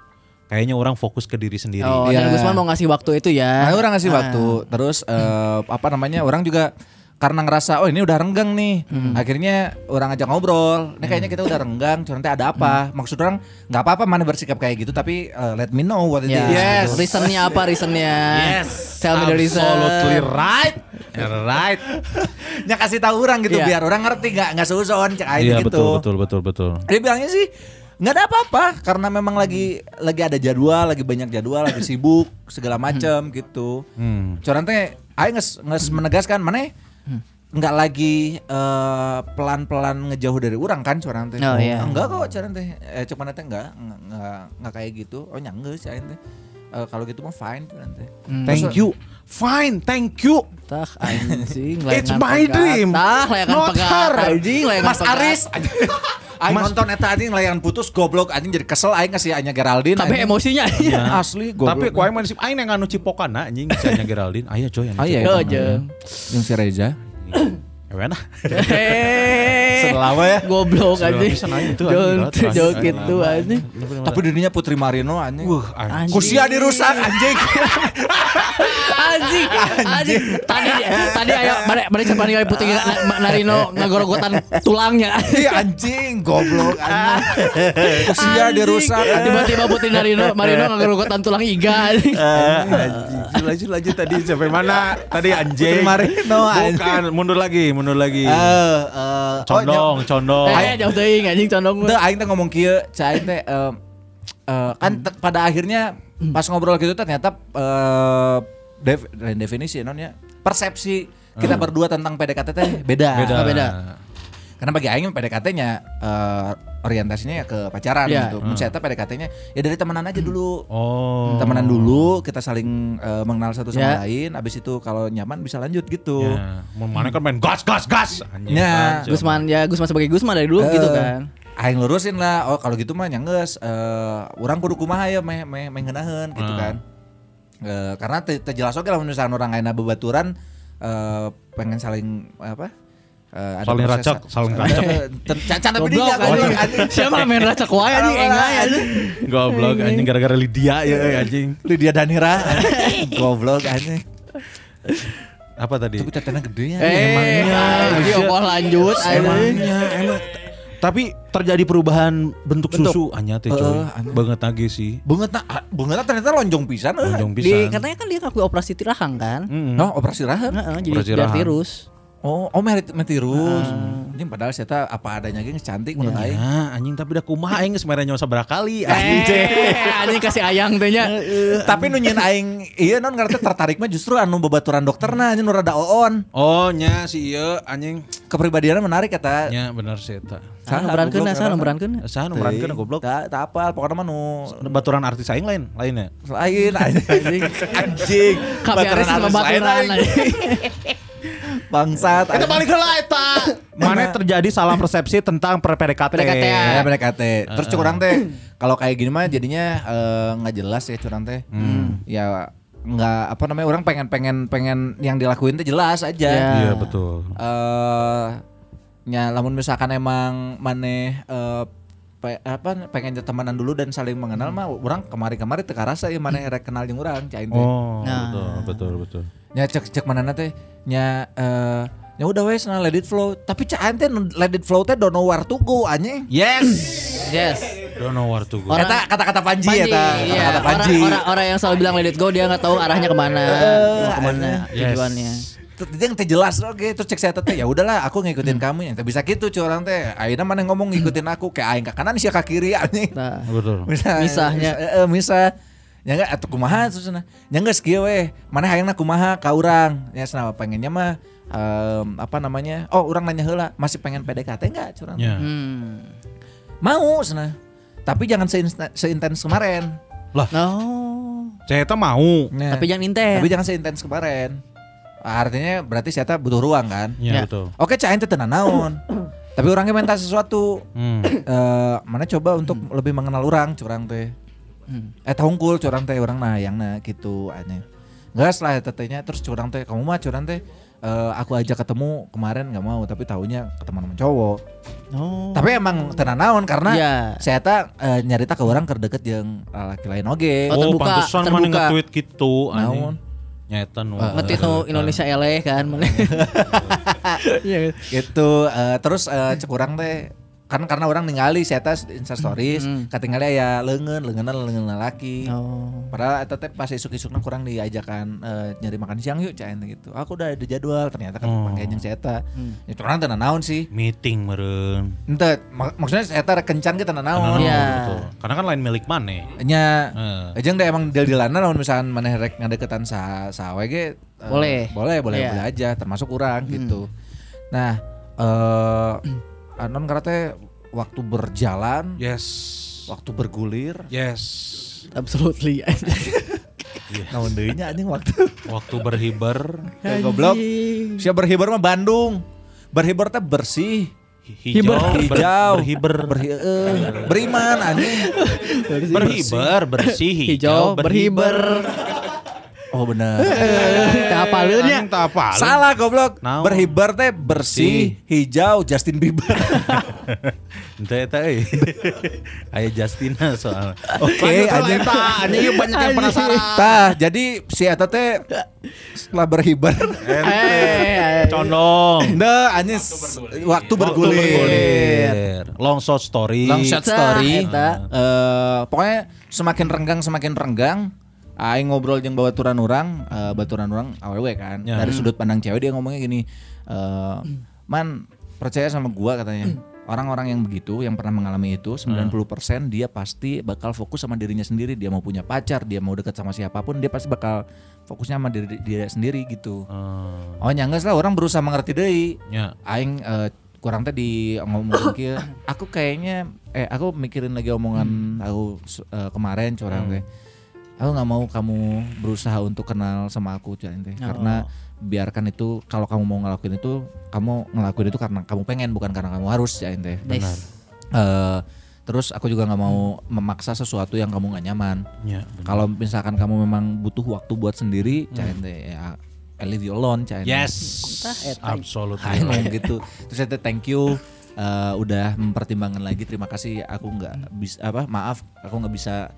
Speaker 2: kayaknya orang fokus ke diri sendiri.
Speaker 3: Oh,
Speaker 1: Iya.
Speaker 3: dan Gusman mau ngasih waktu itu ya.
Speaker 1: Nah, orang ngasih
Speaker 3: Ah.
Speaker 1: waktu. Terus eh, apa namanya? Orang juga karena ngerasa oh ini udah renggang nih.
Speaker 3: Hmm.
Speaker 1: Akhirnya orang ajak ngobrol. Ini kayaknya kita udah renggang, cuma nanti ada apa? Maksud orang nggak apa-apa mana bersikap kayak gitu tapi eh, let me know what it
Speaker 3: Ya.
Speaker 1: is.
Speaker 2: Yes.
Speaker 3: Reasonnya apa reasonnya?
Speaker 2: Yes.
Speaker 3: Tell me the reason.
Speaker 2: Absolutely right. Right.
Speaker 1: Ya kasih tahu orang gitu
Speaker 3: Iya.
Speaker 1: biar orang ngerti nggak nggak seuzon cek aja
Speaker 2: Iya
Speaker 1: gitu.
Speaker 2: betul betul betul betul.
Speaker 1: Dia bilangnya sih nggak ada apa-apa karena memang lagi lagi ada jadwal, lagi banyak jadwal, lagi sibuk segala macam gitu.
Speaker 2: Hmm.
Speaker 1: Cuman teh aing nges, nges menegaskan mana nggak lagi eh, pelan-pelan ngejauh dari orang kan cuman teh.
Speaker 3: Oh, iya.
Speaker 1: Enggak kok cuman teh. Eh cuman teh enggak enggak enggak, kayak gitu. Oh nyangge sih teh. eh, kalau gitu mah fine nanti.
Speaker 2: Thank you. Fine, thank you.
Speaker 3: Tah anjing
Speaker 2: It's my dream.
Speaker 3: Tah pegat
Speaker 2: her.
Speaker 3: anjing
Speaker 1: Mas
Speaker 3: pegat.
Speaker 1: Aris Aing nonton eta anjing layangan putus goblok anjing jadi kesel aing kasih Anya Geraldine.
Speaker 3: Tapi
Speaker 1: anjing.
Speaker 3: emosinya
Speaker 1: Iya. asli goblok.
Speaker 2: Tapi kuaing mah disip aing yang anu cipokana anjing cenah Geraldine. Aya coy
Speaker 1: iya, iya.
Speaker 3: jeung.
Speaker 1: yang si Reza.
Speaker 2: Ewen ah.
Speaker 3: Eh.
Speaker 1: Selama ya.
Speaker 3: Goblok Jok
Speaker 2: anjing.
Speaker 3: jok gitu anjing.
Speaker 1: Tapi dirinya Putri Marino anjing.
Speaker 2: Wah, anjing.
Speaker 1: Kusia dirusak anjing.
Speaker 3: Anjing, anjing. Tadi tadi ayo bare bare cepat ningali putih na- na- Narino ngagorogotan tulangnya.
Speaker 1: Iya anjing goblok anjing. Kusia dirusak.
Speaker 3: Tiba-tiba putih Narino Marino ngagorogotan tulang iga. anjing.
Speaker 2: Anjing. Lanjut lanjut tadi sampai mana? Tadi anjing.
Speaker 1: Putri Marino, anjing.
Speaker 2: Bukan, mundur lagi, mundur lagi.
Speaker 1: Eh, eh,
Speaker 2: Condong, condong.
Speaker 3: Eh, jauh teuing anjing condong.
Speaker 1: Teu aing teh ngomong kieu, cai aing teh em, eh, kan te- pada akhirnya pas ngobrol gitu ternyata eh def- definisi non ya. Persepsi kita berdua tentang PDKT teh beda.
Speaker 2: Beda.
Speaker 3: Oh, beda.
Speaker 1: Karena bagi aing PDKT-nya eh, orientasinya ya ke pacaran
Speaker 3: Iya.
Speaker 1: gitu. Mun saya PDKT-nya ya dari temenan aja dulu.
Speaker 2: Oh.
Speaker 1: Temenan dulu, kita saling eh, mengenal satu sama
Speaker 3: Ya.
Speaker 1: lain, abis itu kalau nyaman bisa lanjut gitu.
Speaker 2: Ya, mau mana kan main gas gas gas.
Speaker 1: Ya.
Speaker 2: Anjing.
Speaker 3: Gusman ya Gusman sebagai Gusman dari dulu
Speaker 1: Eh,
Speaker 3: gitu kan.
Speaker 1: Aing lurusin lah. Oh kalau gitu mah nyangges. eh orang kudu kumaha ya meh meh meh ngeunaheun gitu
Speaker 2: Hmm.
Speaker 1: kan. Eh, karena te, te jelas oke lah misalkan orang ayeuna bebaturan eh pengen saling apa? Eh, ada
Speaker 2: Saling racak, saling racak.
Speaker 1: Eh, tapi
Speaker 3: Goblok
Speaker 1: dia
Speaker 3: anjing. Siapa main racak wae anjing enggak anjing.
Speaker 2: Goblok anjing gara-gara Lydia ya eh, anjing.
Speaker 1: Lydia Danira goblok anjing.
Speaker 2: Apa tadi?
Speaker 1: Tapi tetenya gede ya.
Speaker 3: Eh, anjing opo lanjut anjing.
Speaker 2: Emangnya emang tapi terjadi perubahan bentuk,
Speaker 1: Bentuk.
Speaker 2: susu anya teh coy.
Speaker 1: Anya.
Speaker 2: Banget lagi sih.
Speaker 1: Bunget na, bunget na ternyata lonjong pisan.
Speaker 2: Lonjong
Speaker 3: Di
Speaker 2: pisan.
Speaker 3: katanya kan dia ngaku operasi tirahang kan.
Speaker 2: Mm-mm.
Speaker 1: Oh, operasi rahang.
Speaker 3: Heeh, jadi
Speaker 2: Operasi
Speaker 3: virus.
Speaker 1: Oh, oh merit metirus. Anjing padahal saya apa adanya ge cantik menurut aing.
Speaker 2: Ya, anjing tapi udah kumaha aing geus mere nyoba sabaraha kali.
Speaker 3: Eh, anjing kasih ayang teh nya.
Speaker 1: Tapi nu nyeun aing iya non ngarana tertarik mah justru anu babaturan dokterna nya nu rada oon.
Speaker 2: Oh nya si ieu anjing.
Speaker 1: Kepribadiannya menarik kata.
Speaker 2: Nya bener sih eta.
Speaker 3: Saha numerankeun saha numerankeun.
Speaker 2: Saha nu merankeun goblok.
Speaker 1: Tak tak apal pokoknya mah nu
Speaker 2: Baturan artis aing lain, lainnya.
Speaker 1: lain anjing. Anjing.
Speaker 3: Sama
Speaker 1: artis lain,
Speaker 3: baturan
Speaker 1: anjing.
Speaker 3: anjing.
Speaker 1: Bangsat.
Speaker 2: Kita balik heula eta. Mana terjadi salah persepsi tentang per PDKT.
Speaker 3: PDKT.
Speaker 1: Ya PDKT. Terus curang teh kalau kayak gini mah jadinya eh, nggak jelas ya curang teh. Ya nggak apa namanya orang pengen pengen pengen yang dilakuin teh jelas aja.
Speaker 3: Ya.
Speaker 2: Iya betul.
Speaker 1: eh nya lamun misalkan emang maneh eh, pe- apa pengen temenan dulu dan saling mengenal mah orang kemari-kemari teu karasa ya maneh rek kenal jeung urang cain teh.
Speaker 2: Oh,
Speaker 3: Nah.
Speaker 2: betul, betul, betul.
Speaker 1: Nya cek cek mana teh nya eh ya udah wes nah let it flow tapi teh nu let it flow teh don't know where to go anjing.
Speaker 2: Yes.
Speaker 3: Yes.
Speaker 2: Don't know where to go.
Speaker 3: Orang-
Speaker 1: Eta kata-kata Panji,
Speaker 3: Panji,
Speaker 1: eta
Speaker 3: iya.
Speaker 1: kata-kata Panji.
Speaker 3: Orang, orang, orang yang selalu bilang let it go dia nggak tahu arahnya ke mana, mau ke mana
Speaker 2: Yes.
Speaker 3: tujuannya.
Speaker 1: Dia teh jelas oke terus cek saya teh ya udahlah aku ngikutin kamu yang bisa gitu cuy orang teh ayeuna mana ngomong ngikutin aku kayak aing ke kanan sih ke kiri anjing
Speaker 3: Nah,
Speaker 2: Betul.
Speaker 1: Misah,
Speaker 3: Misahnya.
Speaker 1: misah, eh, misah. Ya enggak atuh kumaha terus cenah. Ya enggak kieu we. Mana hayangna kumaha ka urang. Ya cenah pengennya mah em, apa namanya? Oh, urang nanya heula, masih pengen PDKT enggak curang?
Speaker 2: Ya.
Speaker 3: hmm.
Speaker 1: Mau cenah. Tapi jangan seintens kemarin.
Speaker 3: Oh.
Speaker 2: Saya mau.
Speaker 1: Nah,
Speaker 3: Tapi jangan intens.
Speaker 1: tapi jangan seintens kemarin. Artinya berarti saya butuh ruang kan?
Speaker 2: Ya,
Speaker 3: Ya.
Speaker 2: betul.
Speaker 1: Oke, cah ente tenan naon. tapi orangnya minta sesuatu.
Speaker 2: Hmm.
Speaker 1: Eh, mana coba untuk lebih mengenal orang curang teh.
Speaker 3: Hmm.
Speaker 1: Eh hungkul curang teh orang nah yang nah gitu aneh. Enggak setelah tetenya terus curang teh kamu mah curang teh eh, aku ajak ketemu kemarin nggak mau tapi tahunya ketemu sama cowok.
Speaker 3: Oh.
Speaker 1: Tapi emang tenan naon karena
Speaker 3: Iya.
Speaker 1: saya tak eh, nyarita ke orang kedeket yang laki lain oge.
Speaker 3: Oh,
Speaker 2: Oh,
Speaker 3: terbuka,
Speaker 2: pantesan mana
Speaker 3: terbuka.
Speaker 2: nge-tweet gitu anjing.
Speaker 1: Naon?
Speaker 2: Nyata nu.
Speaker 3: Ngetit nu Indonesia eleh kan mana. Iya.
Speaker 1: gitu eh, terus eh, cek urang teh kan karena orang ningali saya tes insta stories
Speaker 3: Hmm.
Speaker 1: katinggali ya lengan lengan lengan laki
Speaker 3: Oh.
Speaker 1: Padahal eta teh pas isuk-isukna kurang diajakan eh, nyari makan siang yuk cain gitu. Aku udah ada jadwal ternyata kan
Speaker 2: Oh.
Speaker 1: pakai yang si eta.
Speaker 3: Hmm.
Speaker 1: Ya curang teu naon sih.
Speaker 2: meeting meren.
Speaker 1: Ente mak- maksudnya si eta rek kencan kita naon.
Speaker 3: Iya.
Speaker 2: Betul. Karena kan lain milik mana.
Speaker 1: Nya
Speaker 2: Eh.
Speaker 1: Ejeng deh emang deal-dealan lamun misalkan maneh rek ngadeketan sa sawe ge eh,
Speaker 3: Boleh.
Speaker 1: Boleh, boleh,
Speaker 3: Iya.
Speaker 1: boleh aja termasuk urang gitu. Nah, eh anon karena teh waktu berjalan,
Speaker 2: Yes.
Speaker 1: waktu bergulir,
Speaker 2: Yes.
Speaker 3: Absolutely.
Speaker 1: Naon deui nya anjing waktu.
Speaker 2: Waktu berhiber
Speaker 1: Goblok. Siap berhibar mah Bandung. Berhibar teh bersih.
Speaker 2: hijau,
Speaker 1: hijau,
Speaker 2: berhiber,
Speaker 1: berhi beriman anjing.
Speaker 2: berhiber, bersih, hijau,
Speaker 3: Hijau berhiber.
Speaker 1: Oh benar.
Speaker 3: Teu apaleunnya.
Speaker 2: Anjing tak apa.
Speaker 1: Salah goblok.
Speaker 2: Naon?
Speaker 1: Berhibar teh bersih, hijau Justin Bieber.
Speaker 2: Ente eta euy. Aya Justina soal.
Speaker 1: Oke, anjing.
Speaker 2: anjing banyak yang penasaran.
Speaker 1: Tah, jadi si eta teh setelah berhibar
Speaker 3: Eh,
Speaker 2: Condong.
Speaker 1: Nah, anjing s- waktu bergulir.
Speaker 2: Long shot story.
Speaker 1: Long shot story.
Speaker 3: eta.
Speaker 1: Eh, pokoknya semakin renggang semakin renggang. Aing ngobrol jeung baturan orang, eh, baturan orang awewe kan.
Speaker 2: Ya.
Speaker 1: Dari sudut pandang cewek dia ngomongnya gini, eh, "Man, percaya sama gua katanya. Orang-orang yang begitu, yang pernah mengalami itu, 90% dia pasti bakal fokus sama dirinya sendiri. Dia mau punya pacar, dia mau dekat sama siapa pun, dia pasti bakal fokusnya sama diri dia sendiri gitu.
Speaker 2: Eh,
Speaker 1: Oh nyangges lah orang berusaha mengerti deui.
Speaker 2: nya.
Speaker 1: Aing eh, kurang tadi ngomongin kieu. Aku kayaknya eh aku mikirin lagi omongan aku eh, kemarin curang teh. Aku nggak mau kamu berusaha untuk kenal sama aku curang teh. Karena biarkan itu kalau kamu mau ngelakuin itu kamu ngelakuin itu karena kamu pengen bukan karena kamu harus ya teh.
Speaker 3: Benar.
Speaker 1: Eh, terus aku juga nggak mau memaksa sesuatu yang kamu nggak nyaman.
Speaker 2: Nya.
Speaker 1: Kalau misalkan kamu memang butuh waktu buat sendiri, hmm. teh ya I leave you alone, Cah.
Speaker 2: Yes.
Speaker 1: Aing
Speaker 2: Absolutely.
Speaker 1: ngomong gitu. Terus saya thank you eh, udah mempertimbangkan lagi. Terima kasih. Aku nggak bisa apa? Maaf, aku nggak bisa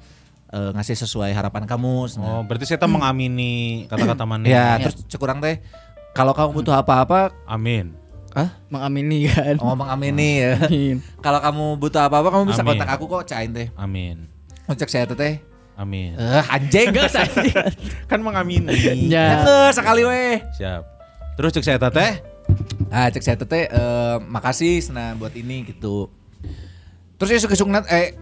Speaker 1: eh, ngasih sesuai harapan kamu.
Speaker 2: Oh, berarti saya tak mengamini kata-kata mana?
Speaker 1: ya, terus cekurang teh. Kalau kamu butuh apa-apa,
Speaker 2: Amin.
Speaker 1: ah,
Speaker 3: Mengamini kan.
Speaker 1: ngomong amini ya.
Speaker 3: Amin.
Speaker 1: Kalau kamu butuh apa-apa, kamu bisa
Speaker 2: Amin.
Speaker 1: kontak aku kok, cain teh.
Speaker 2: Amin.
Speaker 1: Ngecek saya teh teh.
Speaker 2: Amin.
Speaker 1: Eh, anjing.
Speaker 3: Enggak saya.
Speaker 2: Kan mengamini.
Speaker 3: Ya.
Speaker 1: Ngeus sekali weh.
Speaker 2: Siap. Terus cek saya teh.
Speaker 1: Ah, cek saya teh eh, makasih senang buat ini gitu. Terus esuk eh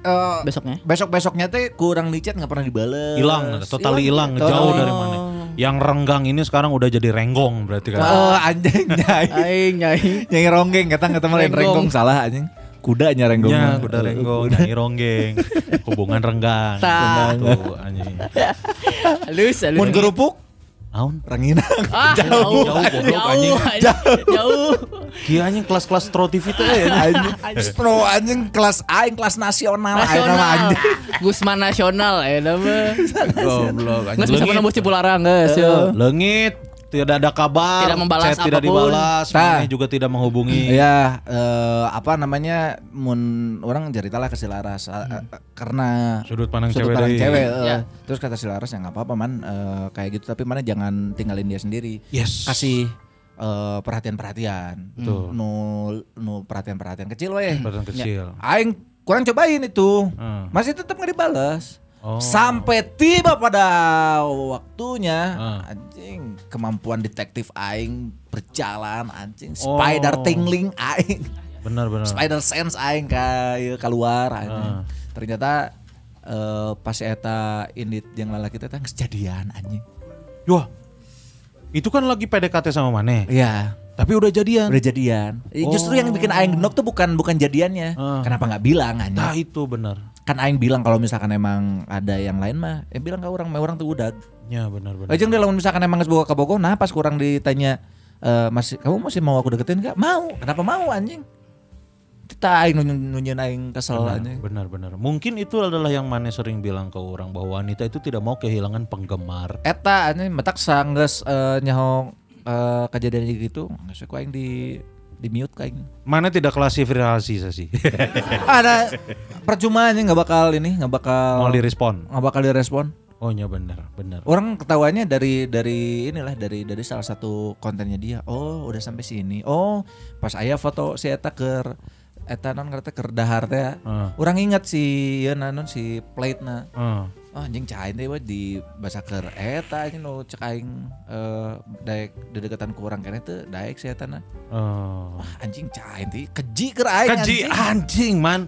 Speaker 1: eh,
Speaker 3: Besoknya.
Speaker 1: besok besoknya teh kurang di chat nggak pernah dibales.
Speaker 2: Hilang, totally hilang, jauh dari mana. Yang renggang ini sekarang udah jadi renggong berarti kan.
Speaker 1: Oh anjing nyai.
Speaker 3: Aing nyai.
Speaker 1: Nyai ronggeng kata nggak lain
Speaker 3: Renggong.
Speaker 1: renggong salah anjing. Kuda nya renggong.
Speaker 2: Ya, udah renggong, nyanyi ronggeng, hubungan renggang. Tuh, anjing.
Speaker 3: Halus, halus.
Speaker 1: Mun gerupuk
Speaker 2: Naon?
Speaker 1: ranginang.
Speaker 3: Ah, jauh,
Speaker 2: jauh, goblok,
Speaker 3: jauh,
Speaker 2: anjing.
Speaker 3: jauh, jauh.
Speaker 2: Kia anjing kelas-kelas Tro TV teh ya.
Speaker 1: Anjing. Stro anjing kelas aing kelas nasional aing nama
Speaker 3: Nasional,
Speaker 1: anjing.
Speaker 3: Gusman nasional, ya nama.
Speaker 2: Goblok
Speaker 3: Nggak bisa menembus Cipularang, guys. yo.
Speaker 2: Leungit, tidak ada kabar,
Speaker 3: Tidak membalas
Speaker 2: chat tidak
Speaker 3: apa pun.
Speaker 2: dibalas,
Speaker 1: Tah.
Speaker 2: mana juga tidak menghubungi.
Speaker 1: Ya, eh, apa namanya? Mun orang cerita lah ke si Laras eh, eh, karena
Speaker 2: Sudut pandang
Speaker 1: sudut
Speaker 2: cewek
Speaker 1: pandang cewek. eh.
Speaker 3: Ya.
Speaker 1: Terus kata si Laras ya nggak apa-apa man eh, kayak gitu tapi mana jangan tinggalin dia sendiri.
Speaker 2: Yes.
Speaker 1: Kasih eh, perhatian-perhatian.
Speaker 2: Betul.
Speaker 1: Nu nu perhatian-perhatian kecil weh.
Speaker 2: Perhatian kecil.
Speaker 1: Aing kurang cobain itu.
Speaker 2: Hmm.
Speaker 1: Masih tetap nggak dibalas.
Speaker 2: Oh.
Speaker 1: Sampai tiba pada waktunya
Speaker 2: Hmm.
Speaker 1: anjing kemampuan detektif aing berjalan anjing
Speaker 2: Oh.
Speaker 1: spider tingling aing
Speaker 2: Benar benar.
Speaker 1: spider sense aing kayak keluar anjing.
Speaker 2: Ah.
Speaker 1: Ternyata eh, pas eta indit yang lalaki teh teh geus jadian anjing.
Speaker 2: Wah. Itu kan lagi PDKT sama Mane.
Speaker 1: Iya.
Speaker 2: Tapi udah jadian.
Speaker 1: Udah jadian. Eh, Justru yang bikin aing genok tuh bukan bukan jadiannya.
Speaker 2: Ah.
Speaker 1: Kenapa nggak bilang anjing?
Speaker 2: Nah, itu benar.
Speaker 1: Kan aing bilang kalau misalkan emang ada yang lain mah, eh bilang ke orang, mah orang tuh udah.
Speaker 2: Ya benar benar.
Speaker 1: Aja dia lamun misalkan emang geus boga ka Bogor, nah pas kurang ditanya eh masih kamu masih mau aku deketin gak? Mau. Kenapa mau anjing? Kita aing nunjuk nunjukin aing kesel
Speaker 2: Benar,
Speaker 1: anjing.
Speaker 2: benar benar. Mungkin itu adalah yang Mane sering bilang ke orang bahwa wanita itu tidak mau kehilangan penggemar.
Speaker 1: Eta anjing metak sanggeus eh, nyaho eh, kejadian gitu. Geus aku aing di di mute ka aing.
Speaker 2: Mane tidak klasifikasi sih.
Speaker 1: Ada percuma anjing nggak bakal ini, nggak bakal
Speaker 2: mau direspon.
Speaker 1: nggak bakal direspon.
Speaker 2: Oh iya benar, benar.
Speaker 1: Orang ketawanya dari dari inilah dari dari salah satu kontennya dia. Oh, udah sampai sini. Oh, pas aya foto si eta keur eta non ngerti keur dahar teh.
Speaker 2: Ah.
Speaker 1: Orang ingat si ya nanon si plate na.
Speaker 2: Ah.
Speaker 1: Oh, anjing cain teh we di bahasa keur eta anjing nu cek aing eh daek dedeketan ku urang keneh teh daek si eta na.
Speaker 2: Oh.
Speaker 1: Wah, anjing cain teh keji keur aing
Speaker 2: Keji
Speaker 1: anjing.
Speaker 2: anjing man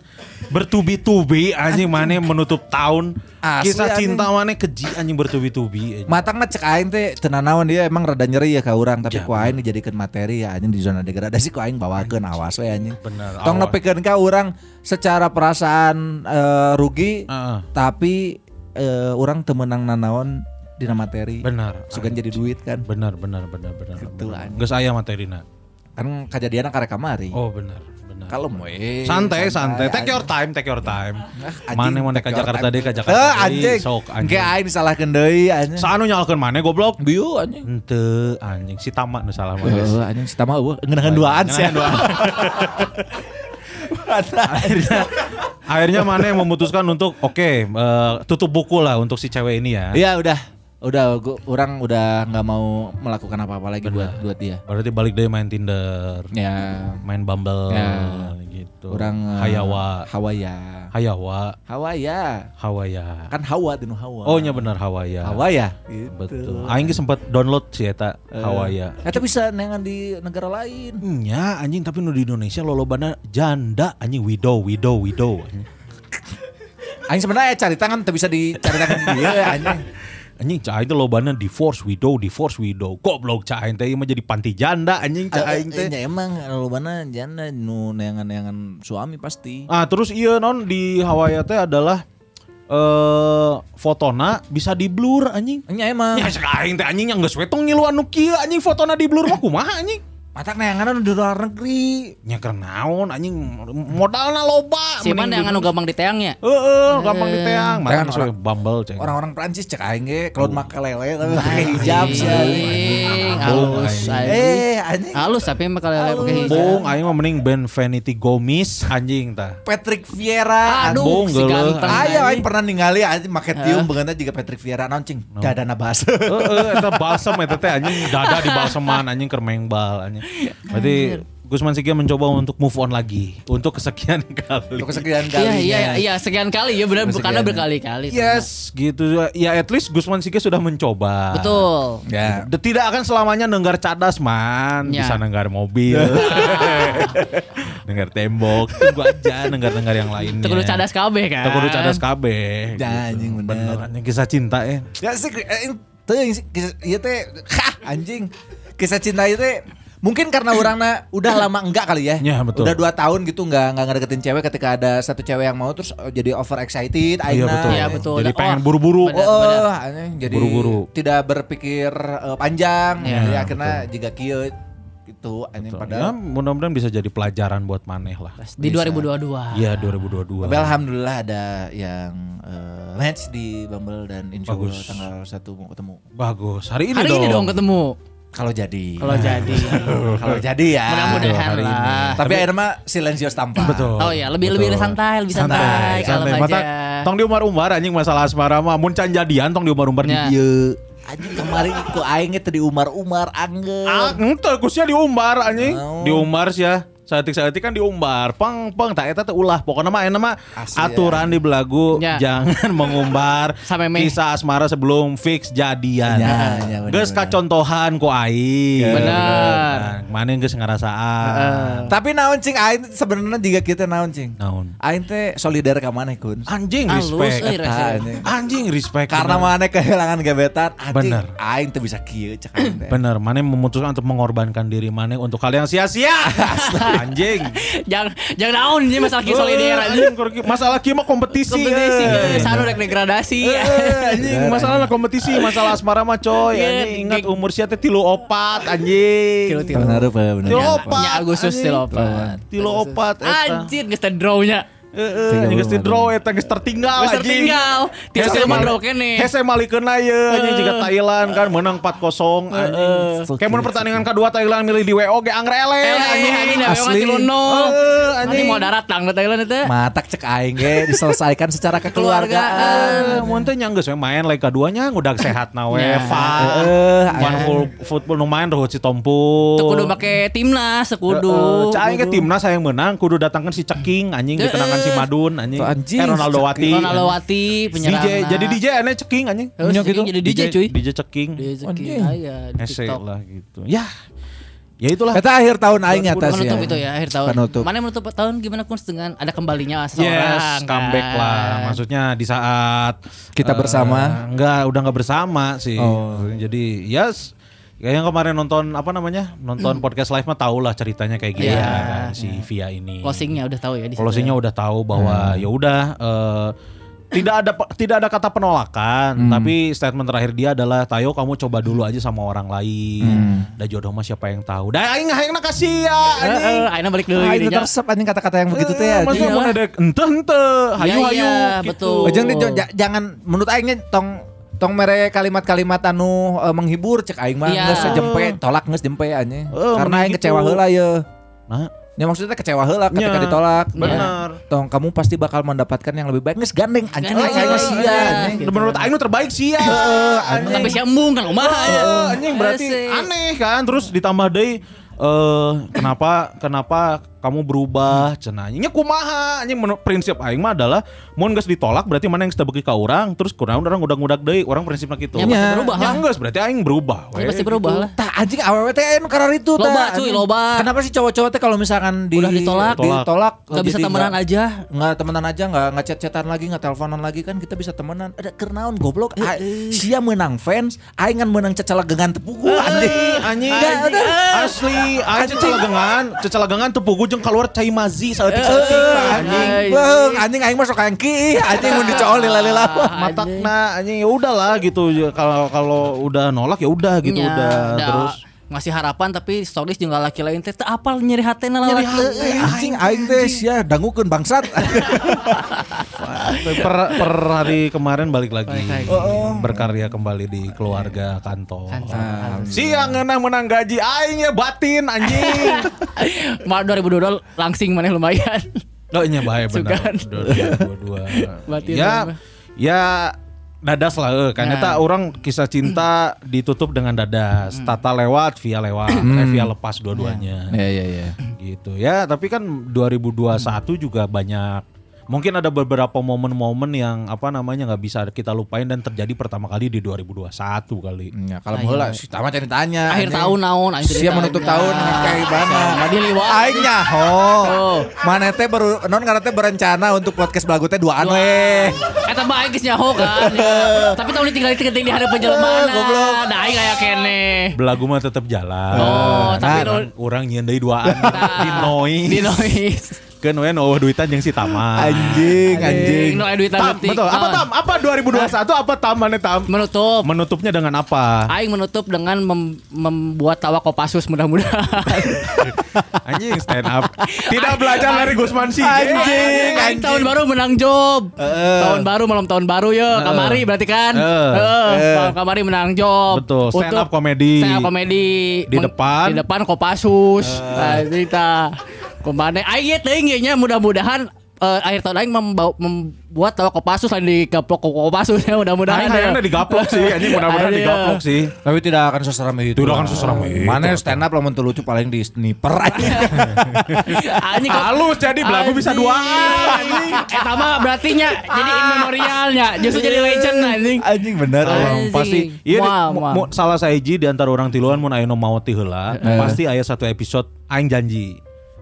Speaker 2: bertubi-tubi anjing Mane menutup tahun
Speaker 1: Asli,
Speaker 2: kisah
Speaker 1: anjing.
Speaker 2: cinta Mane keji anjing bertubi-tubi anjing.
Speaker 1: Matangna cek aing teh tenanawan dia emang rada nyeri ya ka urang tapi
Speaker 2: Ya,
Speaker 1: ku aing dijadikeun materi ya anjing di zona degradasi ku aing bawakeun awas we anjing.
Speaker 2: Bener,
Speaker 1: Tong nepikeun ka urang secara perasaan eh, rugi
Speaker 2: Heeh.
Speaker 1: tapi eh, orang temenang nanaon dina materi.
Speaker 2: Benar.
Speaker 1: Sugan jadi duit kan.
Speaker 2: Benar, benar, benar, benar.
Speaker 1: Gitu,
Speaker 2: benar. Geus aya materina.
Speaker 1: Kan kejadian karek kamari.
Speaker 2: Oh, benar, benar.
Speaker 1: Kalau mau eh,
Speaker 2: santai, santai. Take your time, take your time.
Speaker 1: anjing,
Speaker 2: Mana mau ke Jakarta deh, ke Jakarta
Speaker 1: Eh, anjing.
Speaker 2: Sok
Speaker 1: Ge
Speaker 2: anjing.
Speaker 1: aing disalahkeun deui anjing.
Speaker 2: Saanu nyalkeun mana goblok?
Speaker 1: Biu anjing.
Speaker 2: Ente anjing si Tama nu salah mah.
Speaker 1: Heeh, anjing si Tama eueuh ngeunangan duaan sih.
Speaker 2: akhirnya akhirnya mana yang memutuskan untuk oke eh, tutup buku lah untuk si cewek ini ya.
Speaker 1: Iya udah. Udah gua, orang udah nggak mau melakukan apa-apa lagi buat buat dia.
Speaker 2: Berarti balik deh main Tinder,
Speaker 1: Ya.
Speaker 2: main Bumble
Speaker 1: Ya.
Speaker 2: gitu.
Speaker 1: Orang eh,
Speaker 2: Hayawa,
Speaker 1: Hawaya.
Speaker 2: Hayawa,
Speaker 1: Hawaya.
Speaker 2: Hawaya.
Speaker 1: Kan Hawa dinu Hawa.
Speaker 2: Oh nya bener Hawaya.
Speaker 1: Hawaya.
Speaker 2: Betul. Aing sempat download sih eta Hawaya.
Speaker 1: Eta bisa nengan di negara lain.
Speaker 2: Nya anjing tapi nu di Indonesia lolobana janda anjing widow widow widow anjing.
Speaker 1: Aing sebenarnya cari tangan tuh bisa dicari tangan dia anjing.
Speaker 2: Anjing cah teh lobana divorce widow divorce widow. Goblok cah aing teh ieu mah jadi panti janda anjing cah aing teh.
Speaker 1: Ya emang lu mana janda nu neangan-neangan suami pasti.
Speaker 2: Ah terus iya non di Hawaii teh adalah eh fotona bisa di blur anjing.
Speaker 1: Nya emang.
Speaker 2: Ya cek aing teh anjing yang geus we tong ngiluan nu kieu anjing fotona di blur mah kumaha anjing.
Speaker 1: Mata neangan di luar negeri.
Speaker 2: Nya keur naon anjing modalna loba.
Speaker 3: Si mana yang anu gampang diteangnya?
Speaker 2: Heeh, gampang diteang.
Speaker 1: Teang
Speaker 2: Mana orang Bumble ceng.
Speaker 1: Orang-orang Prancis cek aing ge Claude Makelele tapi pakai hijab sih. anjing.
Speaker 3: Anjing, halus
Speaker 2: anjing.
Speaker 3: anjing.
Speaker 1: Eh anjing.
Speaker 3: Halus tapi kalau pakai hijab.
Speaker 2: Bung, aing mah mending band Vanity Gomis anjing tah.
Speaker 1: Patrick Vieira.
Speaker 3: Aduh,
Speaker 2: Bung,
Speaker 3: si ganteng.
Speaker 1: Ayo
Speaker 3: anjing.
Speaker 1: aing pernah ningali anjing make tiung beungeutna juga Patrick Vieira naon cing. Dadana bahasa.
Speaker 2: Heeh, eta balsam eta teh anjing dada di balseman anjing keur mengbal anjing. Berarti Gusman Sigia mencoba untuk move on lagi untuk kesekian kali.
Speaker 1: Untuk kesekian
Speaker 3: Iya
Speaker 1: kalinya.
Speaker 3: iya iya sekian kali ya benar
Speaker 1: Sekian.
Speaker 3: karena berkali-kali.
Speaker 2: Yes, gitu. Ya at least Gusman Sigia sudah mencoba.
Speaker 3: Betul.
Speaker 1: Ya.
Speaker 2: D- Tidak akan selamanya nenggar cadas man,
Speaker 3: Ya.
Speaker 2: bisa nenggar mobil, nenggar tembok, tunggu aja nenggar-nenggar yang lainnya.
Speaker 3: Itu kudu cadas kabeh kan.
Speaker 2: Itu kudu cadas KB.
Speaker 1: Ya, anjing, bener.
Speaker 2: Anjing kisah cinta ya.
Speaker 1: Ya sih eh, teu sih kisah- ieu teh hah, anjing. Kisah cinta itu teh mungkin karena orangnya udah lama enggak kali ya.
Speaker 2: Ya, betul.
Speaker 1: Udah dua tahun gitu enggak enggak ngedeketin cewek ketika ada satu cewek yang mau terus eh, jadi over excited
Speaker 2: Iya betul.
Speaker 3: Iya, betul.
Speaker 2: Jadi
Speaker 3: Oh,
Speaker 2: pengen buru-buru.
Speaker 1: Oh, anjing, jadi
Speaker 2: Buru-buru.
Speaker 1: tidak berpikir eh, panjang.
Speaker 3: Iya,
Speaker 1: jadi akhirnya jika kieu gitu anjing
Speaker 2: Ya, mudah-mudahan bisa jadi pelajaran buat maneh lah.
Speaker 3: Di 2022.
Speaker 2: Iya 2022.
Speaker 1: Tapi alhamdulillah ada yang eh, match di Bumble dan insya Allah tanggal satu mau ketemu.
Speaker 2: Bagus. Hari ini
Speaker 3: Hari
Speaker 2: dong.
Speaker 3: ini dong ketemu.
Speaker 1: Kalau jadi.
Speaker 3: Kalau jadi.
Speaker 1: Kalau jadi ya.
Speaker 3: Mudah-mudahan
Speaker 2: hari ini.
Speaker 3: lah.
Speaker 1: Tapi akhirnya mah silensius tampak.
Speaker 2: Betul.
Speaker 3: Oh iya, lebih lebih
Speaker 2: Betul.
Speaker 3: santai, lebih santai, kalem
Speaker 2: Mata,
Speaker 3: aja.
Speaker 2: tong di umar-umar anjing masalah asmara mah mun can jadian tong di umar-umar di
Speaker 3: Ya.
Speaker 2: dieu.
Speaker 1: Anjing kemarin ku aing teh di umar-umar angge.
Speaker 2: Ah, ente kusnya diumbar anjing.
Speaker 1: Oh.
Speaker 2: Diumbar sih ya. Saetik-saetik kan diumbar. Pang pang tak eta teh ulah. Pokoknya mah enak mah
Speaker 1: Asli,
Speaker 2: aturan di belagu
Speaker 3: Ya.
Speaker 2: jangan mengumbar kisah asmara sebelum fix jadian.
Speaker 1: Ya, ya, bener,
Speaker 2: Geus kacontohan ku aing.
Speaker 3: Bener.
Speaker 2: Nah, Mana geus ngarasaan.
Speaker 1: Tapi naon cing aing sebenarnya juga kita naon cing.
Speaker 2: Naon?
Speaker 1: Aing teh solidar ka maneh kun.
Speaker 2: Anjing
Speaker 3: Halus,
Speaker 2: respect.
Speaker 1: anjing.
Speaker 2: Anjing respect.
Speaker 1: Karena
Speaker 2: bener.
Speaker 1: maneh kehilangan gebetan, anjing. Aing teh bisa kieu cek.
Speaker 2: Bener, Mane memutuskan untuk mengorbankan diri Mane untuk hal yang sia-sia. Anjing.
Speaker 3: Jangan jangan naon ini masalah kisah solidar aja.
Speaker 2: Anjing, kur- Masalah kieu mah kompetisi.
Speaker 3: Kompetisi
Speaker 2: eh.
Speaker 3: guys, anu rek degradasi.
Speaker 2: Eh, anjing, masalah kompetisi, masalah asmara mah coy.
Speaker 3: Iya,
Speaker 2: Anjing, ingat umur sia teh tilu opat anjing.
Speaker 3: Tilu tilu.
Speaker 1: Bener apa bener.
Speaker 2: Tilu opat.
Speaker 3: Nya Agustus
Speaker 2: anjing.
Speaker 3: tilu opat.
Speaker 2: Tilu opat eta.
Speaker 3: Anjir geus teh draw-nya.
Speaker 2: Heeh, anjing geus di draw eta geus tertinggal
Speaker 3: Geus
Speaker 2: anjing.
Speaker 3: tertinggal. Tilu mah draw kene.
Speaker 2: Hese malikeun ieu anjing juga Thailand kan menang 4-0 anjing. Kayak mun pertandingan kedua Thailand milih di WO ge angrele
Speaker 3: Eh anjing anjing
Speaker 1: Asli.
Speaker 2: Eh, anjing.
Speaker 3: Mau datang ke Thailand itu.
Speaker 1: Matak cek aing ge diselesaikan secara kekeluargaan.
Speaker 2: Eh, mun teh nyanggeus we main leg kaduanya udah sehat na we fun.
Speaker 1: Heeh,
Speaker 2: Fun full football nu main ruhut si Tompu.
Speaker 3: Teu kudu make timnas, kudu.
Speaker 2: Cai ke timnas yang menang kudu datangkan si Ceking anjing
Speaker 3: Heeh.
Speaker 2: dikenangan si Madun anjing.
Speaker 1: Anjing,
Speaker 2: Eh, Ronaldo Wati.
Speaker 3: Ronaldo Wati
Speaker 2: DJ
Speaker 3: penyerang.
Speaker 2: jadi DJ aneh Ceking anjing.
Speaker 3: Oh,
Speaker 2: Nya
Speaker 3: Ceking jadi DJ, cuy.
Speaker 2: DJ Ceking.
Speaker 3: DJ Ceking. Aya di
Speaker 2: Ese
Speaker 3: TikTok.
Speaker 2: lah gitu. Ya. Ya itulah.
Speaker 1: Eta akhir tahun aing atas ya.
Speaker 3: Menutup itu ya akhir tahun.
Speaker 1: Penutup.
Speaker 3: Mana menutup tahun gimana Kun dengan ada kembalinya seseorang.
Speaker 2: Yes, comeback
Speaker 3: kan.
Speaker 2: lah. Maksudnya di saat
Speaker 1: Kita
Speaker 2: eh,
Speaker 1: bersama?
Speaker 2: Enggak, udah enggak bersama sih.
Speaker 1: Oh.
Speaker 2: Jadi, yes. Kayak yang kemarin nonton apa namanya? Nonton podcast live mah tau lah ceritanya kayak gimana
Speaker 3: Hmm. Iya.
Speaker 2: kan si Via ini.
Speaker 3: Closingnya udah tahu ya di situ
Speaker 2: Closingnya
Speaker 3: ya.
Speaker 2: udah tahu bahwa
Speaker 1: Hmm.
Speaker 2: ya udah eh, tidak ada tidak ada kata penolakan,
Speaker 1: Hmm.
Speaker 2: tapi statement terakhir dia adalah Tayo kamu coba dulu aja sama orang lain.
Speaker 1: Hmm.
Speaker 2: Da jodoh mah siapa yang tahu. Da aing hayang kasih ya anjing.
Speaker 3: Heeh, akhirnya balik deui
Speaker 1: itu
Speaker 3: dinya.
Speaker 1: tersep anjing kata-kata yang begitu teh.
Speaker 2: Eh,
Speaker 1: anjing.
Speaker 2: Maksudnya mau ada ente ente, hayu
Speaker 3: Iya,
Speaker 2: hayu.
Speaker 3: iya,
Speaker 2: gitu.
Speaker 3: betul.
Speaker 1: Ujung di j- jangan menurut aingnya tong tong mere kalimat-kalimat anu eh, menghibur cek aing mah
Speaker 3: Iya.
Speaker 1: geus jempe tolak geus jempe anjing.
Speaker 2: Eh,
Speaker 1: Karena aing
Speaker 2: gitu.
Speaker 1: kecewa heula ye.
Speaker 2: Nah,
Speaker 1: Ya maksudnya kecewa heula ketika
Speaker 2: Nya.
Speaker 1: ditolak.
Speaker 2: benar.
Speaker 1: Tong kamu pasti bakal mendapatkan yang lebih baik. Geus gandeng anjing
Speaker 3: Gandeng,
Speaker 1: aing
Speaker 3: iya.
Speaker 1: sia anjing.
Speaker 3: Gitu.
Speaker 2: Menurut aing terbaik sih ya.
Speaker 3: Tapi si embung kan umaha ya.
Speaker 2: Anjing berarti aneh kan terus ditambah deui eh kenapa kenapa kamu berubah cenah nya kumaha anjing prinsip aing mah adalah mun geus ditolak berarti mana yang beki ka urang terus kurang orang udah-udah deui orang prinsipnya gitu
Speaker 3: Ya, pasti berubah
Speaker 2: Ya,
Speaker 3: lah.
Speaker 2: geus berarti aing berubah
Speaker 3: Ya, pasti berubah lah.
Speaker 1: Tah anjing awewe teh anu karar itu tah.
Speaker 3: Loba, cuy,
Speaker 1: anjing.
Speaker 3: loba.
Speaker 1: Kenapa sih cowok-cowok teh kalau misalkan di,
Speaker 3: Udah ditolak.
Speaker 1: ditolak
Speaker 3: Gak bisa temenan aja.
Speaker 1: nggak temenan aja nggak nggak chat-chatan lagi nggak teleponan lagi kan kita bisa temenan ada kernaon goblok A- sia menang fans aing kan menang cecelegengan tepugu anjing
Speaker 2: anjing
Speaker 1: udah.
Speaker 2: asli aing cecelegengan cecelegengan tepugu jeung keluar cai mazi saeutik
Speaker 1: Eh,
Speaker 2: saeutik
Speaker 1: anjing.
Speaker 3: Ay.
Speaker 1: Beung, anjing aing masuk kayak ki anjing mau dicool lila-lila
Speaker 2: matakna anjing ya udahlah gitu. Kalau kalau udah nolak ya udah gitu
Speaker 3: Nya,
Speaker 2: udah.
Speaker 3: da,
Speaker 2: terus
Speaker 3: ngasih harapan tapi stories juga laki lain teh apal nyeri hatena lah laki.
Speaker 1: Anjing aing teh sia dangukeun bangsat
Speaker 2: per, per hari kemarin balik lagi
Speaker 3: Balik lagi.
Speaker 2: berkarya kembali di keluarga kantor.
Speaker 3: Kantor.
Speaker 2: Siang ngeunah menang gaji aing ya batin anjing.
Speaker 3: Mal 2022 langsing maneh lumayan.
Speaker 2: Oh iya bahaya benar.
Speaker 3: Sugan.
Speaker 2: Dua-dua.
Speaker 3: Batin
Speaker 2: Ya
Speaker 3: mah.
Speaker 2: ya dadas lah eh. kan
Speaker 3: Nah.
Speaker 2: orang kisah cinta ditutup dengan dadas. Tata lewat, via lewat, eh, via lepas dua-duanya.
Speaker 1: ya ya ya
Speaker 2: gitu ya tapi kan 2021 juga banyak mungkin ada beberapa momen-momen yang apa namanya nggak bisa kita lupain dan terjadi pertama kali di 2021 kali
Speaker 1: Ya, kalau heula si tama cari tanya.
Speaker 3: Akhir
Speaker 1: anjing.
Speaker 3: tahun naon aing
Speaker 1: Sia menutup tahun kayak gimana?
Speaker 3: Madi liwat.
Speaker 1: Aing nyaho. Mana teh baru non karena teh berencana untuk podcast belagu teh duaan we.
Speaker 3: Eta mah aing geus nyaho kan. Tapi tahun ditinggal tinggal di hari penjelmaan.
Speaker 1: Goblok.
Speaker 3: Nah aing aya kene.
Speaker 2: belagu mah tetap jalan
Speaker 3: Oh, tapi
Speaker 2: Orang- orang nyeun deui duaan
Speaker 3: Nah,
Speaker 2: di noise
Speaker 3: Di noise.
Speaker 2: Kan we eueuh duitan jeung si Tama
Speaker 1: Anjing, anjing.
Speaker 3: Nu aya duit
Speaker 2: Tam, betul. Apa Tam? Apa 2021 apa Tam mana Tam?
Speaker 3: Menutup.
Speaker 2: Menutupnya dengan apa?
Speaker 3: Aing menutup dengan mem- membuat tawa Kopassus mudah-mudahan.
Speaker 2: Anjing stand up. Tidak belajar dari Gusman sih.
Speaker 1: Anjing,
Speaker 3: Aing tahun baru menang job.
Speaker 1: Eh.
Speaker 3: Tahun baru malam tahun baru ya, kamari berarti kan.
Speaker 2: Eh.
Speaker 3: Heeh, malam kamari menang job.
Speaker 2: Betul, stand up comedy.
Speaker 3: Stand up comedy
Speaker 2: Di depan.
Speaker 3: Di depan Kopassus. Nah, kita. Ke mana? Aing ye teuing nya mudah-mudahan eh, akhir tahun aing membawa, membuat tawa Kopassus lain digaplok ke Kopassus ya mudah-mudahan.
Speaker 2: Aing
Speaker 3: ya.
Speaker 2: hayangna digaplok sih. Anjing mudah-mudahan digaplok sih.
Speaker 1: Tapi tidak akan seseram itu.
Speaker 2: Tidak akan seseram itu.
Speaker 1: Mana stand up lamun lucu paling di sniper aja.
Speaker 3: Anjing kok-
Speaker 2: Halus jadi belagu bisa
Speaker 3: Anjing.
Speaker 2: duaan.
Speaker 3: Eta mah berarti nya jadi in memorialnya, justru jadi legend anjing.
Speaker 1: Anjing bener.
Speaker 3: Anjing.
Speaker 2: pasti iya di- salah saiji di antara orang tiluan mun aya nu mau ti heula pasti aya satu episode aing janji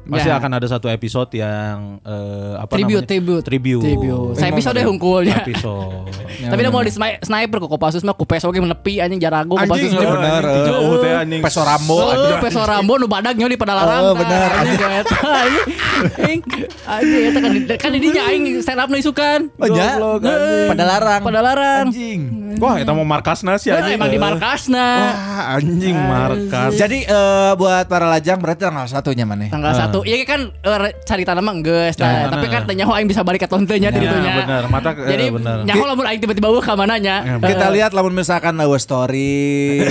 Speaker 2: pasti
Speaker 3: Ya.
Speaker 2: akan ada satu episode yang eh, apa
Speaker 3: Tribute,
Speaker 2: namanya
Speaker 3: tribute.
Speaker 2: tribute
Speaker 3: Tribute. Saya episode
Speaker 2: ada
Speaker 3: hungkulnya.
Speaker 2: episode
Speaker 3: Tapi udah mau di sni- sniper kok Kopassus mah ku PSO ge menepi anjing jarago
Speaker 2: anjing
Speaker 3: Kopassus.
Speaker 2: oh,
Speaker 1: bener,
Speaker 2: anjing,
Speaker 1: eh.
Speaker 2: jauh teh anjing
Speaker 1: Peso Rambo.
Speaker 3: Oh, peso Rambo nu badag nyawa di Padalarang.
Speaker 1: Oh, bener.
Speaker 3: Anjing eta anjing. Anjing eta kan kan di dinya aing stand up nu isukan.
Speaker 1: Oh ya.
Speaker 2: Goblok, anjing.
Speaker 1: Pada larang.
Speaker 3: Padalarang.
Speaker 1: Anjing.
Speaker 2: wah eta mau markasna sih anjing
Speaker 3: emang di markasna.
Speaker 2: wah anjing markas
Speaker 1: Jadi eh, buat para lajang berarti tanggal satunya mana?
Speaker 3: Tanggal satu, iya kan eh, cari tanah mah geus
Speaker 2: Cari
Speaker 3: nah, tapi kan nyaho aing bisa balik ke tontenya di
Speaker 2: Ya,
Speaker 3: ditu nya.
Speaker 2: bener. Mata eh,
Speaker 3: Jadi
Speaker 2: bener.
Speaker 3: nyaho lamun aing tiba-tiba weuh ka mananya.
Speaker 2: Ya,
Speaker 1: Kita lihat lamun misalkan our story.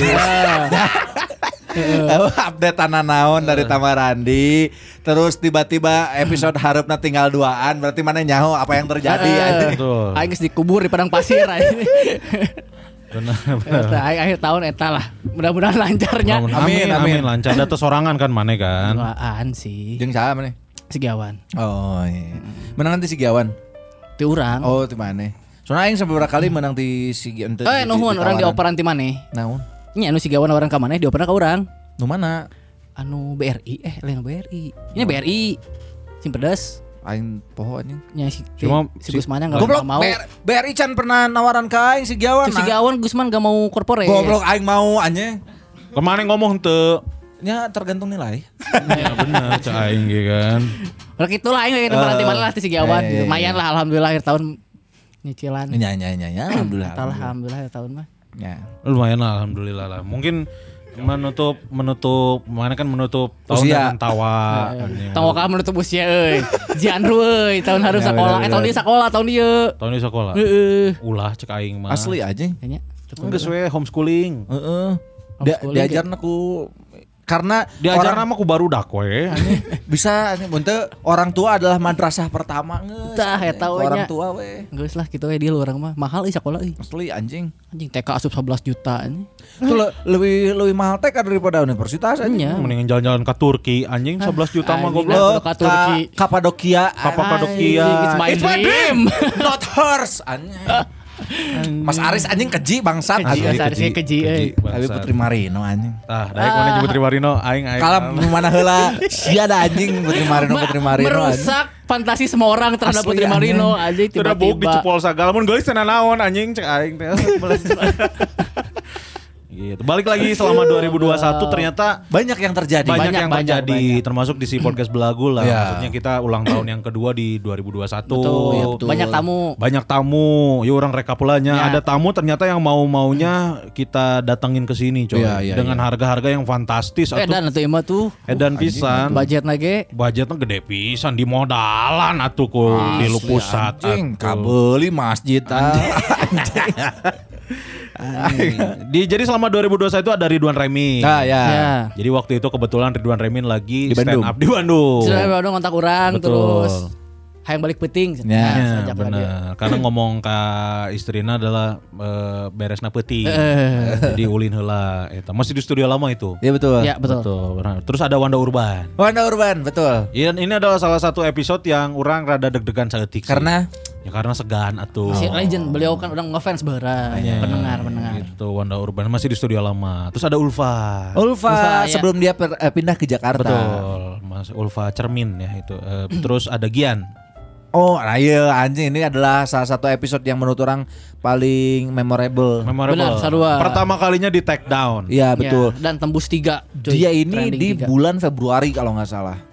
Speaker 1: update tanah naon dari Tamarandi terus tiba-tiba episode harapna tinggal duaan berarti mana nyaho apa yang terjadi
Speaker 3: Eh,
Speaker 2: betul
Speaker 3: Aing dikubur di padang pasir.
Speaker 2: benar benar
Speaker 3: Eta, aing akhir tahun eta lah. Mudah-mudahan lancarnya.
Speaker 2: amin,
Speaker 1: Amin,
Speaker 2: amin,
Speaker 1: amin.
Speaker 2: lancar ada sorangan kan mana kan
Speaker 3: Duaan sih.
Speaker 1: Jeung saha mana?
Speaker 3: Sigawan.
Speaker 1: Oh iya. Menang nanti si Giawan.
Speaker 3: Ti urang.
Speaker 1: Oh, di mana? Soalnya aing beberapa kali menang di si ente
Speaker 3: Eh, nuhun orang dioperan ti maneh.
Speaker 1: Naon?
Speaker 3: Nya anu sigawan orang ka maneh dioperan ka urang.
Speaker 1: Nu mana?
Speaker 3: Anu BRI eh lain BRI. Ini BRI. Sing pedas.
Speaker 1: Aing poho anjing.
Speaker 3: Nya si
Speaker 2: Cuma
Speaker 3: si,
Speaker 2: si-
Speaker 3: Gusman enggak
Speaker 1: Goblok,
Speaker 3: mau.
Speaker 1: BR, BRI Chan pernah nawaran ke aing si Giawan.
Speaker 3: Si Sigawan Gusman gak mau corporate.
Speaker 1: Goblok aing mau anjing.
Speaker 2: kemarin ngomong tuh
Speaker 1: Nya tergantung nilai.
Speaker 2: ya benar cah aing ge kan
Speaker 3: Lah gitu lah aing kayak uh, nanti mana lah ti Sigawan.
Speaker 1: iya, iya,
Speaker 3: Lumayan lah alhamdulillah akhir tahun Nyicilan.
Speaker 1: Nya nya nya nya alhamdulillah.
Speaker 3: Alhamdulillah ya tahun mah.
Speaker 1: Ya.
Speaker 2: Lumayan lah alhamdulillah lah. Mungkin menutup menutup mana kan menutup tahun
Speaker 1: Usia.
Speaker 2: dengan tawa.
Speaker 3: Tahu kan menutup usia euy. Jiandru euy, tahun harus
Speaker 1: Ya,
Speaker 3: sekolah. Eh tahun dia sekolah, tahun dia.
Speaker 2: Tahun ini sekolah.
Speaker 3: Heeh.
Speaker 2: Ulah cek aing mah.
Speaker 1: Asli aja.
Speaker 3: Kayaknya.
Speaker 2: Enggak sesuai homeschooling.
Speaker 1: Heeh. Dia
Speaker 3: Homeschooling
Speaker 1: diajarin aku karena
Speaker 2: Diajar
Speaker 1: orang
Speaker 2: nama aku baru dak we.
Speaker 1: bisa bunte orang tua adalah madrasah pertama ngeus.
Speaker 3: Tah, eta we
Speaker 1: orang tua we.
Speaker 3: Geus lah gitu we di luar mah. Mahal euy sekolah euy.
Speaker 1: Asli anjing.
Speaker 3: Anjing TK asup 11 juta anjing.
Speaker 1: Itu le- lebih lebih mahal TK daripada universitas anjing.
Speaker 3: Nya.
Speaker 2: Mendingan jalan-jalan ke Turki anjing 11 juta mah goblok.
Speaker 3: Ke Turki.
Speaker 1: Ka- Kapadokia.
Speaker 2: Kapadokia.
Speaker 3: It's my
Speaker 1: It's my
Speaker 3: dream.
Speaker 1: Not hers anjing. Mas Aris anjing keji bangsat.
Speaker 3: Keji. Mas Aris keji euy.
Speaker 1: Tapi Putri Marino anjing.
Speaker 2: Tah, daek mana jeung Putri Marino aing aing.
Speaker 1: Kalau mana heula sia ada anjing Putri Marino
Speaker 3: Ma-
Speaker 1: Putri Marino anjing.
Speaker 3: merusak fantasi semua orang terhadap
Speaker 1: Asli,
Speaker 3: Putri
Speaker 1: anjing.
Speaker 3: Marino anjing
Speaker 2: Sudah buk di
Speaker 3: tiba-tiba.
Speaker 2: cepol sagala mun geulis cenah naon anjing cek aing teh. Gitu. Balik lagi selama 2021 ternyata
Speaker 1: Banyak yang terjadi.
Speaker 2: banyak,
Speaker 3: Banyak,
Speaker 2: yang
Speaker 3: banyak,
Speaker 2: terjadi
Speaker 3: banyak.
Speaker 2: termasuk di si podcast belagu lah.
Speaker 1: Iya.
Speaker 2: Maksudnya kita ulang tahun yang kedua di 2021.
Speaker 3: Betul,
Speaker 1: Iya, betul.
Speaker 3: banyak tamu.
Speaker 2: Banyak tamu, yuk orang rekapulanya.
Speaker 3: Ya.
Speaker 2: Ada tamu ternyata yang mau-maunya kita datengin ke sini coy.
Speaker 1: Iya, iya,
Speaker 2: Dengan harga-harga yang fantastis
Speaker 3: Eh
Speaker 2: atuh.
Speaker 3: dan itu imah tuh
Speaker 2: Edan pisan.
Speaker 3: budget lagi
Speaker 2: Budgetnya gede pisan di modalan atuh ku di lu pusat.
Speaker 1: Anjing, kabeli masjid ah.
Speaker 2: Di jadi selama 2021 itu ada Ridwan Remin.
Speaker 1: Nah, ya.
Speaker 3: ya.
Speaker 2: Jadi waktu itu kebetulan Ridwan Remin lagi
Speaker 1: Di
Speaker 2: stand
Speaker 1: Bandung.
Speaker 2: up di Bandung.
Speaker 3: Sudah baru ngontak orang
Speaker 2: Betul.
Speaker 3: terus hayang balik peting.
Speaker 1: Ya,
Speaker 3: Nah,
Speaker 2: Ya, benar. Karena ngomong ke istrina adalah eh, beresna peuting.
Speaker 3: Eh.
Speaker 2: Jadi ulin heula eta. Masih di studio lama itu.
Speaker 1: Iya betul.
Speaker 3: Ya betul.
Speaker 2: benar. Terus ada Wanda Urban.
Speaker 1: Wanda Urban, betul.
Speaker 2: Iya, ini adalah salah satu episode yang orang rada deg-degan saeutik sih.
Speaker 1: Karena
Speaker 2: ya karena segan atuh.
Speaker 3: Si legend beliau kan udah ngefans berat
Speaker 2: Ya,
Speaker 3: pendengar pendengar.
Speaker 2: Gitu Wanda Urban masih di studio lama. Terus ada Ulfa.
Speaker 1: Ulfa,
Speaker 3: Ulfa, ya.
Speaker 1: sebelum dia per- eh, pindah ke Jakarta.
Speaker 2: Betul, Mas Ulfa Cermin ya itu. Eh, terus ada Gian.
Speaker 1: Oh, nah iya anjing ini adalah salah satu episode yang menurut orang paling memorable.
Speaker 2: Memorable.
Speaker 3: Benar, sarua.
Speaker 2: Pertama kalinya di take down.
Speaker 1: Iya, betul.
Speaker 3: Ya, dan tembus tiga.
Speaker 1: Dia ini di
Speaker 3: tiga.
Speaker 1: bulan Februari kalau nggak salah.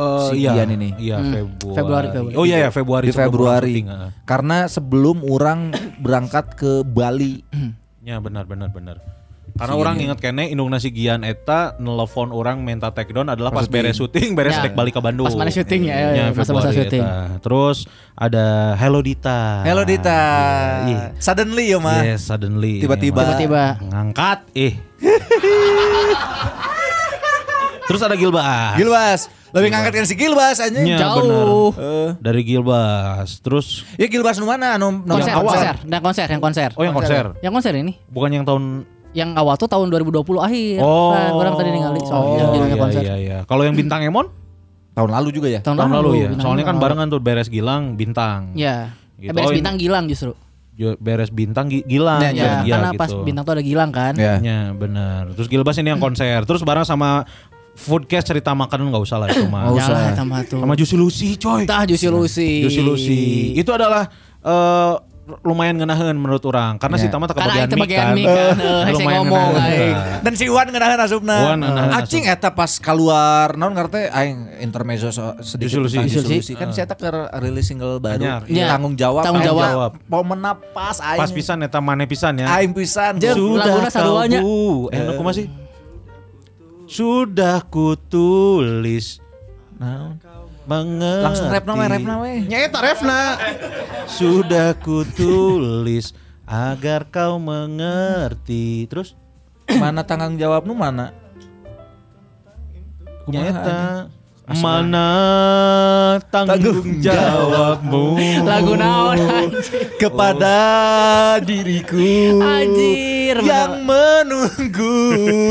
Speaker 2: Eh,
Speaker 1: Si
Speaker 2: iya,
Speaker 1: ini.
Speaker 2: Iya,
Speaker 3: Hmm,
Speaker 2: Februari.
Speaker 3: Februari, Februari.
Speaker 2: Oh iya ya, Februari.
Speaker 1: di Februari.
Speaker 2: syuting.
Speaker 1: Karena sebelum orang berangkat ke Bali.
Speaker 2: Ya benar benar benar. Karena
Speaker 1: Si
Speaker 2: orang inget kene indung nasi Gian eta nelfon orang minta take down adalah pas
Speaker 1: Pas
Speaker 2: beres syuting, beres
Speaker 3: Ya.
Speaker 2: balik ke Bandung.
Speaker 3: Pas mana syuting ya, ya,
Speaker 2: Ya,
Speaker 3: masa-masa
Speaker 2: Februari
Speaker 3: syuting.
Speaker 2: eta. Terus ada Hello Dita.
Speaker 1: Hello Dita.
Speaker 2: Iya.
Speaker 1: Suddenly ya mah.
Speaker 2: Yes, suddenly.
Speaker 1: Tiba-tiba.
Speaker 2: Ini mah.
Speaker 3: Tiba-tiba.
Speaker 2: ngangkat eh. Terus ada Gilbas.
Speaker 1: Gilbas. Lebih ngangkat kan si Gilbas anjing.
Speaker 2: Ya,
Speaker 3: Jauh.
Speaker 2: benar.
Speaker 1: Eh.
Speaker 2: Dari Gilbas. Terus
Speaker 1: Ya Gilbas nu mana anu nu
Speaker 3: Konser,
Speaker 2: Yang awal.
Speaker 3: konser, dan konser, yang konser.
Speaker 2: oh yang konser.
Speaker 3: Yang konser ini,
Speaker 2: Bukan yang tahun
Speaker 3: yang awal tuh tahun 2020 akhir.
Speaker 2: Oh.
Speaker 3: Nah, orang tadi ningali soalnya
Speaker 2: Oh,
Speaker 3: judulnya
Speaker 2: iya,
Speaker 3: konser.
Speaker 2: iya, iya. Kalau yang bintang Emon
Speaker 1: tahun lalu juga ya.
Speaker 3: Tahun,
Speaker 2: tahun lalu ya.
Speaker 3: bintang
Speaker 2: Soalnya kan
Speaker 3: lalu.
Speaker 2: barengan tuh beres Gilang bintang.
Speaker 3: Ya.
Speaker 2: Gitu.
Speaker 3: Eh, beres
Speaker 2: Oh, ini-
Speaker 3: bintang Gilang justru.
Speaker 2: Beres bintang Gi- Gilang.
Speaker 1: Ya,
Speaker 3: Ya,
Speaker 1: ya,
Speaker 2: Iya,
Speaker 3: karena
Speaker 2: gitu.
Speaker 3: pas bintang tuh ada Gilang kan.
Speaker 1: Ya.
Speaker 2: Ya benar. Terus Gilbas ini yang konser. Terus bareng sama Foodcast cerita makanan nggak usah lah itu mah.
Speaker 1: Nggak usah.
Speaker 3: Sama tuh.
Speaker 2: Sama Juicy Lucy coy.
Speaker 3: Tah Juicy Lucy.
Speaker 2: Juicy Lucy. Itu adalah eh, lumayan ngenahan menurut orang karena
Speaker 1: Ya.
Speaker 2: si Tama tak kebagian kan.
Speaker 3: mic kan, eh, hese
Speaker 2: Lumayan
Speaker 3: ngomong, aing.
Speaker 1: Dan si Wan ngenahan asupna.
Speaker 2: Wan ngenahan
Speaker 1: Acing eta pas keluar naon ngarteh aing intermezzo so, sedikit
Speaker 2: Juicy Lucy.
Speaker 1: Juicy Lucy. Kan si eta keur rilis single baru.
Speaker 2: Anyar.
Speaker 3: Iya.
Speaker 1: Tanggung jawab.
Speaker 3: Tanggung
Speaker 2: jawab.
Speaker 1: Mau menapas aing.
Speaker 2: Pas pisan eta maneh pisan ya.
Speaker 1: Aing pisan.
Speaker 3: Jeung, laguna saduanya.
Speaker 2: Eh, nu kumaha sih? Sudah kutulis
Speaker 1: Naon?
Speaker 2: mengerti.
Speaker 1: Langsung rap nama rap nama.
Speaker 2: Nyeta refna. Sudah kutulis agar kau mengerti. Terus
Speaker 1: Mana tanggung jawab nu mana? Kumaha,
Speaker 2: nyeta mana tanggung
Speaker 1: Tanggung
Speaker 2: jawabmu
Speaker 3: Lagu naon
Speaker 1: kepada diriku
Speaker 3: Anjir.
Speaker 1: yang menunggu.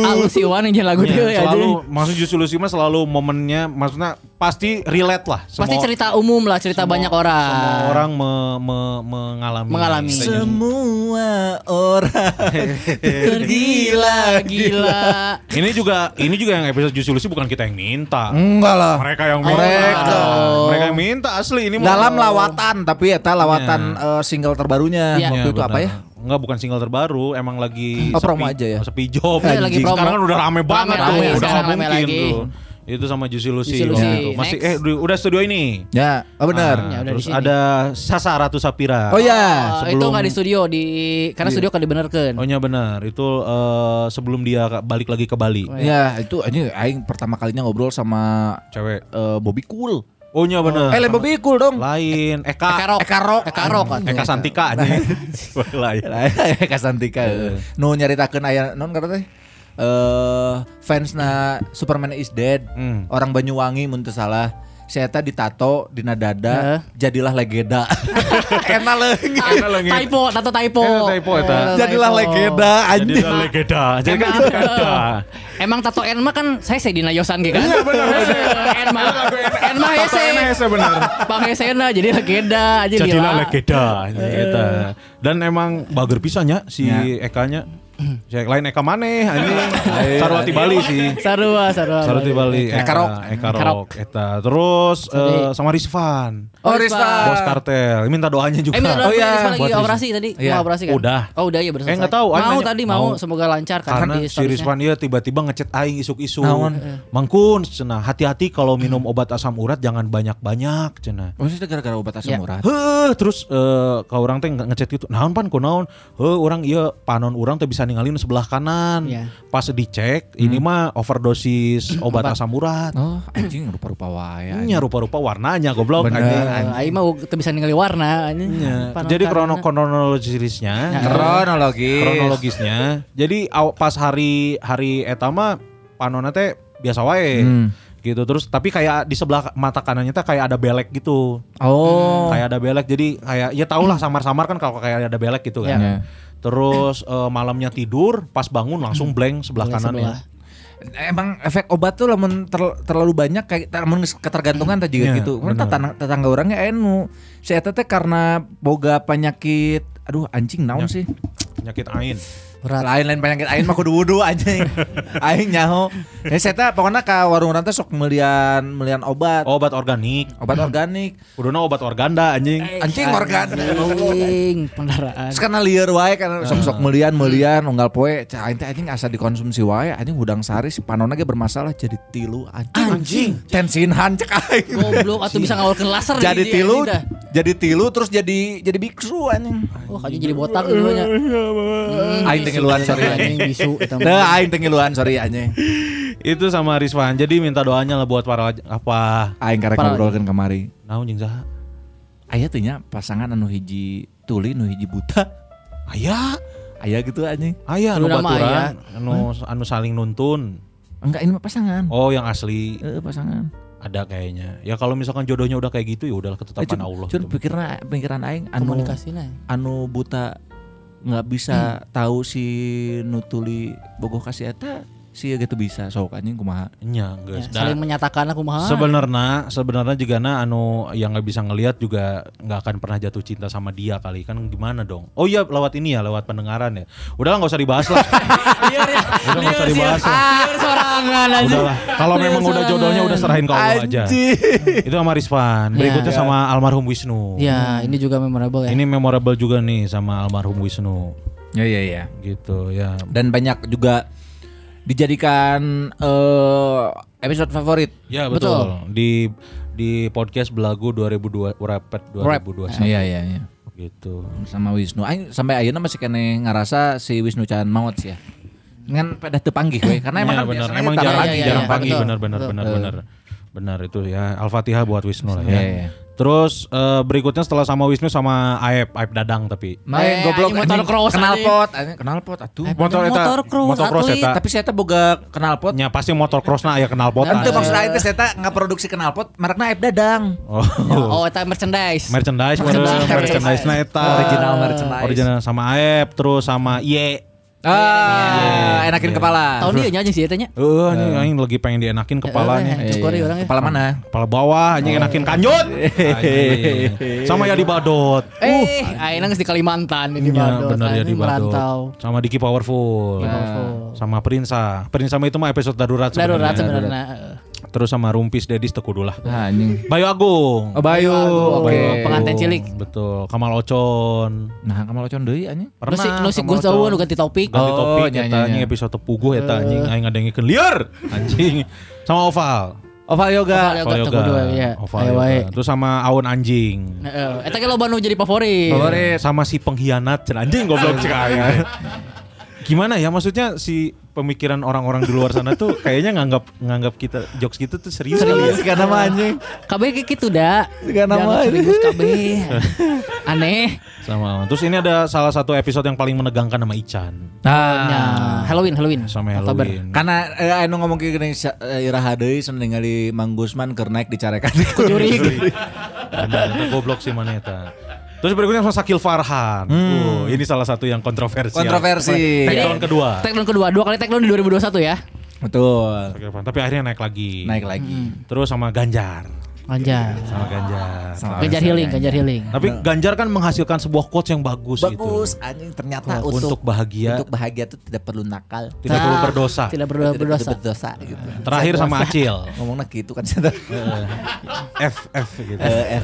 Speaker 3: Alus si Wan yang lagu
Speaker 2: Ya,
Speaker 3: dia ya.
Speaker 2: selalu maksud justru mah selalu momennya maksudnya pasti relate lah
Speaker 3: Pasti
Speaker 2: Semua-
Speaker 3: cerita umum lah, cerita
Speaker 2: semua-
Speaker 3: banyak orang.
Speaker 2: semua orang me- me- mengalami
Speaker 3: Mengalami.
Speaker 1: Semua orang
Speaker 3: Tergila-gila.
Speaker 2: ini juga ini juga yang episode justru Lucy bukan kita yang minta
Speaker 1: Enggak lah.
Speaker 2: mereka yang minta
Speaker 1: Mereka.
Speaker 2: mereka yang minta asli ini
Speaker 1: Dalam lawatan tapi eta lawatan eh, single terbarunya
Speaker 3: Iya.
Speaker 1: waktu
Speaker 2: Ya,
Speaker 1: itu apa
Speaker 2: benar.
Speaker 1: ya?
Speaker 2: Enggak bukan single terbaru, emang llagi
Speaker 1: Oh, promo aja ya?
Speaker 2: Sepi job.
Speaker 3: Iya, lagi promo.
Speaker 2: Sekarang kan udah rame banget
Speaker 3: Rame,
Speaker 2: tuh,
Speaker 3: rame,
Speaker 2: udah
Speaker 3: rame
Speaker 2: mungkin
Speaker 3: lagi.
Speaker 2: tuh. Itu sama Juicy Lucy.
Speaker 3: Juicy Lucy,
Speaker 2: itu. Masih
Speaker 3: next.
Speaker 2: eh udah studio ini.
Speaker 1: Ya, oh benar.
Speaker 2: Ah,
Speaker 3: Ya,
Speaker 2: terus ada Sasa Ratu Sapira.
Speaker 1: Oh ya.
Speaker 3: Oh, itu
Speaker 2: sebelum-
Speaker 3: nggak di studio di karena studio kan dibenerkeun.
Speaker 2: Oh iya benar. Itu eh, sebelum dia balik lagi ke Bali.
Speaker 1: Ya, itu ini aing pertama kalinya ngobrol sama
Speaker 2: Cewek.
Speaker 1: eh, Bobby Cool.
Speaker 2: Oh iya benar.
Speaker 1: Eh, lain Bobby Cool dong.
Speaker 2: Lain Eka.
Speaker 3: Eka Rock.
Speaker 1: Eka Rock.
Speaker 3: Eka.
Speaker 2: Eka Santika anjing. Lain.
Speaker 1: Eka Santika. Nu nyaritakeun aya non kata teh. Eh fans na Superman is Dead.
Speaker 2: Hmm.
Speaker 1: Orang Banyuwangi mun teu salah. Saya tadi ditato dina dada jadilah legenda. Enak leung.
Speaker 3: Ah, typo, tato typo.
Speaker 2: Eh, typo eta.
Speaker 3: Eh,
Speaker 1: Jadilah legenda anjing.
Speaker 2: udah legenda. Jadi kan
Speaker 3: Emang,
Speaker 2: legenda.
Speaker 3: emang tato Enma kan saya saya Dina Yosan gitu kan. Iya benar. Enma. Enma hese.
Speaker 2: Hese bener.
Speaker 3: Bang Hesena jadi legenda aja
Speaker 2: Jadilah legenda gitu. Dan emang bager pisannya si
Speaker 1: Ya.
Speaker 2: Ekanya. Cek lain Eka maneh anjing. Sarwati Bali sih.
Speaker 3: Sarua, sarua.
Speaker 2: Sarwati Bali.
Speaker 1: Eka Rock.
Speaker 2: Eka Rock. Eta. Terus eh, sama Rizvan.
Speaker 1: Oh,
Speaker 3: Rizwan.
Speaker 1: Rista.
Speaker 2: Bos kartel. Minta doanya juga.
Speaker 3: Eh, minta
Speaker 1: Oh, iya.
Speaker 3: Rizwan lagi
Speaker 2: Buat
Speaker 3: operasi tadi.
Speaker 1: Iya.
Speaker 3: Mau operasi kan?
Speaker 2: Udah.
Speaker 3: Oh, udah ya bersama.
Speaker 2: Eh, nggak tahu,
Speaker 3: Mau
Speaker 2: nanya.
Speaker 3: tadi mau,
Speaker 2: Mau.
Speaker 3: semoga lancar karena,
Speaker 2: Karena
Speaker 3: di
Speaker 2: si. Rizwan dia tiba-tiba ngechat aing isuk-isuk.
Speaker 1: Naon?
Speaker 2: Mangkun cenah, hati-hati kalau minum obat asam urat jangan banyak-banyak cenah.
Speaker 1: Oh, itu gara-gara obat asam
Speaker 3: Ya.
Speaker 1: urat.
Speaker 2: Heuh, terus eh ka orang teh nge- ngechat gitu. Naon pan ku naon? Heuh, urang ieu panon urang teh bisa ninggalin sebelah kanan.
Speaker 3: Iya.
Speaker 2: Pas dicek, ini mah overdosis obat
Speaker 3: Obat.
Speaker 2: asam urat.
Speaker 1: Oh, anjing rupa-rupa wae. anjing.
Speaker 2: Nya rupa-rupa warnanya goblok
Speaker 1: Bener.
Speaker 2: anjing.
Speaker 3: Aing mah teu bisa ningali warna anjing. Panon
Speaker 2: Jadi krono kronologisnya
Speaker 1: Kronologis.
Speaker 2: kronologisnya. Jadi pas hari hari eta mah panonna teh biasa wae.
Speaker 1: Hmm.
Speaker 2: Gitu terus tapi kayak di sebelah mata kanannya teh kayak ada belek gitu.
Speaker 1: Oh.
Speaker 2: Kayak ada belek jadi kayak ya tau lah samar-samar kan kalau kayak ada belek gitu kan.
Speaker 1: Ya.
Speaker 2: Terus eh, malamnya tidur, pas bangun langsung blank sebelah
Speaker 3: Blank
Speaker 2: kanannya.
Speaker 3: sebelah.
Speaker 1: Emang efek obat tuh lamun ter- terlalu banyak kayak lamun ketergantungan tadi
Speaker 2: Iya,
Speaker 1: gitu. Kan
Speaker 2: bener.
Speaker 1: tetangga, tetangga orangnya enu. Si eta teh karena boga penyakit aduh anjing naon sih?
Speaker 2: Penyakit ain.
Speaker 3: Berat.
Speaker 1: Lain lain penyakit aing mah kudu wudu anjing. aing nyaho. Ya saya teh pokoknya ka warung urang teh sok melian melian obat.
Speaker 2: Obat organik.
Speaker 1: Obat organik.
Speaker 2: Kuduna obat organda anjing.
Speaker 1: Anjing organ.
Speaker 3: Anjing, pendaraan.
Speaker 1: Karena liar wae kan sok-sok melian melian unggal poe cah aing teh anjing asa dikonsumsi wae anjing hudang sari si panonna ge bermasalah jadi tilu anjing.
Speaker 3: Anjing.
Speaker 1: Tensinhan cek aing.
Speaker 3: Goblok atuh bisa ngawalkeun laser
Speaker 1: jadi
Speaker 3: di- di-
Speaker 1: tilu jadi tilu terus jadi jadi biksu anjing.
Speaker 3: Oh, kayaknya jadi botak dulu nya.
Speaker 1: Aing teh ngiluan sorry
Speaker 3: Anjing bisu.
Speaker 1: Teu aing teh ngiluan sorry anjing.
Speaker 2: Itu sama Rizwan. Jadi minta doanya lah buat para apa?
Speaker 1: Aing karek ngobrolkeun kamari.
Speaker 2: Naon jeung saha?
Speaker 1: Aya teh nya pasangan anu hiji tuli nu hiji buta.
Speaker 2: Aya,
Speaker 1: Aya gitu anjing.
Speaker 2: aya anu
Speaker 3: Lu nama
Speaker 2: baturan, anu anu saling nuntun.
Speaker 1: Enggak ini mah pasangan.
Speaker 2: Oh, yang asli
Speaker 1: Heeh, pasangan.
Speaker 2: ada kayaknya. Ya kalau misalkan jodohnya udah kayak gitu ya udahlah ketetapan
Speaker 1: Eh, cun-
Speaker 2: Allah.
Speaker 1: cun
Speaker 2: gitu.
Speaker 1: pikirna pikiran aing anu
Speaker 3: Komunikasina.
Speaker 1: anu buta nggak bisa tahu si nutuli bogoh kasih eta si gitu bisa sok anjing kumaha
Speaker 2: Nya,
Speaker 3: Ya,
Speaker 2: geus.
Speaker 3: saling
Speaker 2: Da-
Speaker 3: menyatakan aku mah.
Speaker 2: Sebenarnya sebenarnya juga na anu yang nggak bisa ngelihat juga nggak akan pernah jatuh cinta sama dia kali kan gimana dong? Oh iya lewat ini ya lewat pendengaran ya. Udahlah nggak usah dibahas lah.
Speaker 3: Liar ya.
Speaker 2: Udah nggak usah dibahas lah.
Speaker 3: Sorangan anjing.
Speaker 2: Udahlah. Kalau memang udah jodohnya udah serahin ke Allah aja. Itu sama Rizvan. Berikutnya
Speaker 3: Ya.
Speaker 2: sama almarhum Wisnu.
Speaker 3: Ya, ini juga memorable ya.
Speaker 2: Ini memorable juga nih sama almarhum Wisnu.
Speaker 1: ya ya ya
Speaker 2: Gitu ya.
Speaker 1: dan banyak juga dijadikan eh episode favorit
Speaker 2: Ya betul. Di di podcast Belagu 2002 Rapet 2021
Speaker 1: iya iya iya
Speaker 2: gitu.
Speaker 1: sama Wisnu Aing sampai ayeuna masih kene ngerasa si Wisnu Chan maut sih ya ngan pada tepanggih we karena emang
Speaker 2: Iya,
Speaker 1: kan
Speaker 2: benar.
Speaker 1: biasanya
Speaker 2: Emang jarang
Speaker 1: lagi,
Speaker 3: iya,
Speaker 2: jarang pagi
Speaker 3: betul.
Speaker 2: benar benar
Speaker 3: Betul.
Speaker 2: benar benar. Benar itu ya. Al-Fatihah buat Wisnu lah ya.
Speaker 1: Iya, iya.
Speaker 2: Terus eh, berikutnya setelah sama Wisnu sama Aep, Aep Dadang tapi.
Speaker 1: Main
Speaker 3: Eh,
Speaker 1: goblok
Speaker 3: motor cross,
Speaker 1: kenal pot kenal pot atuh
Speaker 2: Motor eta
Speaker 3: motor cross,
Speaker 2: motor cross eta.
Speaker 1: tapi saya teh boga kenal pot
Speaker 2: Nya pasti motor crossna aya kenal pot.
Speaker 1: Nanti maksud aing teh saya nggak produksi kenal pot, mereknya Aib Dadang.
Speaker 2: Oh.
Speaker 3: Oh, eta merchandise.
Speaker 2: merchandise
Speaker 3: Merchandise.
Speaker 2: merchandise na eta.
Speaker 1: Original merchandise.
Speaker 2: Original sama Aep terus sama Ye.
Speaker 1: Ah, enakin kepala.
Speaker 3: Tahun dia nyanyi sih eta nya.
Speaker 2: Heeh, anjing aing lagi pengen dienakin kepalanya.
Speaker 3: Eh, Cukup orang ya.
Speaker 1: Kepala mana?
Speaker 2: Kepala bawah anjing enakin kanjut. Anjing. Sama ya di Badot.
Speaker 3: Eh, ayeuna geus di Kalimantan di
Speaker 2: Iya,
Speaker 3: Badut.
Speaker 2: benar ya di
Speaker 3: anjing.
Speaker 2: Badot. Sama Diki Powerful.
Speaker 3: Powerful.
Speaker 2: Sama Prinsa. Prinsa mah itu mah episode darurat
Speaker 3: Darurat
Speaker 2: sebenarnya. Terus sama Rumpis Dedis tekudu lah.
Speaker 1: Ah, anjing.
Speaker 2: Bayu Agung.
Speaker 1: Oh, Bayu.
Speaker 3: Oke,
Speaker 1: Oke.
Speaker 3: pengantin cilik.
Speaker 2: Betul. Kamal Ocon.
Speaker 1: Nah, kamu locon deui anjing.
Speaker 3: Nusik nusik
Speaker 2: Kamal
Speaker 3: gus jauh
Speaker 2: Ocon.
Speaker 3: nu ganti topik.
Speaker 2: ganti
Speaker 1: Oh,
Speaker 2: topik
Speaker 1: nya,
Speaker 2: eta anjing episode puguh eta anjing aing ngadengikeun liar anjing Sama Oval.
Speaker 1: Oval yoga.
Speaker 3: Oval yoga. Teu dua, iya.
Speaker 2: Oval
Speaker 3: Ayo
Speaker 2: yoga.
Speaker 3: wae.
Speaker 2: Terus sama Aun Anjing.
Speaker 3: Heeh. Eta ge loba nu jadi favorit.
Speaker 2: Favorit sama si pengkhianat cenah anjing goblok cek aing. Gimana ya maksudnya si pemikiran orang-orang di luar sana tuh kayaknya nganggap nganggap kita jokes gitu tuh serius kali ya.
Speaker 1: Serius karena mah anjing.
Speaker 3: KB kayak gitu dah.
Speaker 1: Sekarang mah.
Speaker 3: serius KB. Aneh.
Speaker 2: Sama. Terus ini ada salah satu episode yang paling menegangkan sama Ican
Speaker 3: Nah, Halloween, Halloween.
Speaker 2: sama
Speaker 3: Oktober.
Speaker 2: Halloween.
Speaker 1: Karena eh, anu ngomong ke gini eh, iraha deui ningali Mang Gusman keur naik dicarekan.
Speaker 2: Itu goblok sih mana eta. Terus berikutnya sama Sakil Farhan. Uh, ini salah satu yang kontroversial.
Speaker 1: Kontroversi.
Speaker 2: Takedown kedua.
Speaker 3: Takedown kedua, dua kali takedown di 2021 ya.
Speaker 1: Betul.
Speaker 2: Sakil Farhan. Tapi akhirnya naik lagi.
Speaker 1: Naik lagi.
Speaker 2: Terus sama Ganjar.
Speaker 3: Ganjar.
Speaker 2: Sama Ganjar.
Speaker 1: Sama
Speaker 3: Ganjar healing, Ganjar healing.
Speaker 2: Tapi Ganjar kan menghasilkan sebuah quotes yang bagus,
Speaker 1: Bagus
Speaker 2: gitu.
Speaker 1: anjing ternyata
Speaker 2: Untuk
Speaker 1: untuk
Speaker 2: bahagia.
Speaker 1: untuk bahagia tuh tidak perlu nakal.
Speaker 2: Tidak perlu berdosa.
Speaker 3: Tidak berdosa.
Speaker 1: Tidak
Speaker 3: berdosa.
Speaker 1: perlu berdosa gitu.
Speaker 2: Terakhir sama Acil.
Speaker 1: Ngomongnya gitu kan.
Speaker 2: F F gitu.
Speaker 1: Eh, eh.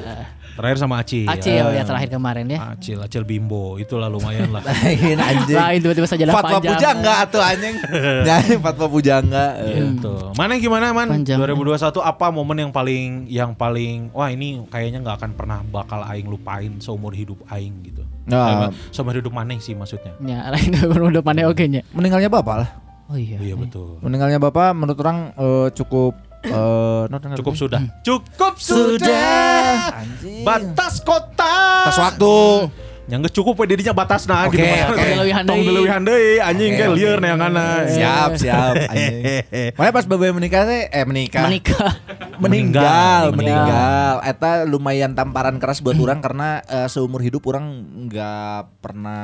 Speaker 2: Terakhir sama Acil.
Speaker 3: Acil ya terakhir kemarin ya.
Speaker 2: Acil, Acil Bimbo. Itulah lumayan lah.
Speaker 1: Lain anjing.
Speaker 3: Lain tiba-tiba saja
Speaker 1: Fatwa
Speaker 3: panjang.
Speaker 1: pujangga atuh anjing. Nyanyi fatwa pujangga.
Speaker 2: Gitu. Mana gimana man?
Speaker 3: Panjang.
Speaker 2: 2021 apa momen yang paling yang paling wah ini kayaknya nggak akan pernah bakal aing lupain seumur hidup aing gitu.
Speaker 1: Nah.
Speaker 2: Seumur hidup maneh sih maksudnya.
Speaker 3: Ya, lain udah pandai oke nya.
Speaker 1: Meninggalnya bapak lah.
Speaker 3: Oh iya.
Speaker 2: Iya betul.
Speaker 1: Meninggalnya bapak menurut orang eh, cukup eh, non-
Speaker 2: Cukup sudah. Cukup
Speaker 1: sudah. Anjing.
Speaker 2: Batas kota.
Speaker 1: Batas waktu.
Speaker 2: Yang gak cukup we dirinya batas nah
Speaker 1: Oke,
Speaker 2: gitu.
Speaker 1: oke.
Speaker 3: Tong dileuwihan
Speaker 2: Tong
Speaker 3: deui.
Speaker 2: anjing ke
Speaker 1: oke.
Speaker 2: lieur neanganna.
Speaker 1: Siap, siap. anjing. Makanya pas bapak menikah teh eh menikah.
Speaker 3: Menikah.
Speaker 1: meninggal,
Speaker 2: Meninggal.
Speaker 1: meninggal. Eta lumayan tamparan keras buat orang karena eh, seumur hidup orang nggak pernah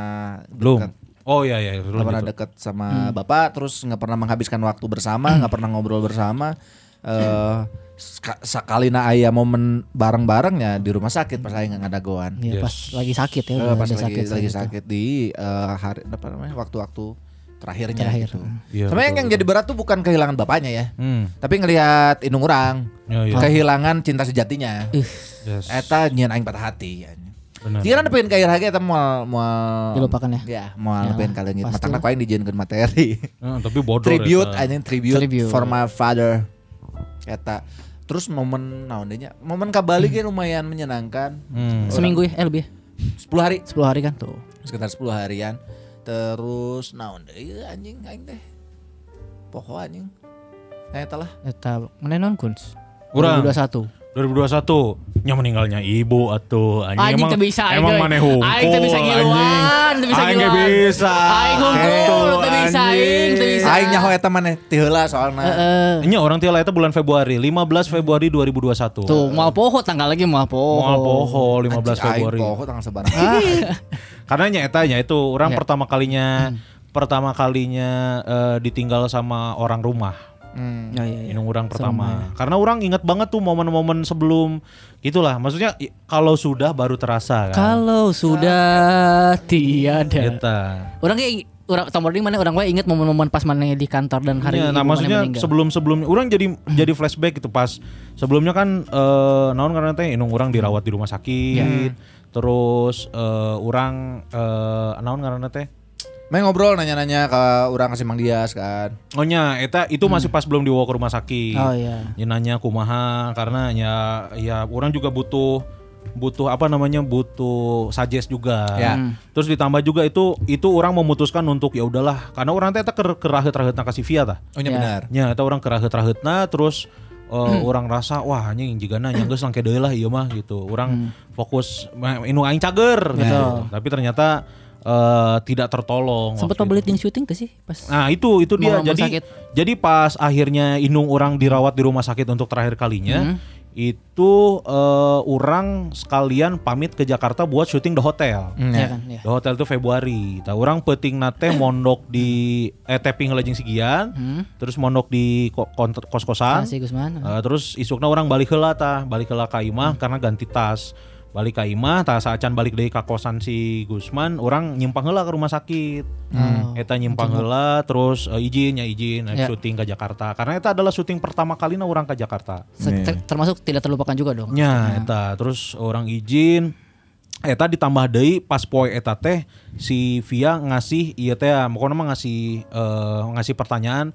Speaker 2: Belum. Oh iya iya,
Speaker 1: nggak pernah deket sama bapak, terus nggak pernah menghabiskan waktu bersama, nggak pernah ngobrol bersama. Eh ska- sekali na aya momen bareng-barengnya di rumah sakit pas saya nggak ngadagoan.
Speaker 3: Ya,
Speaker 2: Yes.
Speaker 3: pas lagi sakit ya. Udah
Speaker 1: pas
Speaker 3: ada
Speaker 1: lagi lagi
Speaker 3: gitu.
Speaker 1: sakit di eh, hari apa namanya waktu-waktu terakhirnya
Speaker 3: Terakhir.
Speaker 1: gitu.
Speaker 2: Iya,
Speaker 1: Sebenarnya yang jadi berat tuh bukan kehilangan bapaknya ya,
Speaker 2: Hmm.
Speaker 1: tapi ngelihat indung orang
Speaker 2: Ya, iya.
Speaker 1: kehilangan cinta sejatinya.
Speaker 2: Yes.
Speaker 1: Eta nyian aing patah hati ya.
Speaker 2: Benar.
Speaker 1: Jika pengen kayak lagi eta moal moal
Speaker 3: Dilupakan ya?
Speaker 1: Ya, moal
Speaker 3: Ya,
Speaker 1: pengen kalian gitu. Matangna ku aing dijieunkeun materi.
Speaker 2: Eh, tapi bodoh
Speaker 1: tribute anjing tribute,
Speaker 3: Tribute.
Speaker 1: for my father. Eta. Terus momen naon deui nya? Momen kabali ge lumayan menyenangkan.
Speaker 2: Hmm.
Speaker 3: Seminggu ya, eh lebih ya.
Speaker 1: 10 hari,
Speaker 3: 10 hari kan tuh.
Speaker 1: sekitar 10 harian. Terus naon deui anjing aing teh. Poho anjing. Nah, eta lah.
Speaker 3: Eta mana non kuns?
Speaker 2: Urang.
Speaker 3: 2021.
Speaker 2: 2021 nya meninggalnya ibu atuh anjing,
Speaker 3: Anjing
Speaker 2: emang
Speaker 3: teu bisa
Speaker 2: emang maneh hungkul
Speaker 3: Aing teu bisa ngiluan, teu bisa
Speaker 2: aing bisa
Speaker 3: Aing
Speaker 2: Gitu,
Speaker 3: teu bisa aing, teu bisa.
Speaker 1: Aing nyaho eta maneh ti heula soalna.
Speaker 3: Heeh.
Speaker 2: Nya orang tiala itu bulan Februari 15 Februari 2021
Speaker 3: Tuh, moal poho tanggal lagi moal poho.
Speaker 2: Moal poho 15
Speaker 1: Anjing,
Speaker 2: Februari
Speaker 1: Aing poho tanggal sebarang.
Speaker 2: karena nya eta nya itu orang
Speaker 3: Ya.
Speaker 2: pertama kalinya pertama kalinya eh, ditinggal sama orang rumah
Speaker 1: Hmm.
Speaker 3: Ya, ya, ya.
Speaker 2: Inung orang pertama. Karena orang ingat banget tuh momen-momen sebelum gitulah. Maksudnya kalau sudah baru terasa kan.
Speaker 3: Kalau sudah tiada.
Speaker 2: Eta.
Speaker 3: Orang kayak orang tombol mana orang gue inget momen-momen pas mana di kantor dan hari ibu
Speaker 2: nah maksudnya
Speaker 3: meninggal.
Speaker 2: sebelum-sebelumnya orang jadi jadi flashback gitu pas sebelumnya kan eh naon karena teh inung orang dirawat di rumah sakit. Terus eh orang eh naon karena teh
Speaker 1: Main ngobrol nanya-nanya ke orang kasih Mang Dias kan.
Speaker 2: Oh nya, eta itu masih pas belum dibawa ke rumah sakit.
Speaker 3: Oh iya.
Speaker 2: Ya, nanya kumaha karena ya ya orang juga butuh butuh apa namanya butuh suggest juga.
Speaker 1: Ya.
Speaker 3: Hmm.
Speaker 2: Terus ditambah juga itu itu orang memutuskan untuk ya udahlah karena orang teh ker kerahet-rahetna kasih via tah.
Speaker 1: Oh iya
Speaker 3: Ya.
Speaker 1: benar.
Speaker 2: Nya eta orang kerahet-rahetna terus eh, orang rasa wah anjing jigana nya geus langke deui lah ieu mah gitu. Orang fokus mah, inu aing cager gitu. Tapi ternyata eh, tidak tertolong.
Speaker 3: Sempat pembeliting syuting ke sih pas
Speaker 2: Nah itu itu dia jadi
Speaker 3: sakit.
Speaker 2: jadi pas akhirnya Inung orang dirawat di rumah sakit untuk terakhir kalinya itu eh, orang sekalian pamit ke Jakarta buat syuting The Hotel.
Speaker 1: Hmm,
Speaker 3: ya
Speaker 1: ya.
Speaker 3: kan ya.
Speaker 2: The Hotel itu Februari. Nah, orang peting nate mondok di eh tapping lejeng sigian,
Speaker 3: Hmm.
Speaker 2: terus mondok di ko- kos-kosan.
Speaker 3: Gusman.
Speaker 2: Eh, terus isukna orang balik heula tah, balik heula ka imah karena ganti tas. Balik ka imah, tah saacan balik deui ka kosan si Gusman, orang nyimpang heula ke rumah sakit.
Speaker 3: Oh.
Speaker 2: Eta nyimpang heula terus eh, izin ya izin
Speaker 3: Ya.
Speaker 2: eh, syuting ke Jakarta. Karena eta adalah syuting pertama kalinya orang ke Jakarta.
Speaker 3: Se- ter- termasuk tidak terlupakan juga dong.
Speaker 2: Nya eta terus orang izin eta ditambah deui pas poe eta teh si Via ngasih ieu teh pokoknya mah ngasih eh, ngasih pertanyaan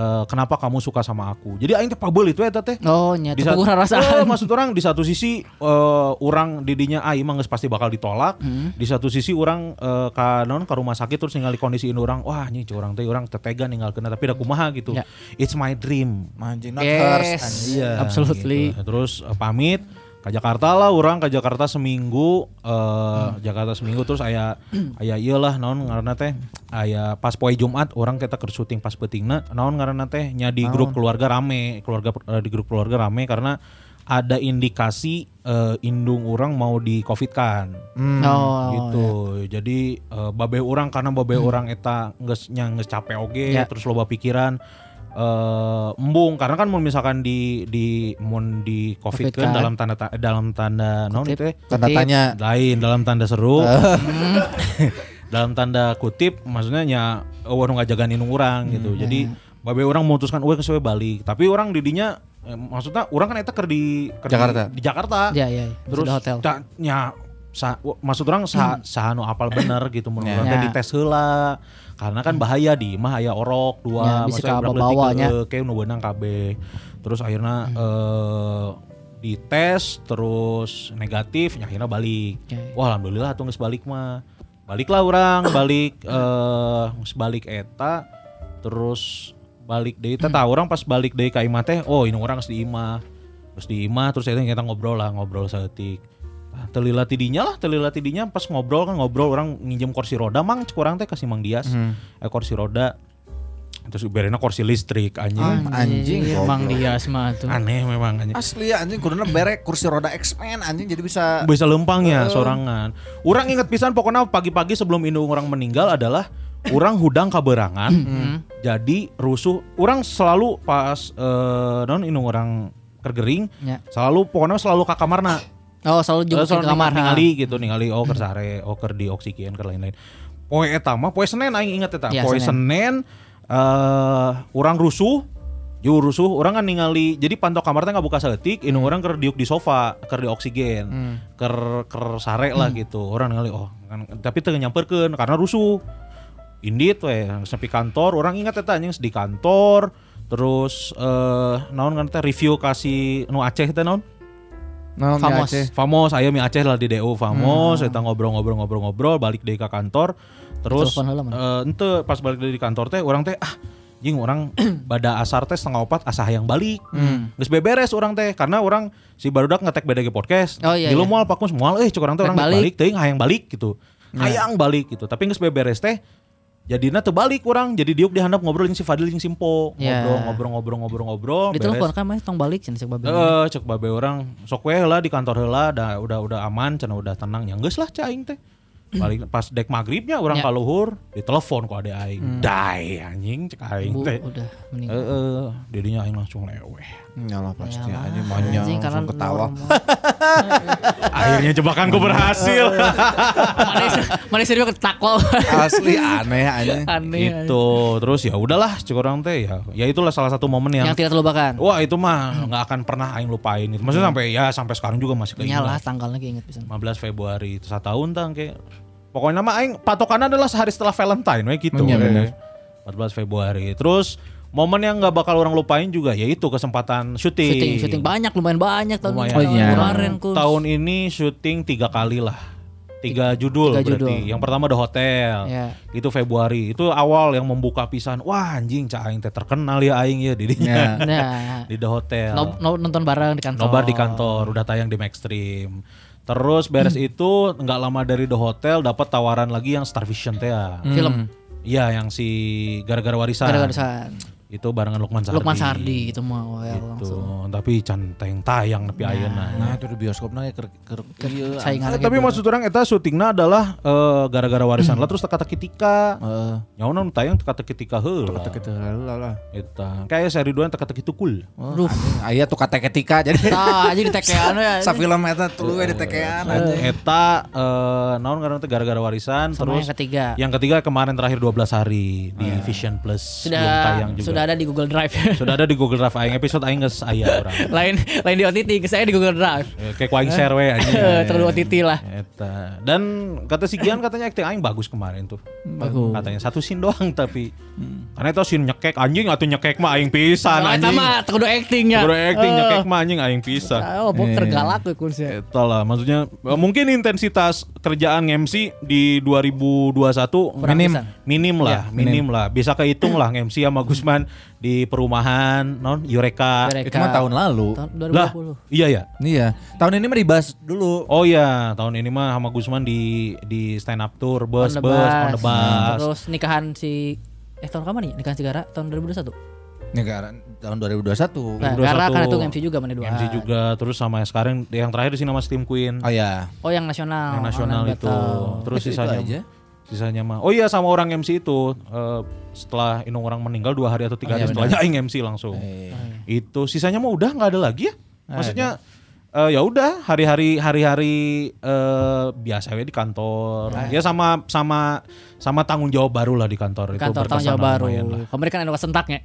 Speaker 2: eh, kenapa kamu suka sama aku. Jadi aing teh pabel itu eta teh.
Speaker 3: Oh, nya
Speaker 2: Di
Speaker 3: teu
Speaker 2: satu-
Speaker 3: kurang
Speaker 2: Eh,
Speaker 3: rasaan.
Speaker 2: maksud orang di satu sisi eh, orang didinya aing mah geus pasti bakal ditolak.
Speaker 3: Hmm.
Speaker 2: Di satu sisi orang eh, ka naon ka rumah sakit terus ningali kondisiin orang, wah cik orang teh orang tetega ninggalkeun tapi da kumaha gitu.
Speaker 3: Ya.
Speaker 2: It's my dream.
Speaker 1: Anjing not hers.
Speaker 3: Yes,
Speaker 1: anjing.
Speaker 2: Iya,
Speaker 3: absolutely.
Speaker 2: gitu. Terus eh, pamit ke Jakarta lah orang ke Jakarta seminggu eh Jakarta seminggu terus aya aya iyalah naon ngaranna teh aya pas poe Jumat orang kita keur syuting pas peutingna naon ngaranna teh nya di grup keluarga rame keluarga eh, di grup keluarga rame karena ada indikasi eh, indung orang mau di covid kan
Speaker 3: Oh,
Speaker 2: gitu. jadi eh, babe orang karena babe orang eta geus nya geus capek oge
Speaker 3: Ya.
Speaker 2: terus loba pikiran eh embung karena kan mau misalkan di di mun di covid,
Speaker 3: Covid
Speaker 2: kan
Speaker 3: kan.
Speaker 2: dalam tanda ta- dalam tanda
Speaker 3: Kutip.
Speaker 2: itu ya?
Speaker 1: Tanda tanya.
Speaker 2: lain dalam tanda seru dalam tanda kutip maksudnya nya warung inung orang gitu jadi babe orang memutuskan gue kesuwe balik tapi orang didinya eh, maksudnya orang kan eta keur di keur di-
Speaker 1: Jakarta.
Speaker 2: di Jakarta
Speaker 3: Ya, ya, ya.
Speaker 2: terus
Speaker 3: hotel.
Speaker 2: sa, maksud orang sa, sahanu apal bener gitu menurut
Speaker 1: Ya.
Speaker 2: teh
Speaker 3: Ya.
Speaker 2: dites heula karena kan bahaya di mah aya orok
Speaker 3: Ya,
Speaker 2: dua
Speaker 3: bisa
Speaker 2: maksudnya
Speaker 3: ke
Speaker 2: urang
Speaker 3: bawa-bawa
Speaker 2: leutik
Speaker 3: nya.
Speaker 2: ke- kayak nu beunang KB. Terus akhirnya eh dites terus negatif nya akhirnya balik.
Speaker 3: Oke.
Speaker 2: wah alhamdulillah tuh geus balik mah. Baliklah orang balik eh geus balik eta terus balik deui. Teh tah orang pas balik deui ka imah teh oh ini orang geus di imah. Terus di imah terus eta kita ngobrol lah ngobrol saeutik Nah, telila tidinya lah telila tidinya pas ngobrol kan ngobrol orang nginjem kursi roda mang cek orang teh kasih mang dias eh kursi roda terus berena kursi listrik anjing
Speaker 1: Anjing,
Speaker 3: Emang
Speaker 1: goblok.
Speaker 3: dia semua tuh.
Speaker 2: aneh memang anjing
Speaker 1: Asli ya anjing kuduna berek kursi roda X-Men anjing jadi bisa
Speaker 2: bisa lempang ya sorangan. Orang inget pisan pokoknya pagi-pagi sebelum indung orang meninggal adalah orang hudang kaberangan. jadi rusuh. Orang selalu pas eh, non indung orang kergering
Speaker 3: Ya.
Speaker 2: selalu pokoknya selalu ke kamarna.
Speaker 3: Oh, selalu
Speaker 2: Selalu,
Speaker 3: jemput ke kamar.
Speaker 2: ningali gitu ningali oh keur sare, oh keur di oksigen keur lain-lain. Poe eta mah poe Senin aing inget eta.
Speaker 3: Ya,
Speaker 2: poe Senin eh orang rusuh Ju rusuh, orang kan ningali, jadi pantau kamar teh buka seetik,
Speaker 3: Hmm.
Speaker 2: ini orang keur diuk di sofa, keur di oksigen, keur keur sare lah gitu. Orang ningali, oh, kan, tapi teu nyamperkeun karena rusuh. Indit we, sepi kantor, orang ingat eta anjing di kantor, terus eh naon kan teh review kasih nu Aceh teh naon?
Speaker 1: Di
Speaker 3: Famos.
Speaker 1: Aceh?
Speaker 2: Famos aya mi Aceh lah di DU Famos
Speaker 3: Hmm.
Speaker 2: ngobrol-ngobrol-ngobrol-ngobrol balik ka kantor terus ente pas balik dari kantor teh orang teh ah jing orang bada asar teh setengah opat asa hayang balik
Speaker 3: Hmm.
Speaker 2: geus beberes orang teh karena orang si barudak ngetek BDG podcast
Speaker 3: Oh, iya,
Speaker 2: di lu
Speaker 3: iya.
Speaker 2: moal pakus moal eh cek orang teh orang balik,
Speaker 3: balik.
Speaker 2: balik teuing hayang balik gitu hayang balik gitu tapi geus beberes teh jadinya balik orang jadi diuk dihandap ngobrol jeung si Fadil jeung Simpo
Speaker 3: Ya.
Speaker 2: ngobrol ngobrol ngobrol ngobrol
Speaker 3: Di
Speaker 2: beres.
Speaker 3: telepon kan mah tong balik cenah cek babe.
Speaker 2: Eh, cek babe orang sok we lah di kantor heula da udah udah aman cenah udah tenang ya geus lah cai aing teh. Balik pas dek maghribnya orang.
Speaker 3: Hmm.
Speaker 2: kaluhur ditelepon ku ade aing. Dai anjing cek aing teh.
Speaker 3: udah
Speaker 2: Eh,
Speaker 3: meninggal.
Speaker 2: eh, didinya aing langsung leweh.
Speaker 1: Nyalah pasti
Speaker 3: Ya,
Speaker 1: anjing
Speaker 3: mah,
Speaker 1: maunya langsung ketawa.
Speaker 2: Akhirnya jebakanku berhasil.
Speaker 3: Mana serius ketakwa.
Speaker 1: Asli aneh anjing.
Speaker 3: Aneh.
Speaker 2: gitu. Terus ya udahlah orang teh ya. Ya itulah salah satu momen yang,
Speaker 3: Yang tidak terlupakan.
Speaker 2: Wah itu mah nggak akan pernah aing lupain gitu. Maksudnya sampai ya sampai sekarang juga masih keinget.
Speaker 3: Nyalah tanggalnya inget pisan.
Speaker 2: 15 Februari itu satu tahun tang kayak pokoknya nama aing patokannya adalah sehari setelah Valentine we gitu.
Speaker 1: Iya, bener.
Speaker 2: 14 Februari. Terus momen yang nggak bakal orang lupain juga yaitu kesempatan syuting.
Speaker 3: Syuting, syuting banyak lumayan banyak tahun
Speaker 2: Lumayan.
Speaker 3: tahun
Speaker 1: Oh, iya.
Speaker 3: kemarin kus.
Speaker 2: Tahun ini syuting tiga kali lah. Tiga judul
Speaker 3: tiga
Speaker 2: berarti.
Speaker 3: judul.
Speaker 2: Yang pertama The Hotel.
Speaker 3: Ya.
Speaker 2: Itu Februari. Itu awal yang membuka pisan. Wah anjing cak aing teh terkenal ya aing ya didinya.
Speaker 1: Ya.
Speaker 3: Nah,
Speaker 2: Di The Hotel.
Speaker 3: no- no- nonton bareng di kantor.
Speaker 2: Nobar di kantor, udah tayang di Maxstream. Terus beres
Speaker 3: Hmm.
Speaker 2: itu nggak lama dari The Hotel dapat tawaran lagi yang Star Vision teh ya.
Speaker 3: Film.
Speaker 2: Iya, yang si gara-gara warisan.
Speaker 3: Gara-gara warisan.
Speaker 2: Itu barengan Lukman Sardi.
Speaker 3: Lukman Sardi gitu mah well,
Speaker 2: Gitu.
Speaker 3: langsung.
Speaker 2: Tapi canteng tayang nepi ayeuna.
Speaker 1: Nah, itu di bioskopna ya keur keur ieu.
Speaker 2: Tapi maksud orang eta syutingna adalah eh, gara-gara warisan lah terus teka-teki tika.
Speaker 1: Heeh.
Speaker 2: Nyauna nu tayang teka-teki tika heula.
Speaker 1: Kata kita lah lah.
Speaker 2: Eta. Kayak seri 2 teka-teki tukul.
Speaker 1: Oh, anjing, aya tuh kata ketika jadi
Speaker 3: Nah, jadi tekean ya.
Speaker 1: sa film eta tuh we di tekean anjing.
Speaker 2: Eta eh naon karena teh gara-gara warisan terus
Speaker 3: yang ketiga.
Speaker 2: Yang ketiga kemarin terakhir 12 hari di Vision Plus belum tayang juga.
Speaker 3: Sudah ada di Google Drive.
Speaker 2: Sudah ada di Google Drive aing episode aing geus aya urang.
Speaker 3: lain lain di OTT, ke saya di Google Drive.
Speaker 2: Eh, Kayak ku aing share we anjing.
Speaker 3: Terlalu OTT lah.
Speaker 2: Eta. Dan kata si Gian katanya acting aing bagus kemarin tuh.
Speaker 3: Bagus.
Speaker 2: Katanya satu scene doang tapi karena itu scene nyekek anjing atau nyekek mah aing pisan
Speaker 3: eta
Speaker 2: anjing.
Speaker 3: mah kudu actingnya.
Speaker 2: Baru acting
Speaker 3: Eh.
Speaker 2: nyekek mah anjing aing pisan.
Speaker 3: Oh, pok tergalak tuh kunsnya.
Speaker 2: Eta lah maksudnya eh, mungkin intensitas kerjaan MC di 2021
Speaker 3: Kurang
Speaker 2: minim minim lah,
Speaker 1: Ya,
Speaker 2: minim lah. Bisa kehitung lah MC sama Gusman di perumahan non Eureka.
Speaker 3: Eureka.
Speaker 1: Itu mah tahun lalu.
Speaker 3: Tahun
Speaker 2: Lah,
Speaker 3: 2020.
Speaker 2: iya ya.
Speaker 1: Iya. Tahun ini mah dibahas dulu.
Speaker 2: Oh iya, tahun ini mah sama Gusman di di stand up tour, bus
Speaker 3: On
Speaker 2: bus,
Speaker 3: bus.
Speaker 2: on the bus.
Speaker 3: Terus nikahan si eh tahun kapan nih? Nikahan Sigara tahun 2021.
Speaker 1: Negara tahun 2021.
Speaker 3: Nah,
Speaker 2: 2021.
Speaker 3: karena kan itu MC juga mana dua.
Speaker 2: MC juga terus sama sekarang yang terakhir di sini sama Steam Queen.
Speaker 1: Oh ya.
Speaker 3: Oh, yang nasional.
Speaker 2: yang nasional
Speaker 3: Online
Speaker 2: itu. Terus
Speaker 1: Itu- itu
Speaker 2: sisanya
Speaker 1: aja?
Speaker 2: Sisanya mah. Oh iya sama orang MC itu eh, setelah Inung orang meninggal dua hari atau tiga
Speaker 1: Oh,
Speaker 2: hari
Speaker 1: iya,
Speaker 2: setelahnya aing MC langsung.
Speaker 1: Eh.
Speaker 2: Itu sisanya mah udah nggak ada lagi ya. Maksudnya eh, ya udah hari-hari hari-hari eh, biasa we di kantor. Ya sama sama sama tanggung jawab baru lah di kantor itu
Speaker 3: Kantor tahun
Speaker 2: berkesan
Speaker 3: jawab baru. Kemarin kan ada sentaknya.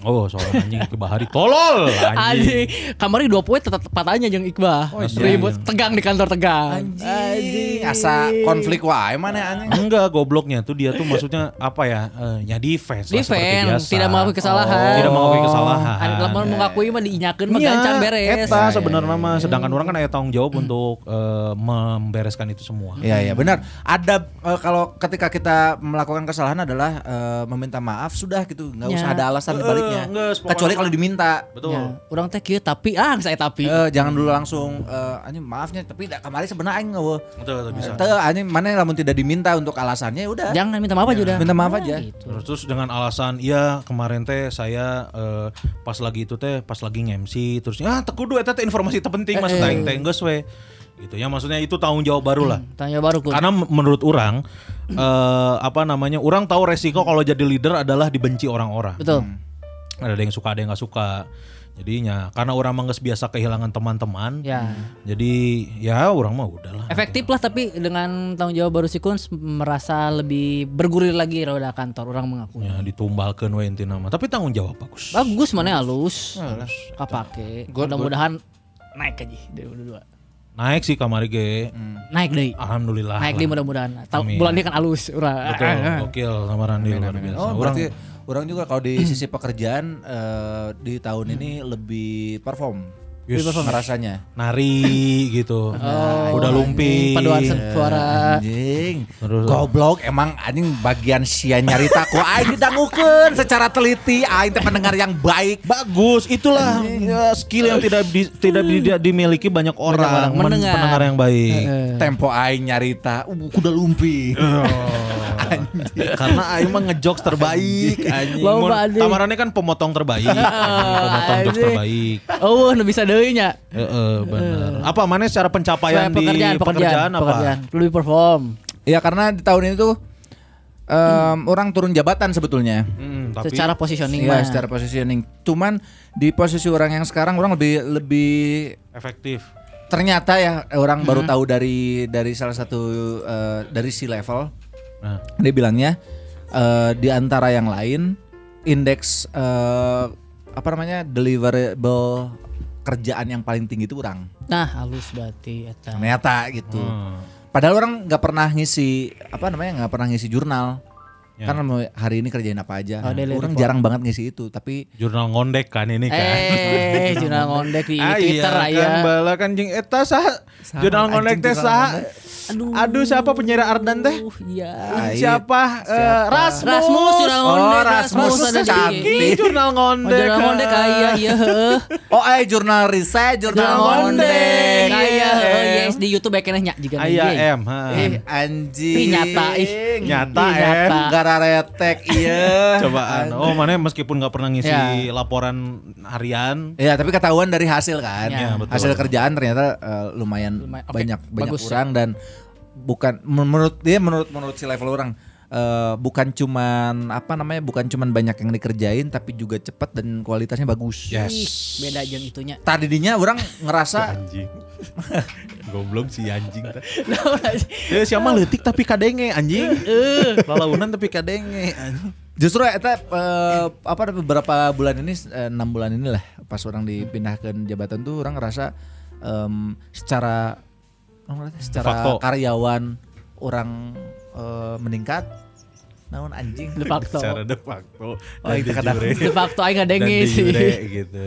Speaker 2: Oh soal anjing ke bahari tolol anjing.
Speaker 3: Anjing, kemarin dua poin tetap patahnya jeung Iqbal.
Speaker 1: Oh, iya.
Speaker 3: Ribut tegang di kantor tegang.
Speaker 1: Anjing, asa konflik wae mana anjing.
Speaker 2: Enggak gobloknya tuh dia tuh maksudnya apa ya? Eh, ya defense, lah, seperti
Speaker 3: Defense,
Speaker 2: biasa.
Speaker 3: tidak mengakui kesalahan.
Speaker 2: Oh, tidak mengakui kesalahan.
Speaker 3: Ada lamun mengakui mah diinyakeun mah
Speaker 2: Iya,
Speaker 3: gancang beres.
Speaker 2: Eta sebenarnya mah sedangkan orang kan ada tanggung jawab untuk eh, membereskan itu semua.
Speaker 1: Iya iya benar. Ada eh, kalau ketika kita melakukan kesalahan adalah eh, meminta maaf sudah gitu, nggak usah
Speaker 3: Ya.
Speaker 1: ada alasan di baliknya.
Speaker 2: Nggak, pokoknya
Speaker 1: Kecuali kalau diminta.
Speaker 2: Betul.
Speaker 3: Ya, orang teh kieu tapi ah saya tapi.
Speaker 1: Eh, jangan dulu langsung eh, anjing maafnya tapi da, kemarin sebenarnya aing ngewe.
Speaker 2: Betul, betul, bisa.
Speaker 1: Teu anjing mana lamun tidak diminta untuk alasannya ya udah.
Speaker 3: Jangan minta maaf aja udah.
Speaker 1: Minta maaf aja.
Speaker 3: gitu.
Speaker 2: Terus, terus dengan alasan iya kemarin teh saya eh, pas lagi itu teh pas lagi nge-MC terus ah tekudu eta teh informasi terpenting maksud
Speaker 3: Eh,
Speaker 2: aing teh geus we. Gitu ya maksudnya itu tanggung jawab baru lah.
Speaker 3: Tanya baru kun.
Speaker 2: Karena menurut orang eh apa namanya? Orang tahu resiko kalau jadi leader adalah dibenci orang-orang.
Speaker 3: Betul.
Speaker 2: Ada yang suka, ada yang nggak suka. Jadinya karena orang mah biasa kehilangan teman-teman.
Speaker 3: Ya.
Speaker 2: Jadi ya orang mah udahlah.
Speaker 3: Efektif lah tapi dengan tanggung jawab baru si Kun merasa lebih bergulir lagi roda kantor orang mengaku.
Speaker 2: Ya ditumbalkeun we intina mah. Tapi tanggung jawab bagus.
Speaker 3: Bagus mana halus. Kapake. Mudah-mudahan naik aja 2022.
Speaker 2: Naik sih kamari ge.
Speaker 3: Naik deh.
Speaker 2: Alhamdulillah.
Speaker 3: Naik deh mudah-mudahan. Bulan ini kan halus urang.
Speaker 2: Betul, gokil sama Randi luar biasa.
Speaker 1: Oh, berarti orang juga kalau di sisi pekerjaan eh, di tahun ini lebih perform.
Speaker 2: Yes.
Speaker 1: ngerasanya.
Speaker 2: nari gitu.
Speaker 3: Oh,
Speaker 2: Udah lumping.
Speaker 3: Paduan suara.
Speaker 1: Anjing.
Speaker 2: Terus-
Speaker 1: Goblok emang anjing bagian sia nyarita ku aing didangukeun secara teliti aing teh pendengar yang baik.
Speaker 2: Bagus, itulah ya, skill yang tidak di- tidak di- dimiliki banyak orang,
Speaker 3: orang.
Speaker 2: men-
Speaker 3: Mendengar.
Speaker 2: pendengar yang baik.
Speaker 1: Tempo aing nyarita uh, kuda lumping.
Speaker 2: Karena Aing mah ngejokes terbaik anjing.
Speaker 3: Loba, anjing.
Speaker 2: Tamarannya kan pemotong terbaik. anjing. Pemotong jokes
Speaker 3: anjing.
Speaker 2: terbaik.
Speaker 3: Oh, nu bisa deui nya.
Speaker 2: Heeh, benar. Apa mana secara pencapaian
Speaker 3: Supaya
Speaker 2: di
Speaker 3: pekerjaan, pekerjaan,
Speaker 2: apa?
Speaker 3: pekerjaan. Lebih perform.
Speaker 1: Ya karena di tahun ini tuh em, orang turun jabatan sebetulnya.
Speaker 2: Hmm, tapi
Speaker 3: Secara positioning
Speaker 1: Iya, secara positioning. Cuman di posisi orang yang sekarang orang lebih lebih
Speaker 2: efektif.
Speaker 1: ternyata ya orang baru tahu dari dari salah satu eh, dari si level
Speaker 2: Nah,
Speaker 1: dia bilangnya eh, di antara yang lain indeks eh, apa namanya deliverable kerjaan yang paling tinggi itu orang
Speaker 3: Nah, halus berarti eta.
Speaker 1: ternyata gitu
Speaker 2: hmm.
Speaker 1: padahal orang nggak pernah ngisi apa namanya nggak pernah ngisi jurnal
Speaker 2: Ya.
Speaker 1: kan mau hari ini kerjain apa aja
Speaker 3: Oh, daily
Speaker 1: orang
Speaker 3: report.
Speaker 1: jarang banget ngisi itu tapi
Speaker 2: jurnal ngondek kan ini kan.
Speaker 3: Eh, jurnal ngondek di
Speaker 2: Ah,
Speaker 3: Twitter
Speaker 2: iya,
Speaker 3: aya.
Speaker 2: kan bala kan jeung eta sah jurnal ngondek teh
Speaker 1: anjing,
Speaker 2: sah
Speaker 3: Aduh.
Speaker 2: aduh siapa penyiar Ardan teh
Speaker 3: Uh, Iya.
Speaker 1: Ah, iya.
Speaker 2: siapa, Eh, Rasmus
Speaker 3: Rasmus jurnal
Speaker 1: Oh,
Speaker 3: ngondek.
Speaker 1: Rasmus
Speaker 3: ada di
Speaker 1: cantik.
Speaker 2: Jurnal
Speaker 3: Oh,
Speaker 2: ngondek
Speaker 3: jurnal ngondek aya iya heuh.
Speaker 1: oh eh jurnal riset jurnal
Speaker 3: ngondek aya
Speaker 2: Iya.
Speaker 3: Yes di YouTube bae keneh nya jiga
Speaker 2: Aya. M.
Speaker 1: Ih, anjing
Speaker 3: nyata, ih.
Speaker 2: Nyata, eh.
Speaker 1: gara retek iya
Speaker 2: Cobaan. Oh, mana meskipun nggak pernah ngisi
Speaker 3: Ya.
Speaker 2: laporan harian.
Speaker 1: Ya tapi ketahuan dari hasil kan,
Speaker 3: Ya,
Speaker 2: betul.
Speaker 1: hasil kerjaan ternyata eh, lumayan,
Speaker 3: Lumayan,
Speaker 1: banyak banyak
Speaker 3: bagus,
Speaker 1: orang dan bukan menurut dia menurut menurut si level orang eh, bukan cuman apa namanya bukan cuman banyak yang dikerjain tapi juga cepat dan kualitasnya bagus.
Speaker 2: Yes.
Speaker 3: Ih, beda jeung itunya.
Speaker 1: Tadi dinya orang ngerasa
Speaker 2: Anjing. Goblok si anjing
Speaker 3: aja.
Speaker 2: Ya siapa leutik tapi kadenge anjing. Lalaunan tapi kadenge anjing.
Speaker 1: Justru eta eh, apa beberapa bulan ini eh, enam bulan inilah pas orang dipindahkan jabatan tuh orang ngerasa em, secara secara karyawan orang eh, meningkat naon anjing
Speaker 3: De facto.
Speaker 2: Secara de facto.
Speaker 1: Oh, itu kata-
Speaker 3: De facto aing ngadenge sih.
Speaker 2: gitu.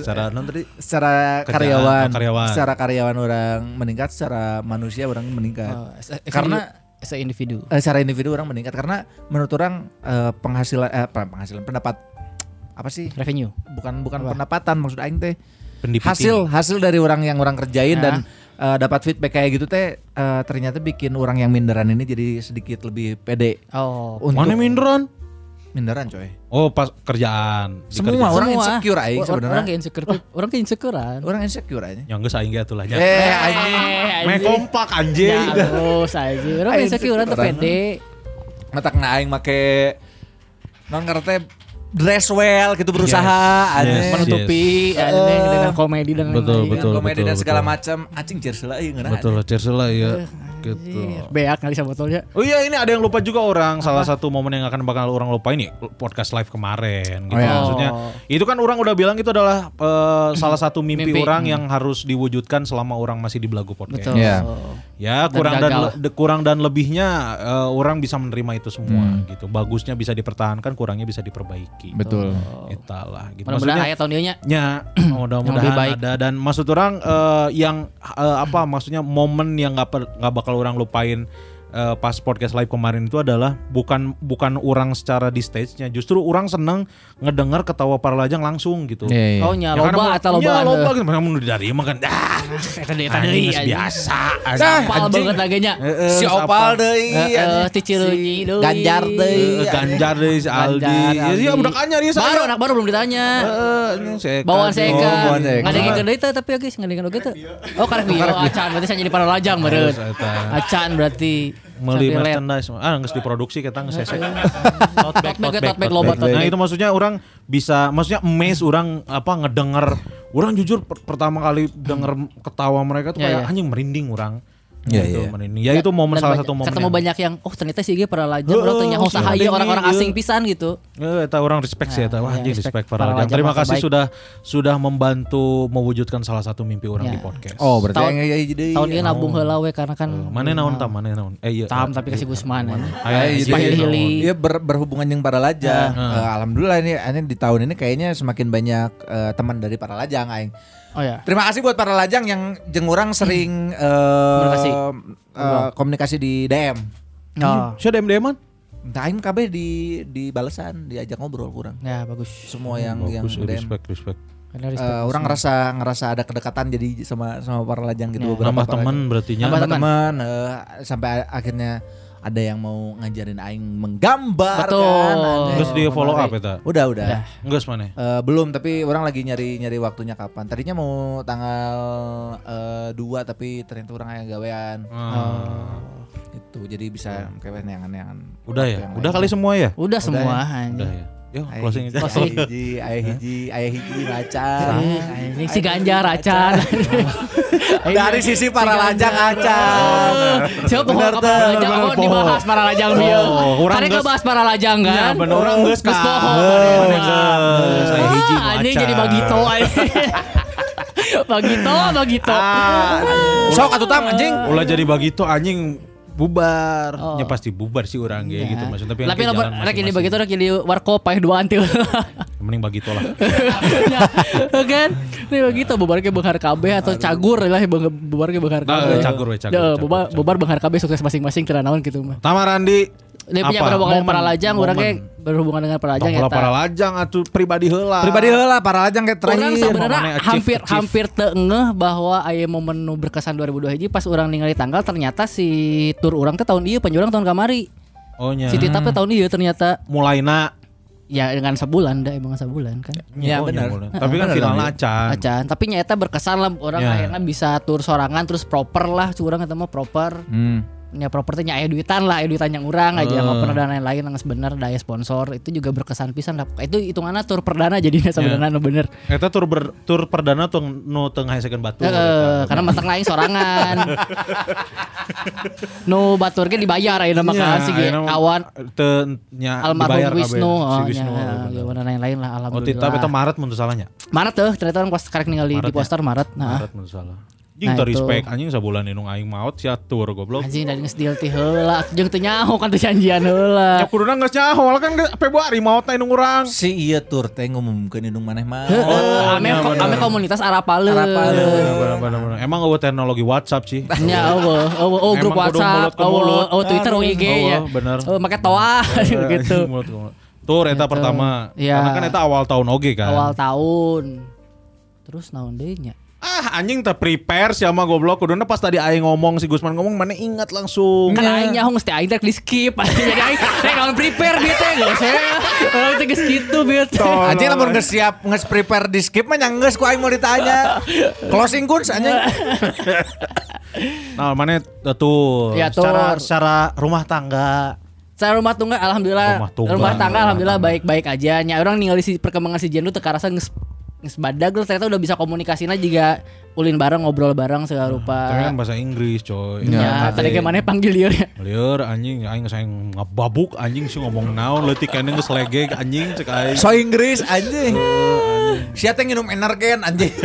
Speaker 2: Secara non tadi
Speaker 1: secara
Speaker 2: Kerjaan,
Speaker 1: karyawan,
Speaker 2: oh, karyawan.
Speaker 1: secara karyawan orang meningkat secara manusia orang meningkat
Speaker 3: Oh, a-
Speaker 1: Karena-
Speaker 3: a individu.
Speaker 1: Eh, secara individu orang meningkat karena menurut orang eh, penghasilan eh, apa, penghasilan pendapat apa sih
Speaker 3: Revenue.
Speaker 1: bukan bukan
Speaker 3: Apa?
Speaker 1: pendapatan maksud aing teh hasil hasil dari orang yang orang kerjain
Speaker 3: Ya.
Speaker 1: dan eh, dapat feedback kayak gitu teh eh, ternyata bikin orang yang minderan ini jadi sedikit lebih pede
Speaker 3: Oh.
Speaker 1: untuk
Speaker 2: Mana minderan?
Speaker 1: minderan coy
Speaker 2: Oh pas kerjaan.
Speaker 1: Semua
Speaker 2: kerjaan.
Speaker 1: orang
Speaker 3: Semua.
Speaker 1: insecure aing
Speaker 3: Or-
Speaker 1: sebenarnya.
Speaker 3: Orang insecure. Orang ke insecurean.
Speaker 1: orang insecure aja
Speaker 2: Yang geus aing ge atuh lah nya.
Speaker 1: eh anjing
Speaker 2: Me kompak anjing.
Speaker 3: Ya, terus aja. Orang insecure tuh pede.
Speaker 1: mata kena aing make non ngerti dress well gitu berusaha
Speaker 2: Yes,
Speaker 1: aneh.
Speaker 2: yes.
Speaker 3: Menutupi ya,
Speaker 1: Eh.
Speaker 3: dengan komedi dan
Speaker 2: Betul, betul.
Speaker 1: Dengan komedi dan segala
Speaker 2: betul.
Speaker 1: macam anjing ieu ngeunah.
Speaker 2: Betul, cheers lah ya.
Speaker 3: Eh,
Speaker 2: Gitu.
Speaker 3: Beak kali sama botolnya.
Speaker 2: Oh iya ini ada yang lupa juga orang salah satu momen yang akan bakal orang lupain nih podcast live kemarin gitu.
Speaker 1: Oh, iya.
Speaker 2: Maksudnya itu kan orang udah bilang itu adalah eh, salah satu mimpi,
Speaker 3: Mimpi.
Speaker 2: orang yang harus diwujudkan selama orang masih di Belagu Podcast.
Speaker 3: Betul.
Speaker 1: Iya.
Speaker 2: Ya
Speaker 3: Dan
Speaker 2: kurang dan,
Speaker 3: gagal.
Speaker 2: le- de- kurang dan lebihnya eh, orang bisa menerima itu semua
Speaker 3: Hmm.
Speaker 2: gitu. Bagusnya bisa dipertahankan, kurangnya bisa diperbaiki.
Speaker 1: Betul.
Speaker 2: Itulah gitu.
Speaker 3: Mudah-mudahan
Speaker 2: Maksudnya
Speaker 3: ayat tahun dia nya.
Speaker 2: Ya, mudah-mudahan ada dan maksud orang eh, yang eh, apa maksudnya momen yang nggak per- nggak bakal orang lupain eh, pas podcast live kemarin itu adalah bukan bukan orang secara di stage-nya, justru orang seneng ngedengar ketawa para lajang langsung gitu.
Speaker 1: Iya, iya.
Speaker 3: Oh nya
Speaker 2: Ya, karena
Speaker 3: atau loba.
Speaker 2: Ya, loba gitu. Mana mau dari mah kan. Ah,
Speaker 3: Eta deui eta
Speaker 2: biasa.
Speaker 3: Sapal banget lagi nya.
Speaker 2: Eh,
Speaker 1: Si Opal deui.
Speaker 3: Heeh,
Speaker 1: anjing.
Speaker 3: ti Cileunyi deui.
Speaker 1: Ganjar deui.
Speaker 2: Eh, Ganjar deh si Aldi. Ya sih
Speaker 3: Aldi.
Speaker 2: udah kanyar ya
Speaker 3: Baru anak baru belum ditanya.
Speaker 2: Eh.
Speaker 3: Bawaan seka.
Speaker 1: Bawaan seka.
Speaker 3: Ngadengin deui teh tapi geus ngadengin oge teh. Oh karek bieu. Oh acan berarti saya jadi para lajang meureun. Acan berarti
Speaker 2: Meli merchandise. Ah nggak diproduksi kita nggak sesek.
Speaker 3: Tote bag loba tote
Speaker 2: nah itu maksudnya orang bisa maksudnya emes orang apa ngedenger. Orang jujur per- pertama kali denger ketawa mereka tuh
Speaker 3: Ya,
Speaker 2: kayak
Speaker 3: ya.
Speaker 2: anjing merinding orang
Speaker 1: Iya,
Speaker 2: Gitu,
Speaker 1: iya.
Speaker 2: merinding. ya itu momen
Speaker 3: Dan
Speaker 2: salah
Speaker 3: banyak-
Speaker 2: satu momen
Speaker 3: Ketemu
Speaker 2: yang-
Speaker 3: banyak yang oh ternyata sih ge para lajang orang teh nyaho
Speaker 2: si
Speaker 3: saha ieu
Speaker 2: Adeng
Speaker 3: orang-orang
Speaker 2: ieu.
Speaker 3: asing pisan gitu.
Speaker 2: Eh, eta orang respect sih, eta.
Speaker 3: Nah,
Speaker 2: Wah,
Speaker 3: iya,
Speaker 2: anjing
Speaker 3: respect
Speaker 2: respect
Speaker 3: para
Speaker 2: para
Speaker 3: lajang,
Speaker 2: Terima kasih
Speaker 3: baik.
Speaker 2: sudah sudah membantu mewujudkan salah satu mimpi orang
Speaker 3: Ya.
Speaker 2: di podcast.
Speaker 1: Oh, berarti
Speaker 3: Tahun-
Speaker 1: yang kayak jadi.
Speaker 3: Tahun ieu nabung heula we karena kan
Speaker 2: mana naon tam, mana naon? Eh iya.
Speaker 3: tam tapi kasih Gusman.
Speaker 2: Iya, iya,
Speaker 3: Hili.
Speaker 1: Iya ber- berhubungan yang para lajang. Eh, alhamdulillah ini, ini di tahun ini kayaknya semakin banyak eh, teman dari para lajang aing.
Speaker 3: Oh ya.
Speaker 1: Terima kasih buat para lajang yang jeng orang sering eh,
Speaker 3: Komunikasi.
Speaker 1: eh, komunikasi di DM.
Speaker 3: Oh.
Speaker 2: Siapa DM DM-an?
Speaker 1: Entah aing KB di di balasan, diajak ngobrol kurang.
Speaker 3: Ya bagus.
Speaker 1: Semua yang yang
Speaker 2: Bagus,
Speaker 1: DM.
Speaker 2: respect, respect.
Speaker 3: Karena
Speaker 1: Eh,
Speaker 3: respect.
Speaker 1: orang ngerasa ngerasa ada kedekatan jadi sama sama para lajang gitu
Speaker 3: Ya.
Speaker 1: beberapa
Speaker 2: Nambah teman berarti.
Speaker 3: Nambah
Speaker 1: teman eh, sampai akhirnya ada yang mau ngajarin aing menggambar
Speaker 3: Betul.
Speaker 1: kan.
Speaker 2: Terus di follow up eta.
Speaker 1: Udah, udah.
Speaker 3: Udah.
Speaker 2: Enggak mana?
Speaker 1: Eh, belum tapi orang lagi nyari nyari waktunya kapan. Tadinya mau tanggal 2 tapi ternyata orang yang gawean.
Speaker 2: Ah.
Speaker 1: Itu jadi bisa kayak yang aneh
Speaker 2: Udah ya? Udah kali semua ya?
Speaker 3: Udah semua
Speaker 2: Udah
Speaker 3: anjing.
Speaker 2: ya. Yuk closing aja.
Speaker 3: Closing.
Speaker 1: Ayah hiji, ayah hiji, ayah hiji ngaca.
Speaker 3: Anjing si Ganjar acan.
Speaker 1: Dari sisi para lajang acan.
Speaker 3: Siapa pohon ke para lajang?
Speaker 2: bener,
Speaker 3: Oh
Speaker 2: poho.
Speaker 3: dibahas para lajang dia.
Speaker 2: Oh,
Speaker 3: Karena
Speaker 2: geus-
Speaker 3: ngebahas para lajang kan.
Speaker 2: Ya bener orang geus
Speaker 3: Geus
Speaker 2: kan.
Speaker 3: poho.
Speaker 2: Geus,
Speaker 3: Bener.
Speaker 2: saya hiji
Speaker 3: Ah, Anjing
Speaker 2: macan.
Speaker 3: jadi bagito. anjing. Bagito, bagito.
Speaker 1: Sok atuh tam anjing.
Speaker 2: Ulah jadi bagito anjing bubar.
Speaker 3: Oh.
Speaker 2: Ya pasti bubar sih orang kayak gitu maksudnya tapi,
Speaker 3: Tapi rek ini bagito rek ini warkop paeh dua antil.
Speaker 2: mending bagito lah.
Speaker 3: Ya, kan? Ini begitu bubar ke benghar KB atau cagur lah beng- bubar ke benghar KB.
Speaker 2: Ah, cagur we, cagur,
Speaker 3: Ya,
Speaker 2: cagur,
Speaker 3: bubar bubar benghar KB sukses masing-masing teu naon gitu mah.
Speaker 2: Tamarandi
Speaker 3: Dia punya berhubungan dengan para lajang, orang kayak berhubungan dengan para lajang
Speaker 2: Tong
Speaker 3: ya.
Speaker 2: para lajang atuh pribadi heula.
Speaker 1: Pribadi heula para lajang kayak
Speaker 3: Orang
Speaker 1: terakhir.
Speaker 3: sebenarnya
Speaker 2: momennya achieve,
Speaker 3: hampir
Speaker 2: achieve.
Speaker 3: hampir teengeh bahwa aya momen nu berkesan 2002 hiji pas orang ningali tanggal ternyata si tur orang teh tahun ieu penjualan tahun kamari.
Speaker 2: Oh nya.
Speaker 3: Si Tita teh tahun ieu ternyata
Speaker 2: Mulaina
Speaker 3: ya dengan sebulan dah emang sebulan kan.
Speaker 1: Ya,
Speaker 2: Oh, nya,
Speaker 1: bener.
Speaker 2: mulai. Tapi kan
Speaker 1: bener.
Speaker 2: acan.
Speaker 3: Acan, tapi nyata berkesan lah orang
Speaker 2: Ya.
Speaker 3: akhirnya bisa tur sorangan terus proper lah curang mah proper.
Speaker 1: Hmm.
Speaker 3: Nya propertinya aya duitan lah, aya duitan yang urang aja
Speaker 2: Eh.
Speaker 3: nggak pernah dan lain-lain nggak bener daya sponsor itu juga berkesan pisan lah. Itu hitungannya tur perdana jadinya sebenarnya nu bener.
Speaker 2: Eta tur ber, tur perdana tuh nu tengah hasilkan batu.
Speaker 3: Heeh, karena matang lain sorangan. nu batur ge dibayar ayeuna mah kan si ge kawan
Speaker 2: nya
Speaker 3: almarhum Wisnu,
Speaker 2: kabeh, si
Speaker 3: oh,
Speaker 2: Wisnu.
Speaker 3: gimana lain-lain lah
Speaker 2: Oh, tita
Speaker 3: alhamdulillah.
Speaker 2: eta Maret teu salahnya.
Speaker 3: Maret tuh ternyata orang pas karek ningali di
Speaker 2: ya?
Speaker 3: poster Maret. Nah,
Speaker 2: Maret teu salah. Jing
Speaker 3: Nah,
Speaker 2: respect anjing sabulan indung aing maot sia tur goblok.
Speaker 3: anjing dari geus deal ti heula, jeung teu nyaho kan teu janjian heula.
Speaker 2: Ya kuduna geus nyaho kan Februari maotna indung urang.
Speaker 1: Si iya tur teh ngumumkeun indung maneh mah.
Speaker 3: Heeh, ame
Speaker 2: iya,
Speaker 3: ame komunitas Arapaleun.
Speaker 1: Arapaleun.
Speaker 2: Bener, bener, bener. Emang eueuh teknologi WhatsApp sih.
Speaker 3: Ya, eueuh, eueuh, oh grup WhatsApp,
Speaker 2: mulut ke mulut.
Speaker 3: eueuh, oh Twitter, oh IG
Speaker 2: Eueuh,
Speaker 3: ya.
Speaker 2: bener.
Speaker 3: Oh, make toa gitu.
Speaker 2: Ke mulut. Tur eta
Speaker 3: Gitu.
Speaker 2: pertama.
Speaker 3: Iya.
Speaker 2: Karena kan eta awal tahun oge kan.
Speaker 3: Awal tahun. Terus naon deui nya?
Speaker 2: Ah anjing teh prepare sih sama goblok kuduna pas tadi aing ngomong si Gusman ngomong mana ingat langsung.
Speaker 3: Kan aing nyaho geus teh aing teh di skip. Jadi aing teh kawan prepare teh geus ya. Oh teh geus kitu bieu teh.
Speaker 1: Anjing lamun geus siap geus prepare di skip mah nya geus ku aing mau ditanya. Closing kun anjing.
Speaker 2: Nah, mana tuh
Speaker 3: Ya,
Speaker 2: secara secara rumah tangga.
Speaker 3: Saya rumah tangga alhamdulillah
Speaker 2: Rumah tangga.
Speaker 3: rumah tangga
Speaker 2: Rumah
Speaker 3: alhamdulillah baik-baik aja. Nya orang ningali si perkembangan si Jendu teu karasa geus geus badag lah, ternyata udah bisa komunikasinya juga ulin bareng ngobrol bareng segala rupa.
Speaker 2: Tapi kan bahasa Inggris, coy.
Speaker 3: Ya, tadi gimana panggil liur ya?
Speaker 2: Lieur anjing aing aing ngababuk anjing sih ngomong naon leutik kene geus legeg anjing cek aing.
Speaker 1: So Inggris anjing. Sia teh nginum energen anjing.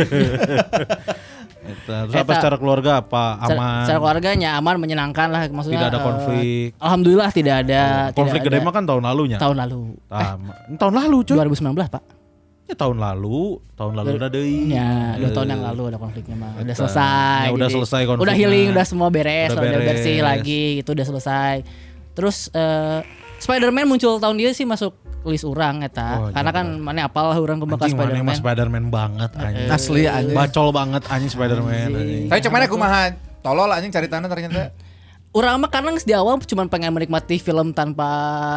Speaker 2: Eta. Terus apa secara keluarga apa aman?
Speaker 3: Secara keluarganya aman menyenangkan lah maksudnya.
Speaker 2: Tidak ada
Speaker 3: eh,
Speaker 2: konflik.
Speaker 3: alhamdulillah tidak ada.
Speaker 2: Konflik
Speaker 3: tidak
Speaker 2: gede mah kan tahun lalunya.
Speaker 3: tahun lalu.
Speaker 2: Tah, ini tahun lalu cuy.
Speaker 3: 2019 pak.
Speaker 2: Ya tahun lalu, tahun lalu udah deui.
Speaker 3: Ya, dua
Speaker 2: Eh,
Speaker 3: tahun yang lalu ada konfliknya mah. Udah selesai.
Speaker 2: Ya, udah
Speaker 3: jadi
Speaker 2: selesai konfliknya.
Speaker 3: Udah healing, udah semua beres,
Speaker 2: Udah
Speaker 3: udah,
Speaker 2: beres.
Speaker 3: bersih lagi, itu udah selesai. Terus eh Spider-Man muncul tahun dia sih masuk list orang eta.
Speaker 2: Oh,
Speaker 3: Karena kan mana apal orang pembekas
Speaker 2: Anjing mana
Speaker 3: Spider-Man.
Speaker 2: Spider-Man banget anjing.
Speaker 1: Asli anjing.
Speaker 2: Bacol banget anjing Spider-Man anjing.
Speaker 1: Tapi cuman kumaha tolol anjing cari tanah ternyata.
Speaker 3: Orang mah karena di awal cuma pengen menikmati film tanpa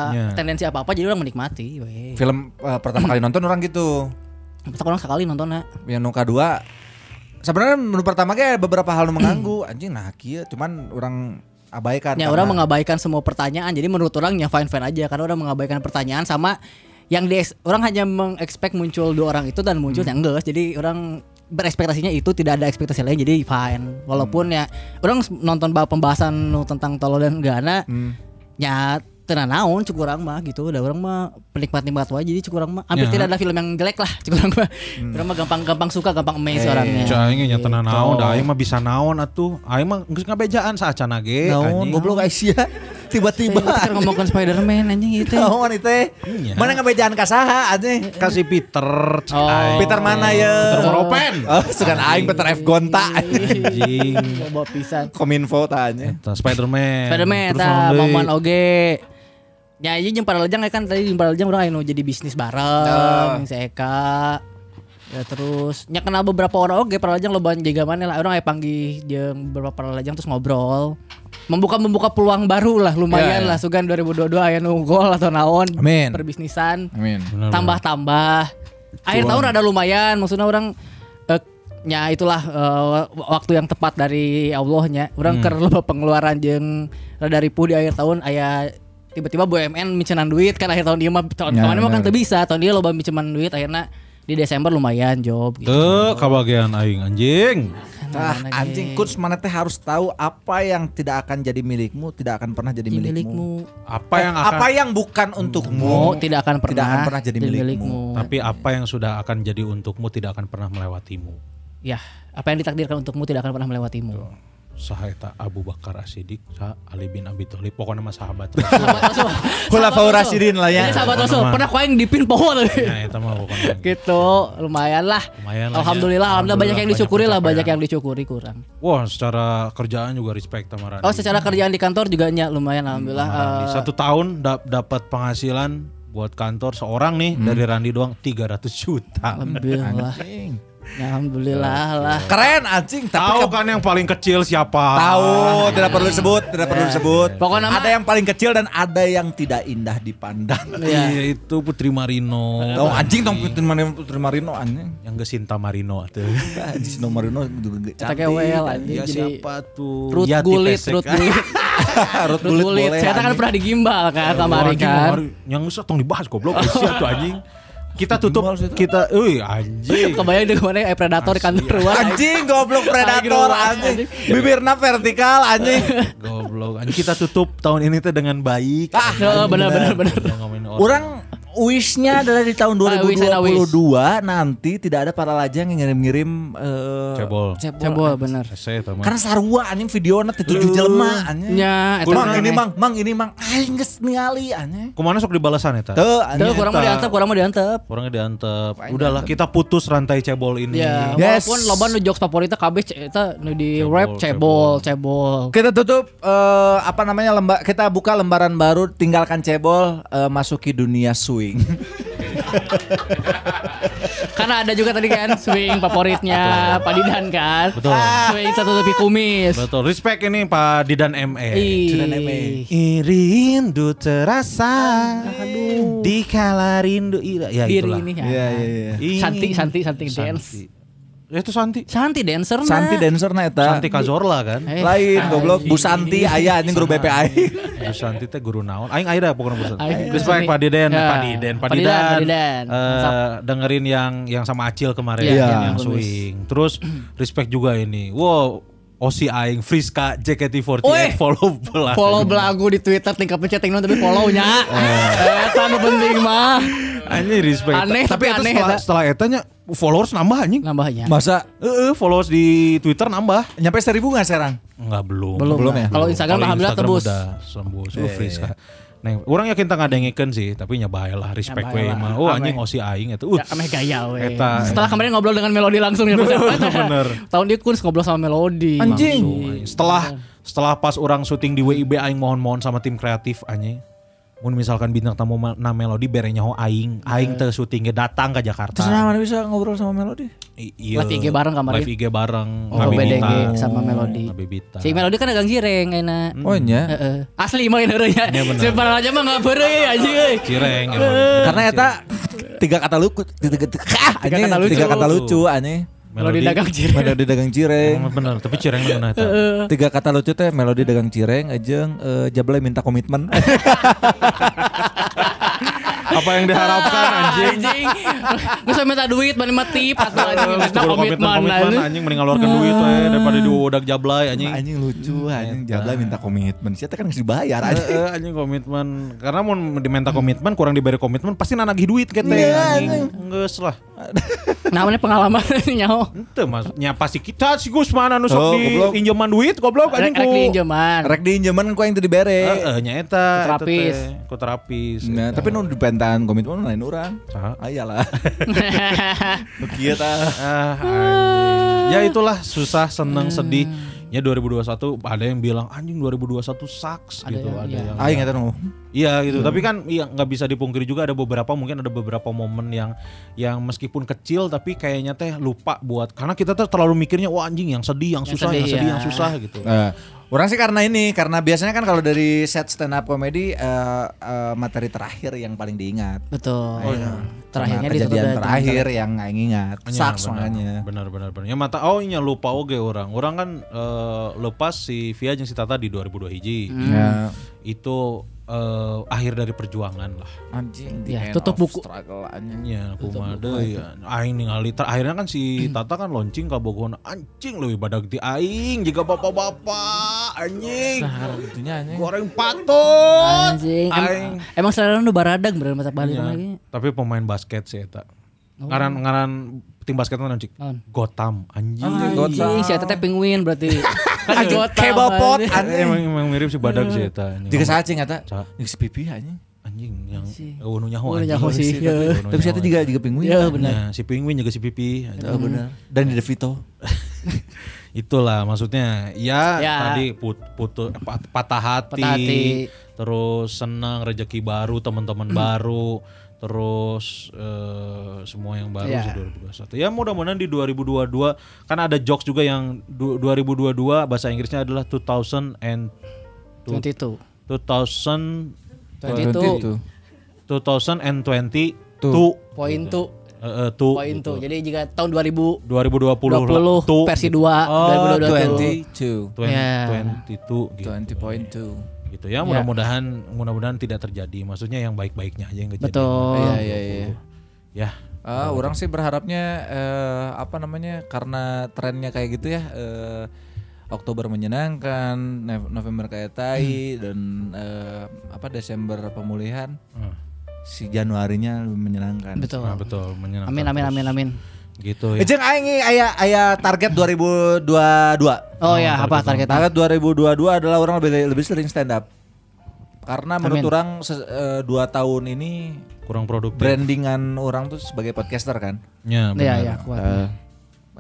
Speaker 2: Ya.
Speaker 3: tendensi apa-apa jadi orang menikmati. we.
Speaker 1: Film eh, pertama kali nonton orang gitu.
Speaker 3: Kita orang sekali nontonnya.
Speaker 1: Yang nu kedua sebenarnya menu pertama ge beberapa hal mengganggu anjing nah kieu cuman orang abaikan.
Speaker 3: Ya
Speaker 1: karena-
Speaker 3: orang mengabaikan semua pertanyaan. Jadi menurut orang ya fine fine aja karena orang mengabaikan pertanyaan sama yang di orang hanya mengekspek muncul dua orang itu dan muncul yang enggak. Jadi orang berekspektasinya itu tidak ada ekspektasi lain jadi fine. Walaupun ya orang nonton bah- pembahasan nu tentang tolo dan gana ya tenan naon cukup orang mah gitu udah orang mah penikmat nikmat wae jadi cukup orang mah hampir
Speaker 2: Ya.
Speaker 3: tidak ada film yang jelek lah cukup orang mah orang mah gampang gampang suka gampang amazed orangnya
Speaker 2: Cai aing nya tenan naon,
Speaker 3: Gitu.
Speaker 2: da aing mah bisa naon atuh. Aing mah geus ngabejaan saacana ge.
Speaker 1: Naon goblok Aisyah tiba-tiba
Speaker 3: Tiba kan ngomongin Spider-Man anjing itu
Speaker 1: Naon itu teh?
Speaker 2: Iya.
Speaker 1: Mana ngebejaan ka saha anjing?
Speaker 2: kasih Peter
Speaker 3: Oh.
Speaker 2: aing.
Speaker 1: Peter mana ya?
Speaker 2: Peter Moropen.
Speaker 1: Oh, sugan aing Peter F Gonta.
Speaker 2: Anjing.
Speaker 3: Coba pisan
Speaker 1: Kominfo tanya.
Speaker 2: Spider-Man.
Speaker 3: Spider-Man
Speaker 2: naon deui?
Speaker 3: momen oge. Ya iya jeung para lejang kan tadi jeung para lejang urang anu jadi bisnis bareng, si Eka. Ya terus nya kenal beberapa orang oge para lejang loba jaga mana lah orang aya panggih jeung beberapa para lejang terus ngobrol. Membuka membuka peluang baru lah lumayan
Speaker 1: Ya, ya.
Speaker 3: lah sugan 2022 aya nu gol atau naon
Speaker 1: Amin.
Speaker 3: perbisnisan
Speaker 1: Amin.
Speaker 3: Tambah-tambah. Akhir tahun ada lumayan, maksudnya orang eh, nya itulah eh, waktu yang tepat dari Allahnya. Orang keur loba pengeluaran jeung rada ripuh di akhir tahun aya tiba-tiba BUMN micenan duit kan akhir tahun dia mah tahun
Speaker 1: Ya,
Speaker 3: kemarin mah kan bisa, tahun dia loba micenan duit akhirnya di Desember lumayan job gitu.
Speaker 2: Teu kabagian aing anjing.
Speaker 1: Ah, anjing coach mana teh harus tahu apa yang tidak akan jadi milikmu, tidak akan pernah jadi
Speaker 3: Di
Speaker 1: milikmu.
Speaker 3: milikmu.
Speaker 2: Apa yang
Speaker 1: Eh,
Speaker 2: akan
Speaker 1: apa yang bukan untukmu
Speaker 3: Mu tidak akan pernah,
Speaker 1: tidak akan pernah jadi milikmu.
Speaker 2: tapi apa yang sudah akan jadi untukmu tidak akan pernah melewatimu.
Speaker 3: Ya, apa yang ditakdirkan untukmu tidak akan pernah melewatimu.
Speaker 2: Saha eta Abu Bakar Asidik, sa Ali bin Abi Thalib, pokoknya mah sahabat.
Speaker 3: Sahabat Rasul.
Speaker 1: Khulafaur Rasyidin lah ya.
Speaker 3: Ini sahabat Rasul. Pernah kau yang dipin pohon
Speaker 2: ya eta mah pokoknya.
Speaker 3: gitu lumayan lah
Speaker 2: Lumayan lah ya.
Speaker 3: alhamdulillah alhamdulillah banyak yang disyukuri lah
Speaker 2: banyak pencapaian.
Speaker 3: yang disyukuri kurang
Speaker 2: Wah, secara kerjaan juga respect sama Randi.
Speaker 3: oh secara kerjaan di kantor juga nya lumayan alhamdulillah. Eh,
Speaker 2: Satu tahun dap- dapat penghasilan buat kantor seorang nih dari Randi doang 300 juta.
Speaker 3: alhamdulillah Ya, alhamdulillah lah
Speaker 1: Keren anjing, tapi
Speaker 2: Tahu
Speaker 1: ke-
Speaker 2: kan yang paling kecil siapa?
Speaker 1: Tahu, tidak perlu disebut, tidak perlu disebut.
Speaker 3: Pokoknya
Speaker 1: ada yang paling kecil dan ada yang tidak indah dipandang.
Speaker 2: Iya, itu Putri Marino.
Speaker 1: Oh anjing tong Putri Marino, Putri Marino anjing.
Speaker 2: Yang gesinta Marino tuh.
Speaker 1: Anjing Snow Marino juga
Speaker 3: Kita
Speaker 1: cantik.
Speaker 3: KWL anjing
Speaker 2: Ya
Speaker 3: jadi
Speaker 2: siapa tuh?
Speaker 3: Ruth
Speaker 2: Yati
Speaker 3: Gulit
Speaker 2: Pesek.
Speaker 3: Ruth Gulit
Speaker 1: Rut
Speaker 3: Rut
Speaker 1: boleh.
Speaker 3: Saya kan pernah digimbal kan kan.
Speaker 2: kemarin Yang usah tong dibahas goblok Sia tuh anjing. Kita tutup kita euy anjing.
Speaker 3: Kebayang deh ke mana eh predator di kantor luar.
Speaker 1: Anjing goblok predator
Speaker 3: Anjing.
Speaker 1: Bibirna vertikal anjing.
Speaker 2: Goblok. Anjing kita tutup tahun ini teh dengan baik.
Speaker 3: Ah, bener bener bener.
Speaker 2: Udah ngomongin orang.
Speaker 1: Wishnya adalah di tahun
Speaker 3: Ah, wish and a wish.
Speaker 1: 2022 nanti tidak ada para lajang yang ngirim-ngirim eh,
Speaker 2: Cebol.
Speaker 3: Cebol bener.
Speaker 2: Saya tahu.
Speaker 1: Karena sarua anjing videona teh tujuh jelema anjing.
Speaker 3: Nya, eta
Speaker 1: Mang ini mang, mang ini mang aing geus ningali anjing.
Speaker 2: Ke mana sok dibalasan eta?
Speaker 1: Teu
Speaker 3: Tuh,
Speaker 1: anjing.
Speaker 3: kurang mah diantep, kurang mah diantep.
Speaker 2: Orangnya diantep. Udahlah kita putus rantai cebol ini.
Speaker 3: Ya,
Speaker 1: Yes.
Speaker 3: walaupun loba nu jokes favoritnya kabeh eta nu di
Speaker 2: Cebol,
Speaker 3: rap cebol, cebol.
Speaker 1: Kita tutup eh, apa namanya lembar kita buka lembaran baru tinggalkan cebol eh, masuki dunia swing.
Speaker 3: Karena ada juga tadi kan swing favoritnya Pak Didan kan.
Speaker 2: Betul.
Speaker 3: Swing satu tepi kumis.
Speaker 2: Betul. Respect ini Pak Didan ME.
Speaker 3: Ih.
Speaker 2: Rindu terasa di kala rindu ira. Ya itulah.
Speaker 3: ini ya.
Speaker 1: Iya iya iya.
Speaker 3: Santi, Santi, Santi dance.
Speaker 2: Ya itu Santi.
Speaker 3: Santi dancer nah.
Speaker 1: Santi dancer na eta.
Speaker 2: Santi Kazorla kan.
Speaker 3: Eh,
Speaker 1: Lain
Speaker 3: anjing.
Speaker 1: goblok Bu Santi aya anjing guru BPI.
Speaker 2: Bu Santi teh guru naon? Aing aya pokoknya Bu Santi.
Speaker 3: Aing
Speaker 2: Respect
Speaker 3: Santi.
Speaker 2: Pak Diden,
Speaker 3: Ya.
Speaker 2: Pak Diden, Pak
Speaker 3: Pak Didan,
Speaker 2: Didan.
Speaker 3: Pak Didan.
Speaker 2: Eh, dengerin yang yang sama Acil kemarin
Speaker 3: Iya,
Speaker 2: yang, yang swing. Terus respect juga ini. Wow, Osi Aing, Friska, JKT48
Speaker 3: Weh.
Speaker 2: follow belah.
Speaker 3: Follow belagu di Twitter tingkat penceting non tapi follow-nya. Eta nu penting mah.
Speaker 2: Anjing respect.
Speaker 3: Aneh,
Speaker 2: tapi,
Speaker 3: tapi aneh,
Speaker 2: setelah,
Speaker 3: eta.
Speaker 2: setelah etanya followers nambah anjing.
Speaker 3: Nambahnya.
Speaker 1: Masa
Speaker 2: Heeh, followers di Twitter nambah.
Speaker 1: nyampe seribu nggak sekarang?
Speaker 2: Enggak belum.
Speaker 3: Belum,
Speaker 1: Belum
Speaker 3: lah.
Speaker 1: ya?
Speaker 3: Kalau Instagram alhamdulillah
Speaker 2: Instagram
Speaker 3: tebus.
Speaker 2: Udah sembus, yeah, Friska. Nah, orang yakin tak ngadengikeun sih, tapi nya bae lah respect we
Speaker 3: lah.
Speaker 2: mah. Oh anjing Osi aing eta. Uh.
Speaker 3: Ya, ameh gaya we.
Speaker 2: Eta.
Speaker 3: Setelah kemarin ngobrol dengan Melody langsung ya Mas.
Speaker 2: Bener.
Speaker 3: Tahun dia kun ngobrol sama Melody.
Speaker 1: Anjing.
Speaker 2: Langsung, anjing. Setelah setelah pas orang syuting di WIB aing mohon-mohon sama tim kreatif anjing. Mun misalkan bintang tamu na melodi berenya ho aing, aing teu syuting ge datang ke Jakarta.
Speaker 1: Terus nah, mana bisa ngobrol sama Melody?
Speaker 2: I- iya.
Speaker 3: Live IG bareng kemarin.
Speaker 2: Live IG bareng
Speaker 3: Oh. BDG sama Melody. Si Melody kan dagang jireng enak.
Speaker 1: Oh nya.
Speaker 3: Heeh. Asli mah ini ya.
Speaker 2: Iya.
Speaker 3: Si aja mah enggak beure ya anjing euy.
Speaker 2: Cireng emang.
Speaker 1: Karena eta tiga kata lucu, tiga, tiga,
Speaker 3: Tiga kata lucu.
Speaker 1: tiga kata lucu anjing.
Speaker 3: Melody dagang jireng.
Speaker 1: Melodi dagang cireng.
Speaker 2: Emang bener, tapi cireng mana eta.
Speaker 1: Tiga kata lucu teh melodi dagang cireng ajeng eh, Jablay minta komitmen.
Speaker 2: Apa yang diharapkan anjing?
Speaker 3: Anjing. Geus minta duit mah tip atau anjing minta komitmen
Speaker 2: komitmen
Speaker 3: anjing.
Speaker 2: anjing mending ngeluarkan duit we daripada diudak jablay anjing.
Speaker 1: anjing lucu anjing Jablay minta komitmen. Siapa kan harus dibayar anjing.
Speaker 2: Heeh, anjing komitmen. Karena mau diminta komitmen kurang diberi komitmen pasti nanagih duit kete
Speaker 1: Iya,
Speaker 2: anjing. Geus lah.
Speaker 3: Namanya pengalaman nyaho.
Speaker 2: Ente maksudnya pasti kita si Gusman anu sok
Speaker 1: Oh,
Speaker 2: di
Speaker 1: goblok.
Speaker 2: injaman duit goblok
Speaker 3: Rek
Speaker 2: anjing ku.
Speaker 3: rek diinjeman.
Speaker 1: Rek diinjeman ku yang teu dibere.
Speaker 2: Heeh, nya eta.
Speaker 3: Ku terapis.
Speaker 2: Ku terapis.
Speaker 1: Nah, tapi nu dipentan komitmen lain.
Speaker 2: Saha?
Speaker 1: Ayalah. Nu kieu tah.
Speaker 2: Ah, anjing. Ya itulah susah, seneng, sedih. Ya 2021 ada yang bilang anjing 2021 sucks
Speaker 3: Ada
Speaker 2: gitu,
Speaker 3: yang-
Speaker 2: ada
Speaker 3: iya.
Speaker 2: yang
Speaker 1: Aing eta nu.
Speaker 2: Iya gitu, tapi kan iya nggak bisa dipungkiri juga ada beberapa mungkin ada beberapa momen yang yang meskipun kecil tapi kayaknya teh lupa buat karena kita tuh terlalu mikirnya wah anjing yang sedih, yang
Speaker 3: Yang
Speaker 2: susah, yang
Speaker 3: sedih,
Speaker 2: sedih,
Speaker 3: ya.
Speaker 2: yang susah gitu.
Speaker 1: Eh, orang sih karena ini, karena biasanya kan kalau dari set stand up comedy eh, eh, materi terakhir yang paling diingat.
Speaker 3: Betul.
Speaker 1: Oh, iya.
Speaker 3: Terakhirnya
Speaker 1: kejadian terakhir yang nggak ingat.
Speaker 2: Iya,
Speaker 1: Saks
Speaker 2: benar,
Speaker 1: makanya.
Speaker 2: Benar benar benar. Ya mata oh iya lupa oge orang. Orang kan eh, lepas si Via jeung si Tata di 2002 hiji.
Speaker 1: Ya.
Speaker 2: Itu eh, akhir dari perjuangan lah.
Speaker 1: Anjing
Speaker 3: Ya, tutup buku.
Speaker 2: Ya, kumaha deui ya. Aing ningali ter akhirnya kan si Tata kan launching ka Bogor anjing leuwih badag ti aing jika bapak-bapak anjing.
Speaker 1: Nah, anjing.
Speaker 2: Goreng patut.
Speaker 3: Anjing.
Speaker 2: Aing.
Speaker 3: emang selera nu baradag bener mata balik
Speaker 2: Iya,
Speaker 3: lagi.
Speaker 2: Tapi pemain basket sih eta. Ngaran ngaran tim basket mana cik? Gotham anjing.
Speaker 3: Anjing, si Eta teh penguin berarti. Kan
Speaker 1: Anjing,
Speaker 3: Gotham,
Speaker 1: kayak bapot,
Speaker 3: anjing.
Speaker 1: anjing.
Speaker 2: emang, emang mirip si badag sih eta.
Speaker 1: Jika cacing eta.
Speaker 2: Sa-
Speaker 1: Jika si pipi anjing.
Speaker 2: anjing yang
Speaker 3: Si.
Speaker 2: nu nyaho anjing.
Speaker 3: nyaho sih,
Speaker 2: Tapi
Speaker 3: ya.
Speaker 1: saya juga juga penguin.
Speaker 3: Iya, benar.
Speaker 2: Ya, si penguin juga si pipi.
Speaker 1: Oh, benar. Dan di Devito.
Speaker 2: Itulah maksudnya ya,
Speaker 3: Ya.
Speaker 2: tadi put, putu pat- patah hati,
Speaker 3: Patah hati.
Speaker 2: terus senang rezeki baru teman-teman baru terus eh, semua yang baru
Speaker 3: Ya.
Speaker 2: sih 2021 ya mudah-mudahan di 2022 kan ada jokes juga yang du- 2022 bahasa Inggrisnya adalah 2000 and
Speaker 3: 22.
Speaker 2: 2000
Speaker 3: 22.
Speaker 1: 22.
Speaker 2: 2022
Speaker 3: Poin tuh.
Speaker 2: Eh, eh, tuh.
Speaker 3: Poin
Speaker 2: gitu.
Speaker 3: tuh. Jadi jika tahun 2020
Speaker 2: 2020 tuh
Speaker 3: versi 2
Speaker 1: Oh,
Speaker 3: 2022
Speaker 1: 22.
Speaker 2: 20,
Speaker 3: Ya.
Speaker 2: 22 gitu.
Speaker 1: 20.2.
Speaker 2: Gitu ya, mudah-mudahan mudah-mudahan tidak terjadi. Maksudnya yang baik-baiknya aja yang kejadian.
Speaker 3: Betul.
Speaker 1: Iya, iya, iya.
Speaker 2: Ya,
Speaker 1: Ah, orang sih berharapnya eh, apa namanya karena trennya kayak gitu ya. eh, Oktober menyenangkan, Nov- November kayak tai dan eh, apa Desember pemulihan.
Speaker 2: Hmm.
Speaker 1: Si Januarinya lebih menyenangkan.
Speaker 3: Betul.
Speaker 2: nah, betul menyenangkan.
Speaker 3: Amin amin amin amin.
Speaker 2: Gitu
Speaker 1: Eh,
Speaker 2: ya.
Speaker 1: Jeung aing aya aya target 2022.
Speaker 3: Oh, ya, apa targetnya?
Speaker 1: Target 2022 adalah orang lebih lebih sering stand up. Karena menurut
Speaker 3: Amin.
Speaker 1: orang se- eh, dua tahun ini
Speaker 2: Kurang produktif.
Speaker 1: brandingan orang tuh sebagai podcaster kan.
Speaker 2: Ya,
Speaker 3: Iya
Speaker 2: benar.
Speaker 3: iya kuat.
Speaker 1: Eh,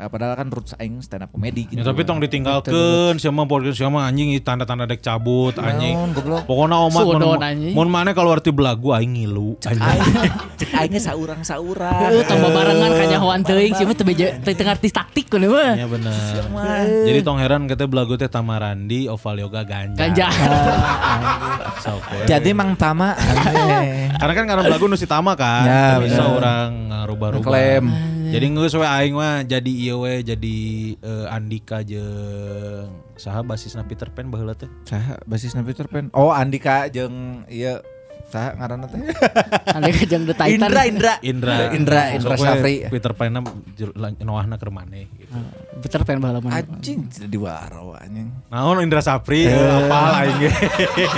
Speaker 1: padahal kan roots aing stand up comedy gitu.
Speaker 2: Ya, tapi tong ditinggalkan siapa podcast siapa anjing tanda-tanda dek cabut anjing.
Speaker 1: Naon, goblok.
Speaker 2: Pokoknya omat mun
Speaker 3: anjing.
Speaker 2: mun mana kalau arti belagu aing ngilu. anjing.
Speaker 1: Cek aingnya saurang-saurang.
Speaker 3: Heeh, tambah barengan kanyahoan teuing sih mah teu teu teu artis taktik kan mah.
Speaker 2: Ya benar. Jadi tong heran kita belagu teh Tamarandi, Oval Yoga Ganja.
Speaker 3: Ganja.
Speaker 2: We.
Speaker 1: Jadi Mang Tama.
Speaker 2: Karena kan karena belagu nu si Tama kan.
Speaker 1: Ya,
Speaker 2: bisa
Speaker 1: bener.
Speaker 2: orang ngarubah-rubah.
Speaker 1: Ngeklaim.
Speaker 2: Jadi geus we aing mah jadi ieu we jadi eh, Andika jeung saha basisna Peter Pan baheula teh.
Speaker 1: Saha basisna Peter Pan? Oh, Andika jeung ieu saha ngaranna teh?
Speaker 3: Anda kajang the Titan.
Speaker 1: Indra, Indra.
Speaker 2: Indra.
Speaker 1: Indra, Indra
Speaker 2: Sok we
Speaker 1: Syafri.
Speaker 2: Peter Pan Noahna keur maneh gitu.
Speaker 3: Bener pengen bala mana.
Speaker 1: Anjing di waro anjing.
Speaker 2: Naon Indra Sapri apal aing ge.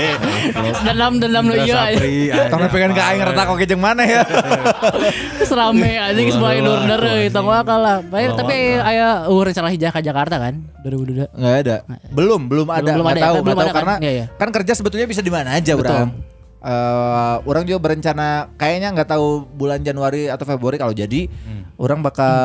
Speaker 3: Dendam dendam nu
Speaker 2: Indra
Speaker 3: ieu.
Speaker 2: Sapri.
Speaker 1: Tong pengen ka aing retak oke jeung mana ya?
Speaker 3: Terus rame anjing
Speaker 2: ulah,
Speaker 3: euy tong wakal lah. Baik tapi aya uh, rencana hijrah ke Jakarta kan 2022.
Speaker 1: Enggak ada. Belum, belum ada.
Speaker 3: belum ada ya?
Speaker 1: tahu,
Speaker 3: Belum
Speaker 1: tahu
Speaker 3: ada kan?
Speaker 1: karena
Speaker 3: Iya, iya.
Speaker 1: kan kerja sebetulnya bisa di mana aja,
Speaker 3: Betul.
Speaker 1: Eh, orang juga berencana kayaknya nggak tahu bulan Januari atau Februari kalau jadi orang bakal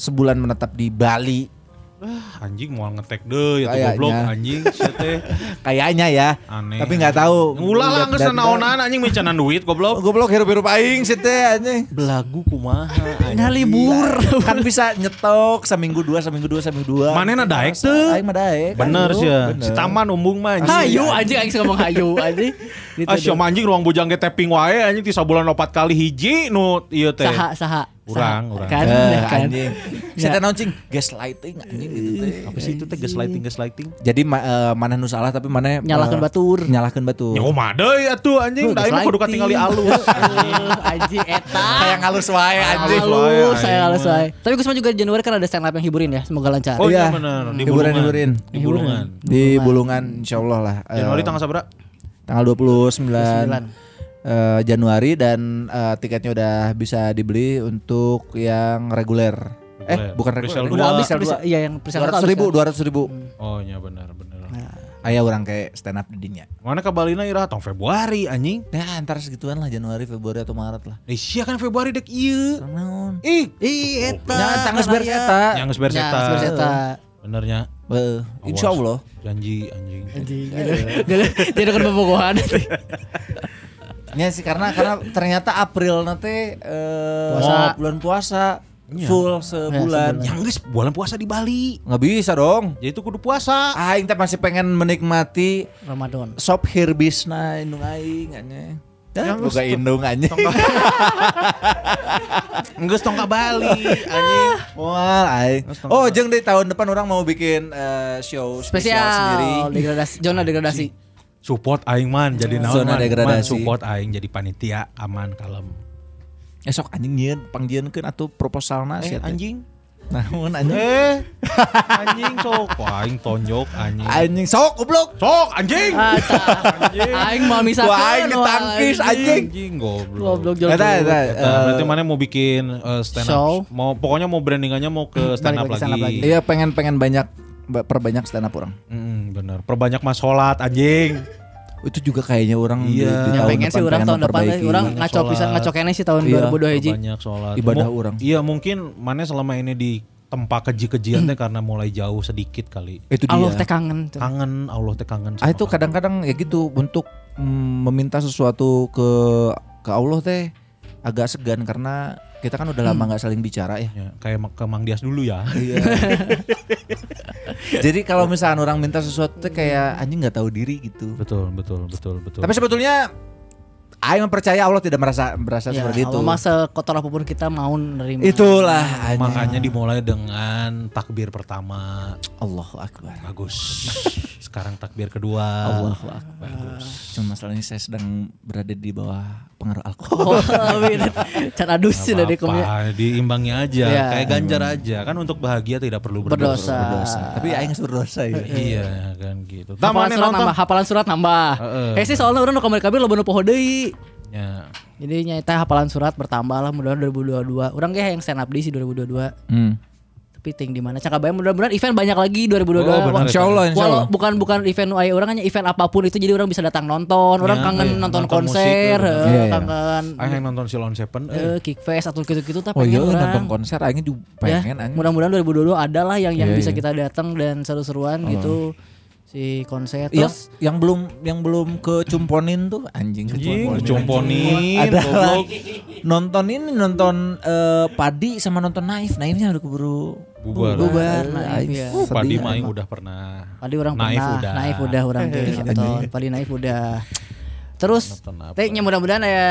Speaker 1: sebulan menetap di Bali.
Speaker 2: Ah, anjing mau ngetek deh ya goblok anjing teh.
Speaker 1: Kayaknya ya.
Speaker 2: Aneh.
Speaker 1: Tapi nggak tahu.
Speaker 2: Ulah lah geus
Speaker 1: Dan-
Speaker 2: naonan anjing micanan duit goblok.
Speaker 1: Goblok hirup-hirup aing sih teh anjing.
Speaker 2: Belagu kumaha
Speaker 3: Nah libur.
Speaker 1: kan bisa nyetok seminggu dua seminggu dua seminggu dua
Speaker 2: Manehna daek
Speaker 1: Masa?
Speaker 2: teu?
Speaker 1: aing mah daek
Speaker 2: Bener sih ya. Si Taman umbung mah anjing.
Speaker 3: Hayu anjing aing ngomong hayu anjing. Gitu
Speaker 2: Ah siapa anjing ruang bujang ge tapping wae anjing ti sabulan opat kali hiji nu ieu teh.
Speaker 3: Saha saha.
Speaker 2: Urang,
Speaker 3: Saha.
Speaker 2: urang.
Speaker 3: Kan,
Speaker 1: Eh,
Speaker 3: kan.
Speaker 1: anjing saya teh naon cing gaslighting anjing gitu teh
Speaker 2: Apa sih itu teh gaslighting gaslighting?
Speaker 1: jadi ma eh, mana nu salah tapi mana
Speaker 3: Nyalahkeun
Speaker 1: eh,
Speaker 3: batur.
Speaker 1: nyalahkeun batur
Speaker 2: Ya kumaha deui atuh anjing, da mah kudu katingali alus.
Speaker 3: Anjing eta.
Speaker 1: kayak ngalus wae anjing
Speaker 2: Halus,
Speaker 3: saya
Speaker 2: mah.
Speaker 3: wae. Tapi Gusman juga Januari kan ada stand up yang hiburin ya. Semoga lancar.
Speaker 2: Oh
Speaker 1: Iya.
Speaker 2: iya bener, di
Speaker 1: Hiburan, hiburin.
Speaker 2: Di Bulungan.
Speaker 1: di Bulungan insyaallah lah
Speaker 2: Januari tanggal sabra?
Speaker 1: tanggal 29
Speaker 3: 29.
Speaker 1: Eh, Januari dan eh, tiketnya udah bisa dibeli untuk yang reguler. Eh,
Speaker 2: Reguler.
Speaker 1: bukan reguler.
Speaker 3: Udah
Speaker 2: Dua.
Speaker 3: habis
Speaker 1: dua.
Speaker 3: iya yang presale
Speaker 1: Dua ratus ribu, dua ratus ribu.
Speaker 2: Oh iya benar benar.
Speaker 1: Ayah orang kayak stand up di dinya.
Speaker 2: Mana ke Balina ira tahun Februari anjing.
Speaker 1: Nah, antar segituan lah Januari, Februari atau Maret lah.
Speaker 2: Eh sia kan Februari dek ieu.
Speaker 1: Naon?
Speaker 2: Ih,
Speaker 3: Ih, eta.
Speaker 1: Nah, tanggal beres eta.
Speaker 2: yang geus beres
Speaker 3: Ya,
Speaker 2: eta.
Speaker 3: geus beres eta.
Speaker 2: Benernya.
Speaker 1: Eh, insya Allah.
Speaker 2: Janji anjing.
Speaker 3: Anjing. Jadi kan pembogohan.
Speaker 1: Ya sih karena karena ternyata April nanti eh,
Speaker 3: Puasa.
Speaker 1: bulan puasa
Speaker 2: Iya.
Speaker 1: full sebulan.
Speaker 2: Yang geus bulan puasa di Bali.
Speaker 1: Nggak bisa dong.
Speaker 2: Jadi itu kudu puasa.
Speaker 1: Aing teh masih pengen menikmati
Speaker 3: Ramadan.
Speaker 1: sop hirbisna indung aing. Ya,
Speaker 2: Yang
Speaker 1: boga
Speaker 2: geus-
Speaker 1: indung anya.
Speaker 2: Geus tong ka Bali anjing.
Speaker 1: Wah, aing. Oh, jeung di tahun depan orang mau bikin eh, show spesial, sendiri.
Speaker 3: Spesial degradasi, zona degradasi.
Speaker 2: Support aing man jadi naon
Speaker 1: Zona
Speaker 2: man.
Speaker 1: degradasi.
Speaker 2: Man, support aing jadi panitia aman kalem.
Speaker 1: Esok anjing nyieun panggieunkeun atuh proposalna
Speaker 2: Eh anjing.
Speaker 1: Naon anjing?
Speaker 2: Eh anjing sok Wah, aing tonjok anjing.
Speaker 1: Anjing sok goblok.
Speaker 2: Sok anjing.
Speaker 3: Ah, tah. Aing mau misalkan.
Speaker 1: Wah, aing ditangkis, anjing.
Speaker 2: Anjing goblok.
Speaker 3: Goblok jol.
Speaker 1: Eta eta
Speaker 2: Eta,
Speaker 1: eh,
Speaker 2: berarti mana mau bikin eh, stand up
Speaker 3: Show.
Speaker 2: mau pokoknya mau brandingannya mau ke stand up
Speaker 3: lagi
Speaker 2: lagi.
Speaker 3: stand up lagi.
Speaker 1: Iya pengen pengen banyak ba- perbanyak stand up orang.
Speaker 2: Mm, bener. Perbanyak mas sholat anjing.
Speaker 1: Itu juga kayaknya orang di,
Speaker 2: Iya.
Speaker 1: di
Speaker 3: Ya
Speaker 1: tahun
Speaker 3: pengen sih
Speaker 1: depan
Speaker 3: orang
Speaker 1: pengen
Speaker 3: tahun depan orang ngaco pisan ngaco kene sih tahun
Speaker 1: Iya,
Speaker 3: 2002
Speaker 2: Banyak sholat.
Speaker 1: Ibadah
Speaker 2: Mu-
Speaker 1: orang.
Speaker 2: Iya mungkin mana selama ini di tempat keji-kejian teh karena mulai jauh sedikit kali.
Speaker 1: Itu dia.
Speaker 3: Allah teh kangen tuh.
Speaker 2: Kangen Allah teh kangen.
Speaker 1: Ah itu kadang-kadang ya gitu untuk mm, meminta sesuatu ke ke Allah teh agak segan karena kita kan udah lama nggak saling bicara ya.
Speaker 2: Ya, kayak ke Mang Dias dulu ya.
Speaker 1: Iya. Jadi kalau misalnya orang minta sesuatu kayak anjing nggak tahu diri gitu.
Speaker 2: betul betul betul betul.
Speaker 1: Tapi sebetulnya Aing percaya Allah tidak merasa merasa
Speaker 3: Ya,
Speaker 1: seperti itu.
Speaker 3: Allah mah sekotor apa pun kita mau nerima.
Speaker 1: Itulah anjing.
Speaker 2: Makanya dimulai dengan takbir pertama.
Speaker 1: Allahu Akbar.
Speaker 2: Bagus. Sekarang takbir kedua.
Speaker 1: Allahu Akbar. Cuma masalahnya saya sedang berada di bawah pengaruh alkohol.
Speaker 3: Oh, Can adus sih dari komnya.
Speaker 2: Diimbangi aja,
Speaker 3: Iya.
Speaker 2: kayak ganjar aja. Kan untuk bahagia tidak perlu berdosa.
Speaker 3: Berdosa.
Speaker 1: Tapi aing berdosa ya.
Speaker 2: Iya kan gitu.
Speaker 3: Hafalan surat
Speaker 2: nonton.
Speaker 3: nambah, hafalan surat nambah. Eh sih soalnya orang nu kabir lo bener poho deui.
Speaker 2: Ya.
Speaker 3: Jadi nyata hafalan surat bertambah lah mudah-mudahan 2022. Orang kayak yang stand up di sih 2022.
Speaker 1: Hmm.
Speaker 3: Tapi ting di mana? Cakap bayang mudah-mudahan event banyak lagi 2022.
Speaker 2: Oh, benar,
Speaker 1: Insya Allah, insya
Speaker 3: Walau
Speaker 1: Allah.
Speaker 3: bukan bukan event aya orang hanya event apa pun itu jadi orang bisa datang nonton. Orang
Speaker 2: Ya,
Speaker 3: kangen
Speaker 2: iya.
Speaker 3: nonton,
Speaker 2: Nonton musik,
Speaker 3: konser,
Speaker 2: bener.
Speaker 3: heeh,
Speaker 1: Iya, iya.
Speaker 3: kangen
Speaker 2: Aing yang nonton Silon Seven.
Speaker 3: eh kickfest atau gitu-gitu tapi
Speaker 1: Oh iya
Speaker 3: orang.
Speaker 1: nonton konser aing juga
Speaker 3: ya,
Speaker 1: pengen anjing.
Speaker 3: mudah-mudahan 2022 ada lah yang yang
Speaker 1: Iya,
Speaker 3: bisa
Speaker 1: iya.
Speaker 3: kita datang dan seru-seruan gitu si konser
Speaker 1: Yang
Speaker 3: terus
Speaker 1: yang belum yang belum ke cumponin tuh anjing ke
Speaker 2: Anjing,
Speaker 1: cumponin.
Speaker 2: dicomponin,
Speaker 1: Ada
Speaker 2: goblok.
Speaker 1: nonton ini nonton eh, Padi sama nonton Naif. Naifnya udah keburu
Speaker 2: Bubar.
Speaker 3: Bubar, Naif, ya.
Speaker 2: Uh, Padi
Speaker 1: mah.
Speaker 2: udah pernah.
Speaker 3: Padi orang
Speaker 2: Naif
Speaker 3: pernah,
Speaker 2: udah.
Speaker 3: naif udah orang tuh nonton, Padi naif udah. Terus, tehnya mudah-mudahan ya,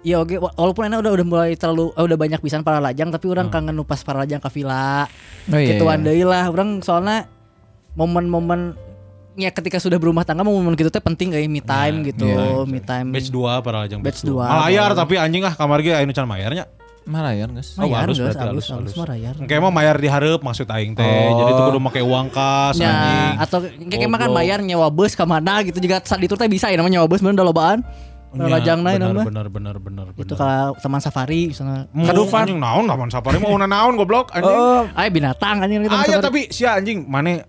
Speaker 3: ya oke, wa- walaupun enak udah udah mulai terlalu, eh, udah banyak pisan para lajang, tapi orang kangen nupas para lajang ke villa,
Speaker 1: Oh, iya,
Speaker 3: gitu
Speaker 1: iya.
Speaker 3: deui lah, orang soalnya momen-momen ya ketika sudah berumah tangga momen gitu teh penting kayak me time gitu,
Speaker 1: iya,
Speaker 3: me time.
Speaker 2: Batch 2 para lajang
Speaker 3: Batch
Speaker 2: batch 2.
Speaker 3: dua.
Speaker 2: Malayar tapi anjing ah kamar ge anu can mayarnya.
Speaker 1: Mana ya guys?
Speaker 2: Oh,
Speaker 3: Mayar,
Speaker 2: halus
Speaker 3: geus,
Speaker 2: berarti halus,
Speaker 3: halus, halus
Speaker 2: halus.
Speaker 3: mah rayar.
Speaker 2: Kayak mah mayar di hareup maksud aing teh.
Speaker 1: Oh.
Speaker 2: Jadi tuh kudu make uang kas
Speaker 3: Ya,
Speaker 2: anjing.
Speaker 3: atau kayak makan
Speaker 2: Goblok.
Speaker 3: bayar nyewa bus ke mana gitu juga saat itu teh bisa ya namanya nyewa bus bener udah lobaan.
Speaker 2: Ya,
Speaker 3: Lajang naik
Speaker 2: bener,
Speaker 3: nama.
Speaker 2: bener bener bener bener.
Speaker 3: Itu kalau teman safari misalnya.
Speaker 2: Aduh anjing naon lawan safari mau naon goblok anjing.
Speaker 1: Oh,
Speaker 3: Ay binatang anjing kita
Speaker 2: Aya tapi sia anjing mana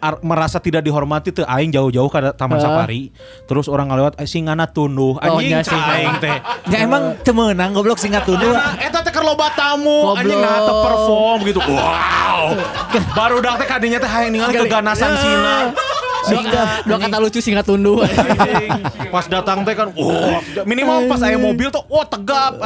Speaker 2: ar- merasa tidak dihormati tuh aing jauh-jauh ke taman
Speaker 3: Heeh.
Speaker 2: safari. Terus orang ngalewat eh, singana tunduh.
Speaker 3: Oh,
Speaker 2: anjing
Speaker 3: iya,
Speaker 2: cah
Speaker 3: singana.
Speaker 2: aing teh.
Speaker 1: Ya emang temenang goblok singkat tunduh.
Speaker 2: Eta teh keur loba tamu. Anjing nah perform gitu. Wow. Baru dak teh kadinya teh hayang ningali keganasan sina.
Speaker 3: Dua, dua kata lucu singkat tunduh.
Speaker 2: Pas datang teh kan wah minimal pas aya mobil tuh wah tegap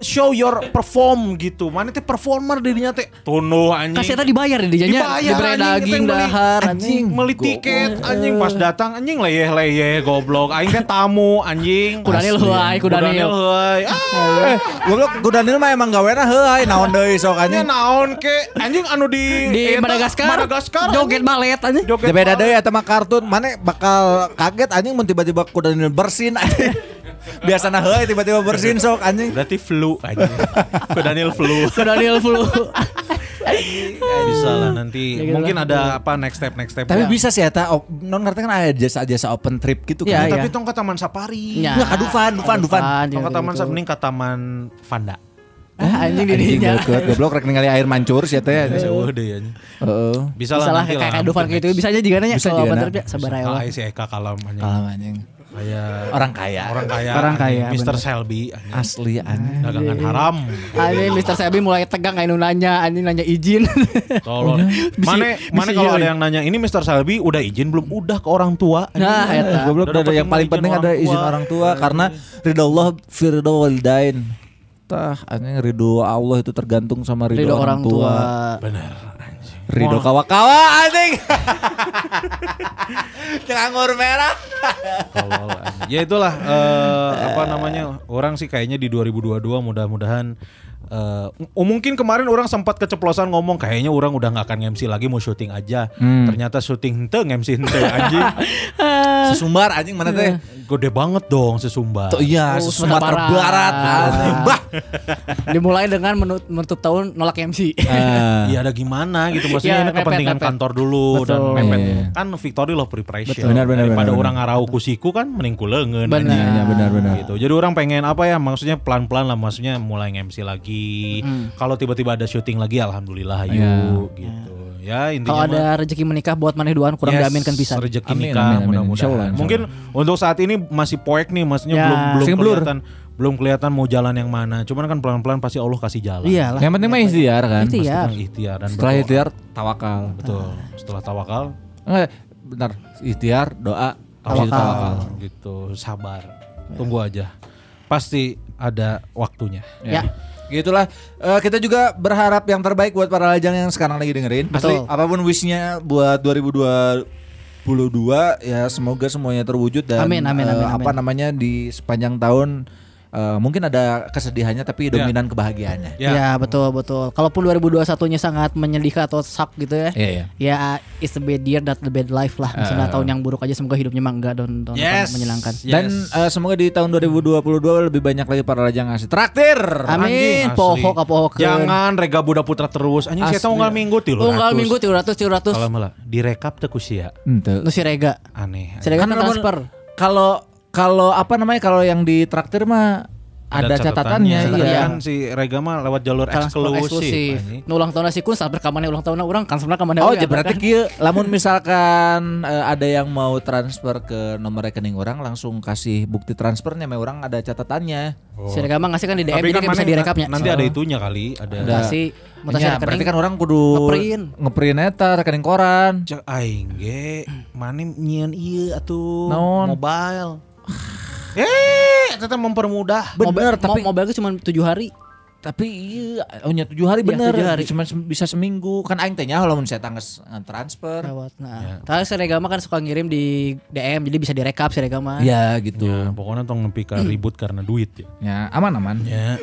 Speaker 2: show your perform gitu. Mana teh performer dirinya teh? Tunduh anjing.
Speaker 3: Kasih tadi dibayar di jadinya.
Speaker 2: Dibayar,
Speaker 3: diberi
Speaker 2: anjing,
Speaker 3: daging dahar
Speaker 2: anjing meli tiket anjing pas datang anjing leyeh leyeh goblok. Aing teh tamu anjing.
Speaker 3: Kudanil heuai, kudanil.
Speaker 2: kudanil heuai. Ah.
Speaker 1: Goblok Gudanil mah emang gawena heuai naon deui sok anjing.
Speaker 2: naon ke? Anjing anu di
Speaker 3: Di Madagaskar,
Speaker 2: Madagaskar
Speaker 3: joget balet anjing.
Speaker 2: joget
Speaker 1: Ya beda deui eta mah kartun. Mana bakal kaget anjing mun tiba-tiba Gudanil bersin anjing. Biasana heuai tiba-tiba bersin sok anjing.
Speaker 2: berarti flu anjing kudanil flu
Speaker 3: Kudanil flu.
Speaker 2: bisa lah nanti
Speaker 3: Ya gitu
Speaker 2: mungkin
Speaker 3: lah.
Speaker 2: ada apa next step next step
Speaker 1: Tapi
Speaker 2: Ya.
Speaker 1: bisa sih eta op- non ngerti kan ada jasa-jasa open trip gitu
Speaker 3: Iya,
Speaker 1: kan.
Speaker 3: iya.
Speaker 2: tapi tong ke taman safari
Speaker 3: Ya.
Speaker 1: Iya, ka Dufan, Dufan,
Speaker 2: tong ke taman safari mending ke taman Vanda
Speaker 3: Ah, anjing dirinya.
Speaker 1: deket goblok rek ningali air mancur sih teh.
Speaker 2: jauh deh anjing.
Speaker 1: Heeh.
Speaker 2: bisa lah
Speaker 3: kayak kayak Dufan gitu bisa aja juga nanya
Speaker 1: Bisa
Speaker 3: kalau
Speaker 1: juga,
Speaker 3: bener
Speaker 1: nah.
Speaker 3: ya sabar aja lah.
Speaker 2: Ah, si Eka kalam anjing.
Speaker 1: Kalam anjing.
Speaker 2: Kayak
Speaker 1: Orang kaya.
Speaker 2: orang kaya.
Speaker 3: Orang kaya,
Speaker 2: Mr.
Speaker 3: bener.
Speaker 2: Selby anjing.
Speaker 1: Asli anjing.
Speaker 2: Dagangan haram.
Speaker 3: Anjing Mr. Sebi mulai tegang kayak nanya anjing nanya izin.
Speaker 2: Tolong. Mana mana kalau
Speaker 3: iya,
Speaker 2: ada
Speaker 3: iya.
Speaker 2: yang nanya ini Mr. Selby udah izin belum? Udah ke orang tua. anjing.
Speaker 3: Nah, eta.
Speaker 1: Goblok
Speaker 2: Udah
Speaker 1: ada yang paling penting ada
Speaker 2: tua.
Speaker 1: izin orang tua karena ridho Allah firdo walidain. Tah, anjing ridho Allah itu tergantung sama ridho,
Speaker 3: Ridho
Speaker 1: orang,
Speaker 3: orang tua.
Speaker 2: Benar. Anjing.
Speaker 1: Ridho kawa-kawa anjing. Nganggur merah.
Speaker 2: Ya itulah eh, apa namanya orang sih kayaknya di 2022 mudah-mudahan eh, oh, mungkin kemarin orang sempat keceplosan ngomong kayaknya orang udah nggak akan MC lagi mau syuting aja ternyata syuting hente MC hente anjing
Speaker 1: Sesumbar anjing mana teh?
Speaker 2: gede banget dong sesumbar
Speaker 1: Tuh iya,
Speaker 3: Oh,
Speaker 1: Sumatera
Speaker 3: Sumatera
Speaker 1: Barat.
Speaker 3: Barat.
Speaker 1: anjing. Bah.
Speaker 3: Dimulai dengan menu- menutup tahun nolak MC.
Speaker 2: Iya ada gimana gitu maksudnya
Speaker 3: Ya,
Speaker 2: ini
Speaker 3: mepet,
Speaker 2: kepentingan
Speaker 3: mepet.
Speaker 2: kantor dulu dan
Speaker 3: Betul.
Speaker 2: mepet
Speaker 1: Iya.
Speaker 2: kan victory loh preparation
Speaker 1: Betul. Benar, benar,
Speaker 2: daripada
Speaker 1: benar,
Speaker 2: orang ngarau kusiku kan mending kuleungeun
Speaker 3: Benar.
Speaker 2: anjing.
Speaker 1: Iya, benar benar.
Speaker 2: gitu jadi orang pengen apa ya maksudnya pelan-pelan lah maksudnya mulai MC lagi
Speaker 3: Hmm.
Speaker 2: kalau tiba-tiba ada syuting lagi alhamdulillah
Speaker 1: Iya.
Speaker 2: yuk gitu ya intinya
Speaker 3: Kalau ada rezeki menikah buat maneh duaan kurang
Speaker 2: Yes,
Speaker 3: diaminkan pisan.
Speaker 2: rezeki nikah
Speaker 1: amin, amin.
Speaker 2: mudah-mudahan. Mungkin untuk saat ini masih poek nih, maksudnya
Speaker 3: Ya.
Speaker 2: belum belum
Speaker 1: Sing
Speaker 2: kelihatan belum kelihatan mau jalan yang mana. Cuman kan pelan-pelan pasti Allah kasih jalan.
Speaker 3: Iyalah.
Speaker 1: Yang penting mah ikhtiar kan.
Speaker 3: Ya.
Speaker 2: Tentang ikhtiar dan
Speaker 1: Setelah
Speaker 2: berdoa.
Speaker 1: ikhtiar tawakal.
Speaker 2: Betul. Setelah tawakal,
Speaker 1: Enggak, benar. Ikhtiar, doa,
Speaker 2: tawakal,
Speaker 1: tawakal.
Speaker 2: gitu, sabar. Tunggu aja. Pasti ada waktunya.
Speaker 3: Ya.
Speaker 1: Gitulah. Eh, kita juga berharap yang terbaik buat para lajang yang sekarang lagi dengerin.
Speaker 3: Betul.
Speaker 1: Apa pun wishnya buat 2022 ya semoga semuanya terwujud dan
Speaker 3: Amin, amin,
Speaker 1: eh,
Speaker 3: amin,
Speaker 1: apa
Speaker 3: amin.
Speaker 1: namanya di sepanjang tahun eh, mungkin ada kesedihannya tapi dominan kebahagiaannya.
Speaker 2: Ya.
Speaker 3: Ya, betul betul. Kalaupun 2021-nya sangat menyedihkan atau suck gitu ya.
Speaker 1: Iya, iya.
Speaker 3: Ya it's a bad year that the bad life lah. Misalnya tahun yang buruk aja semoga hidupnya mah enggak don don
Speaker 2: Yes.
Speaker 3: menyenangkan.
Speaker 2: Yes.
Speaker 1: Dan eh, semoga di tahun 2022 lebih banyak lagi para lajang ngasih traktir.
Speaker 3: Amin. Pohok apa
Speaker 2: Jangan rega budak putra terus. Anjing saya
Speaker 1: Asli.
Speaker 2: unggal minggu tilu.
Speaker 3: Unggal minggu 300 300.
Speaker 2: Kalau malah direkap teu ku sia.
Speaker 1: Ente.
Speaker 3: Lu si Rega.
Speaker 2: Aneh.
Speaker 3: Si Rega kan
Speaker 1: lamun-
Speaker 3: transfer.
Speaker 1: Kalau kalau apa namanya kalau yang di traktir mah ada, catatannya,
Speaker 3: catatannya.
Speaker 1: iya.
Speaker 2: Kan si Rega mah lewat jalur
Speaker 3: Transfer
Speaker 2: eksklusif.
Speaker 3: eksklusif. Nu ulang tahun si kun sabar ka maneh ulang tahun urang kan sebenarnya ka maneh
Speaker 1: Oh, jadi berarti
Speaker 3: kan?
Speaker 1: kieu lamun misalkan eh, ada yang mau transfer ke nomor rekening orang langsung kasih bukti transfernya me orang ada catatannya.
Speaker 3: Si Rega mah ngasih kan di DM
Speaker 2: Tapi
Speaker 3: jadi
Speaker 2: kan
Speaker 3: bisa direkapnya.
Speaker 2: nanti ada itunya kali, ada.
Speaker 1: Ada.
Speaker 3: Kasih mutasi
Speaker 1: Nya,
Speaker 3: rekening.
Speaker 1: berarti kan orang kudu
Speaker 3: Ngeprint.
Speaker 1: ngeprint eta rekening koran.
Speaker 2: Cek aing ge, mana nyieun ieu atuh mobile. Eh, eta teh mempermudah.
Speaker 1: Bener,
Speaker 3: Mobil-
Speaker 1: tapi
Speaker 3: mo- mobil gue cuma 7 hari.
Speaker 1: tapi iya oh nya tujuh hari
Speaker 3: Iya,
Speaker 1: bener
Speaker 3: tujuh hari.
Speaker 1: cuma bisa seminggu kan aing teh nya lamun saya tangges transfer
Speaker 3: Lewat. Nah, tapi si Rega mah kan suka ngirim di DM jadi bisa direkap si Rega mah.
Speaker 1: ya gitu
Speaker 2: Ya, pokoknya tong nepi ka ribut karena duit ya.
Speaker 1: ya aman aman
Speaker 2: Ya.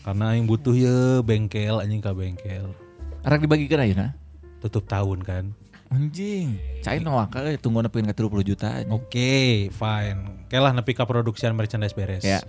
Speaker 2: Karena aing butuh ya bengkel anjing ka bengkel.
Speaker 1: arek dibagikan aja
Speaker 2: Tutup tahun kan.
Speaker 1: Anjing cai no akal tunggu nepikeun ka 30 juta.
Speaker 2: Oke, fine. Oke lah nepi ka produksian merchandise beres.
Speaker 1: Ya.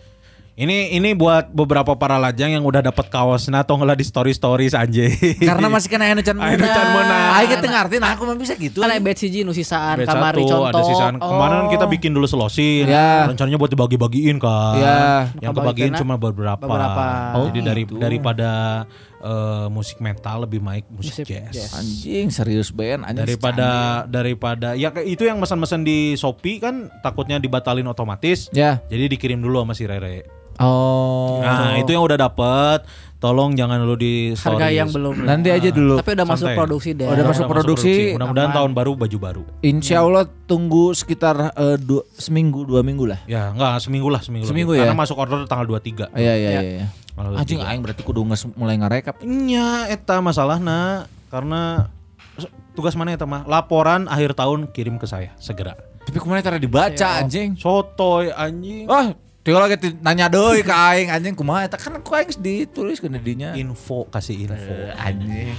Speaker 2: Ini ini buat beberapa para lajang yang udah dapat kaosna atau ngelah di story stories anjing.
Speaker 1: karena masih kena anu can
Speaker 2: Aya nu can meunang.
Speaker 1: aing teh ngarti nah aku mah bisa gitu
Speaker 3: Kan ada bed siji nu sisaan kamari contoh.
Speaker 2: ada sisaan kemarin kan kita bikin dulu selosin
Speaker 1: Ya.
Speaker 2: rencananya buat dibagi-bagiin kan
Speaker 1: Ya.
Speaker 2: yang
Speaker 3: Kebagian
Speaker 2: kebagiin cuma beberapa,
Speaker 3: beberapa.
Speaker 1: Oh,
Speaker 2: jadi dari
Speaker 1: gitu.
Speaker 2: daripada eh, musik metal lebih baik musik,
Speaker 3: Musik
Speaker 2: jazz,
Speaker 3: jazz.
Speaker 1: anjing serius ben anjing
Speaker 2: daripada daripada ya itu yang pesan-pesan di Shopee kan takutnya dibatalin otomatis
Speaker 1: ya
Speaker 2: jadi dikirim dulu sama si Rere
Speaker 1: oh
Speaker 2: nah itu yang udah dapet tolong jangan dulu di stories
Speaker 3: Harga yang belum.
Speaker 1: nanti aja dulu
Speaker 3: Tapi udah masuk
Speaker 2: Santai.
Speaker 3: produksi deh.
Speaker 1: Oh, udah masuk produksi.
Speaker 2: mudah-mudahan
Speaker 3: Aman.
Speaker 2: tahun baru baju baru
Speaker 1: Insya Allah tunggu sekitar eh, dua, seminggu dua minggu lah
Speaker 2: ya enggak seminggu lah seminggu,
Speaker 1: Seminggu
Speaker 2: lagi.
Speaker 1: ya?
Speaker 2: karena masuk order tanggal 23
Speaker 1: iya iya iya iya.
Speaker 2: Tanggal 23.
Speaker 1: anjing aing berarti kudu nges mulai ngarekap
Speaker 2: Nya eta masalahna karena tugas mana eta mah laporan akhir tahun kirim ke saya segera.
Speaker 1: tapi kemarin tara dibaca anjing
Speaker 2: Sotoy anjing.
Speaker 1: Wah, tinggal lagi nanya deui ka aing anjing kumaha eta kan ku aing ditulis ke dinya.
Speaker 2: Info kasih info.
Speaker 1: Anjing.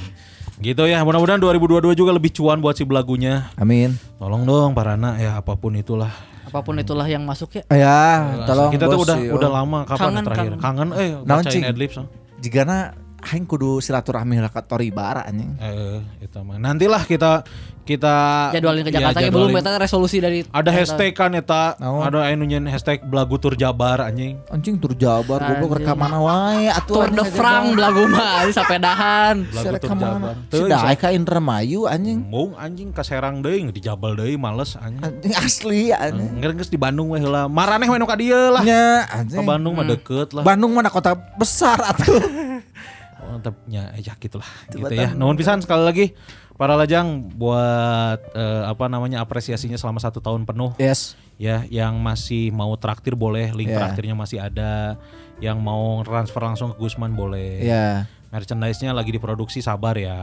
Speaker 2: Gitu ya, mudah-mudahan 2022 juga lebih cuan buat si belagunya.
Speaker 1: Amin.
Speaker 2: Tolong dong para anak ya apa pun itulah.
Speaker 3: Apa pun itulah yang masuk ya.
Speaker 1: Ya, tolong
Speaker 2: kita tuh udah udah lama kapan
Speaker 3: Kangen,
Speaker 2: terakhir?
Speaker 3: kangen.
Speaker 2: Kangen eh bacain adlibs. ah.
Speaker 1: Jigana aing kudu silaturahmi ka Toribara anjing.
Speaker 2: Eh, itu mah. Nantilah kita kita
Speaker 3: Jadwalin ke
Speaker 2: ya,
Speaker 3: Jakarta ya, belum
Speaker 2: jadwalin.
Speaker 3: eta resolusi dari
Speaker 2: Ada hashtag kan eta,
Speaker 1: Naon?
Speaker 2: ada anu nyen hashtag belagu tur Jabar anjing.
Speaker 1: Anjing tur Jabar goblok
Speaker 3: Anjing.
Speaker 1: reka mana wae atuh
Speaker 3: Tour de France belagu mah ini sapedahan.
Speaker 2: Belagu tur
Speaker 1: ka mana?
Speaker 2: Jabar. Teu,
Speaker 1: Sudah ka Indramayu anjing.
Speaker 2: Mung anjing ka Serang deui di Jabal deui males anjing.
Speaker 1: Anjing asli anjing.
Speaker 2: Ngeus geus di Bandung we heula. Maraneh we nu ka dieu lah.
Speaker 1: Nya
Speaker 2: Ka
Speaker 1: anjing.
Speaker 2: Bandung mah deket lah.
Speaker 1: Bandung mana kota besar atuh.
Speaker 2: Nya ya gitulah. Gitu ya. Nuhun pisan sekali lagi para lajang buat eh, apa namanya apresiasinya selama satu tahun penuh
Speaker 1: yes.
Speaker 2: ya yang masih mau traktir boleh link
Speaker 1: Ya.
Speaker 2: traktirnya masih ada yang mau transfer langsung ke Gusman boleh
Speaker 1: Ya.
Speaker 2: Merchandise-nya lagi diproduksi sabar ya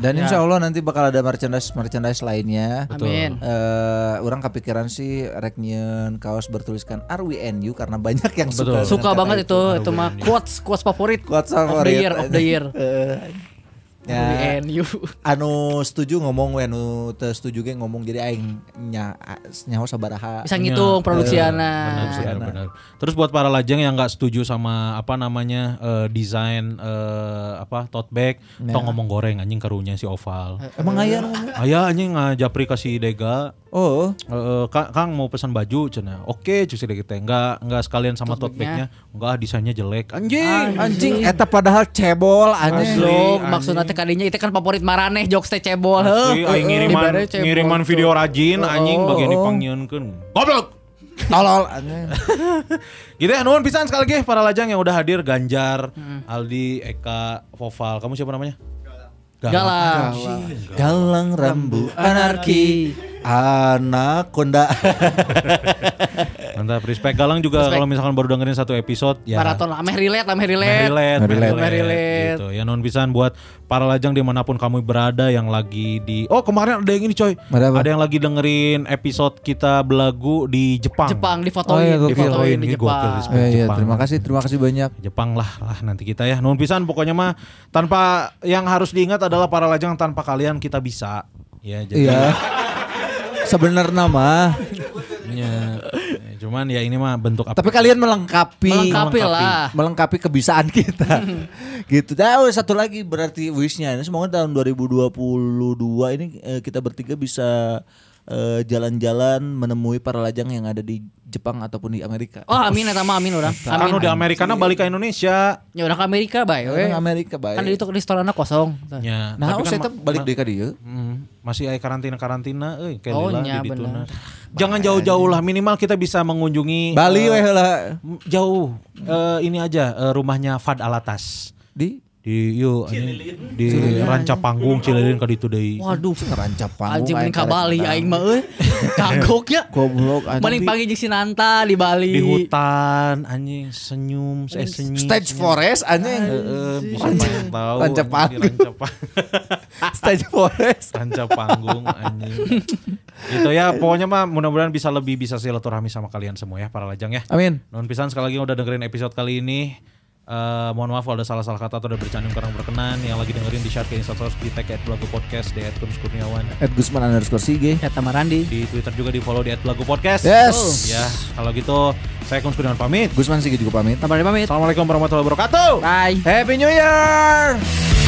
Speaker 1: Dan insya Allah nanti bakal ada merchandise merchandise lainnya.
Speaker 3: Amin.
Speaker 1: Eh, orang kepikiran sih rek nyieun kaos bertuliskan RWNU karena banyak yang suka.
Speaker 2: Betul.
Speaker 3: Suka
Speaker 1: dengan
Speaker 3: banget itu, itu mah quotes quotes favorit.
Speaker 1: Quotes
Speaker 3: of the
Speaker 1: favorit.
Speaker 3: year, of the year.
Speaker 1: Ya,
Speaker 3: WNU.
Speaker 1: anu setuju ngomong we anu teu setuju ge ngomong jadi aing nya nyaho sabaraha.
Speaker 3: Bisa ngitung produksi
Speaker 2: Benar,
Speaker 3: anak.
Speaker 2: benar. Terus buat para lajang yang nggak setuju sama apa namanya eh, desain eh, apa tote bag, tong ngomong goreng anjing karunya si oval.
Speaker 1: Emang aya anu ngomong?
Speaker 2: Ayah anjing ngajapri kasih dega.
Speaker 1: Oh.
Speaker 2: Eh, eh, Kang, Kang mau pesan baju cina. Oke, cuci deh kita enggak enggak sekalian sama tote bagnya. Enggak desainnya jelek. Anjing.
Speaker 1: Anjing eta padahal cebol anjing.
Speaker 2: Asli. Anjing.
Speaker 3: maksudnya kadinya itu kan favorit maraneh jokes teh cebol heuh.
Speaker 2: aing ngiriman
Speaker 3: cebol,
Speaker 2: ngiriman video rajin anjing bagian
Speaker 1: oh.
Speaker 2: dipanggieunkeun. Goblok.
Speaker 1: Tolol anjing.
Speaker 2: Gitu ya, nuhun pisan sekali lagi para lajang yang udah hadir Ganjar, Aldi, Eka, Voval. Kamu siapa namanya?
Speaker 3: Galang.
Speaker 1: Galang rambu anarki Anak konda.
Speaker 2: Mantap, respect Galang juga kalau misalkan baru dengerin satu episode ya.
Speaker 3: Maraton ameh relate, ameh relate.
Speaker 2: Meh relate,
Speaker 1: Meh
Speaker 2: meh
Speaker 1: relate.
Speaker 2: relate,
Speaker 3: Meh relate.
Speaker 2: gitu. Ya non pisan buat para lajang di mana pun kamu berada yang lagi di Oh kemarin ada yang ini coy
Speaker 1: Ada apa?
Speaker 2: Ada yang lagi dengerin episode kita belagu di Jepang
Speaker 3: Jepang
Speaker 1: Oh,
Speaker 3: difotoin,
Speaker 1: iya, gokil.
Speaker 3: difotoin di
Speaker 2: Ini gokil,
Speaker 3: Jepang.
Speaker 2: respect.
Speaker 1: Eh, iya,
Speaker 2: Jepang.
Speaker 1: terima kasih, terima kasih banyak.
Speaker 2: Jepang lah lah nanti kita ya non pisan pokoknya mah tanpa yang harus diingat adalah para lajang tanpa kalian kita bisa ya jadi
Speaker 1: Iya. Sebenarnya mah,
Speaker 2: ya, cuman ya ini mah bentuk apa
Speaker 1: tapi kalian melengkapi
Speaker 3: Melengkapi lah.
Speaker 1: melengkapi kebisaan kita. gitu. Nah, oh, satu lagi berarti wishnya ini semoga tahun 2022 ini eh, kita bertiga bisa eh, jalan-jalan menemui para lajang yang ada di Jepang ataupun di Amerika.
Speaker 3: Oh amin eta mah amin orang.
Speaker 2: kan udah Amerikana balik ke Indonesia
Speaker 3: Ya udah ke Amerika bae we.
Speaker 1: Orang Amerika baik.
Speaker 3: Kan di itu restorannya kosong.
Speaker 2: ya
Speaker 1: Nah,
Speaker 2: tapi
Speaker 1: oh,
Speaker 2: kan
Speaker 1: saya balik deh ka dieu.
Speaker 2: Hmm, masih ada karantina-karantina euy kayak
Speaker 3: Oh, nya,
Speaker 2: di
Speaker 3: bener.
Speaker 2: Jangan jauh-jauh lah minimal kita bisa mengunjungi
Speaker 1: Bali weh lah
Speaker 2: jauh Eh, ini aja eh, rumahnya Fad Alatas
Speaker 1: di
Speaker 2: di yuk ini, di ranca panggung Cililin ka ditu deui.
Speaker 3: Waduh.
Speaker 1: ngerancap panggung.
Speaker 3: Anjing mending ka
Speaker 1: aing
Speaker 3: Bali aing mah euy. Kagok ya.
Speaker 1: Goblok anjing.
Speaker 3: Mending panggil jeung Sinanta di Bali.
Speaker 2: Di hutan anjing senyum saya senyum.
Speaker 1: Stage forest anjing.
Speaker 2: Heeh, bisa tahu.
Speaker 1: Ranca
Speaker 2: anjing,
Speaker 1: panggung.
Speaker 2: ranca pang-
Speaker 1: Stage forest.
Speaker 2: ranca panggung anjing. Itu ya pokoknya mah mudah-mudahan bisa lebih bisa silaturahmi sama kalian semua ya para lajang ya.
Speaker 1: Amin.
Speaker 2: Non pisan sekali lagi udah dengerin episode kali ini. Eh, mohon maaf kalau ada salah-salah kata atau ada bercanda yang kurang berkenan yang lagi dengerin di share ke Instastories di tag at Belagu Podcast di at Kunz Kurniawan
Speaker 1: Ed Gusman underscore Sige.
Speaker 3: Eta Marandi.
Speaker 2: di Twitter juga di follow di at Belagu Podcast
Speaker 1: Yes.
Speaker 2: ya kalau gitu saya Kunz Kurniawan pamit
Speaker 1: Gusman Sige juga pamit.
Speaker 3: Tambah pamit.
Speaker 2: Assalamualaikum warahmatullahi wabarakatuh
Speaker 3: Bye.
Speaker 1: Happy New Year.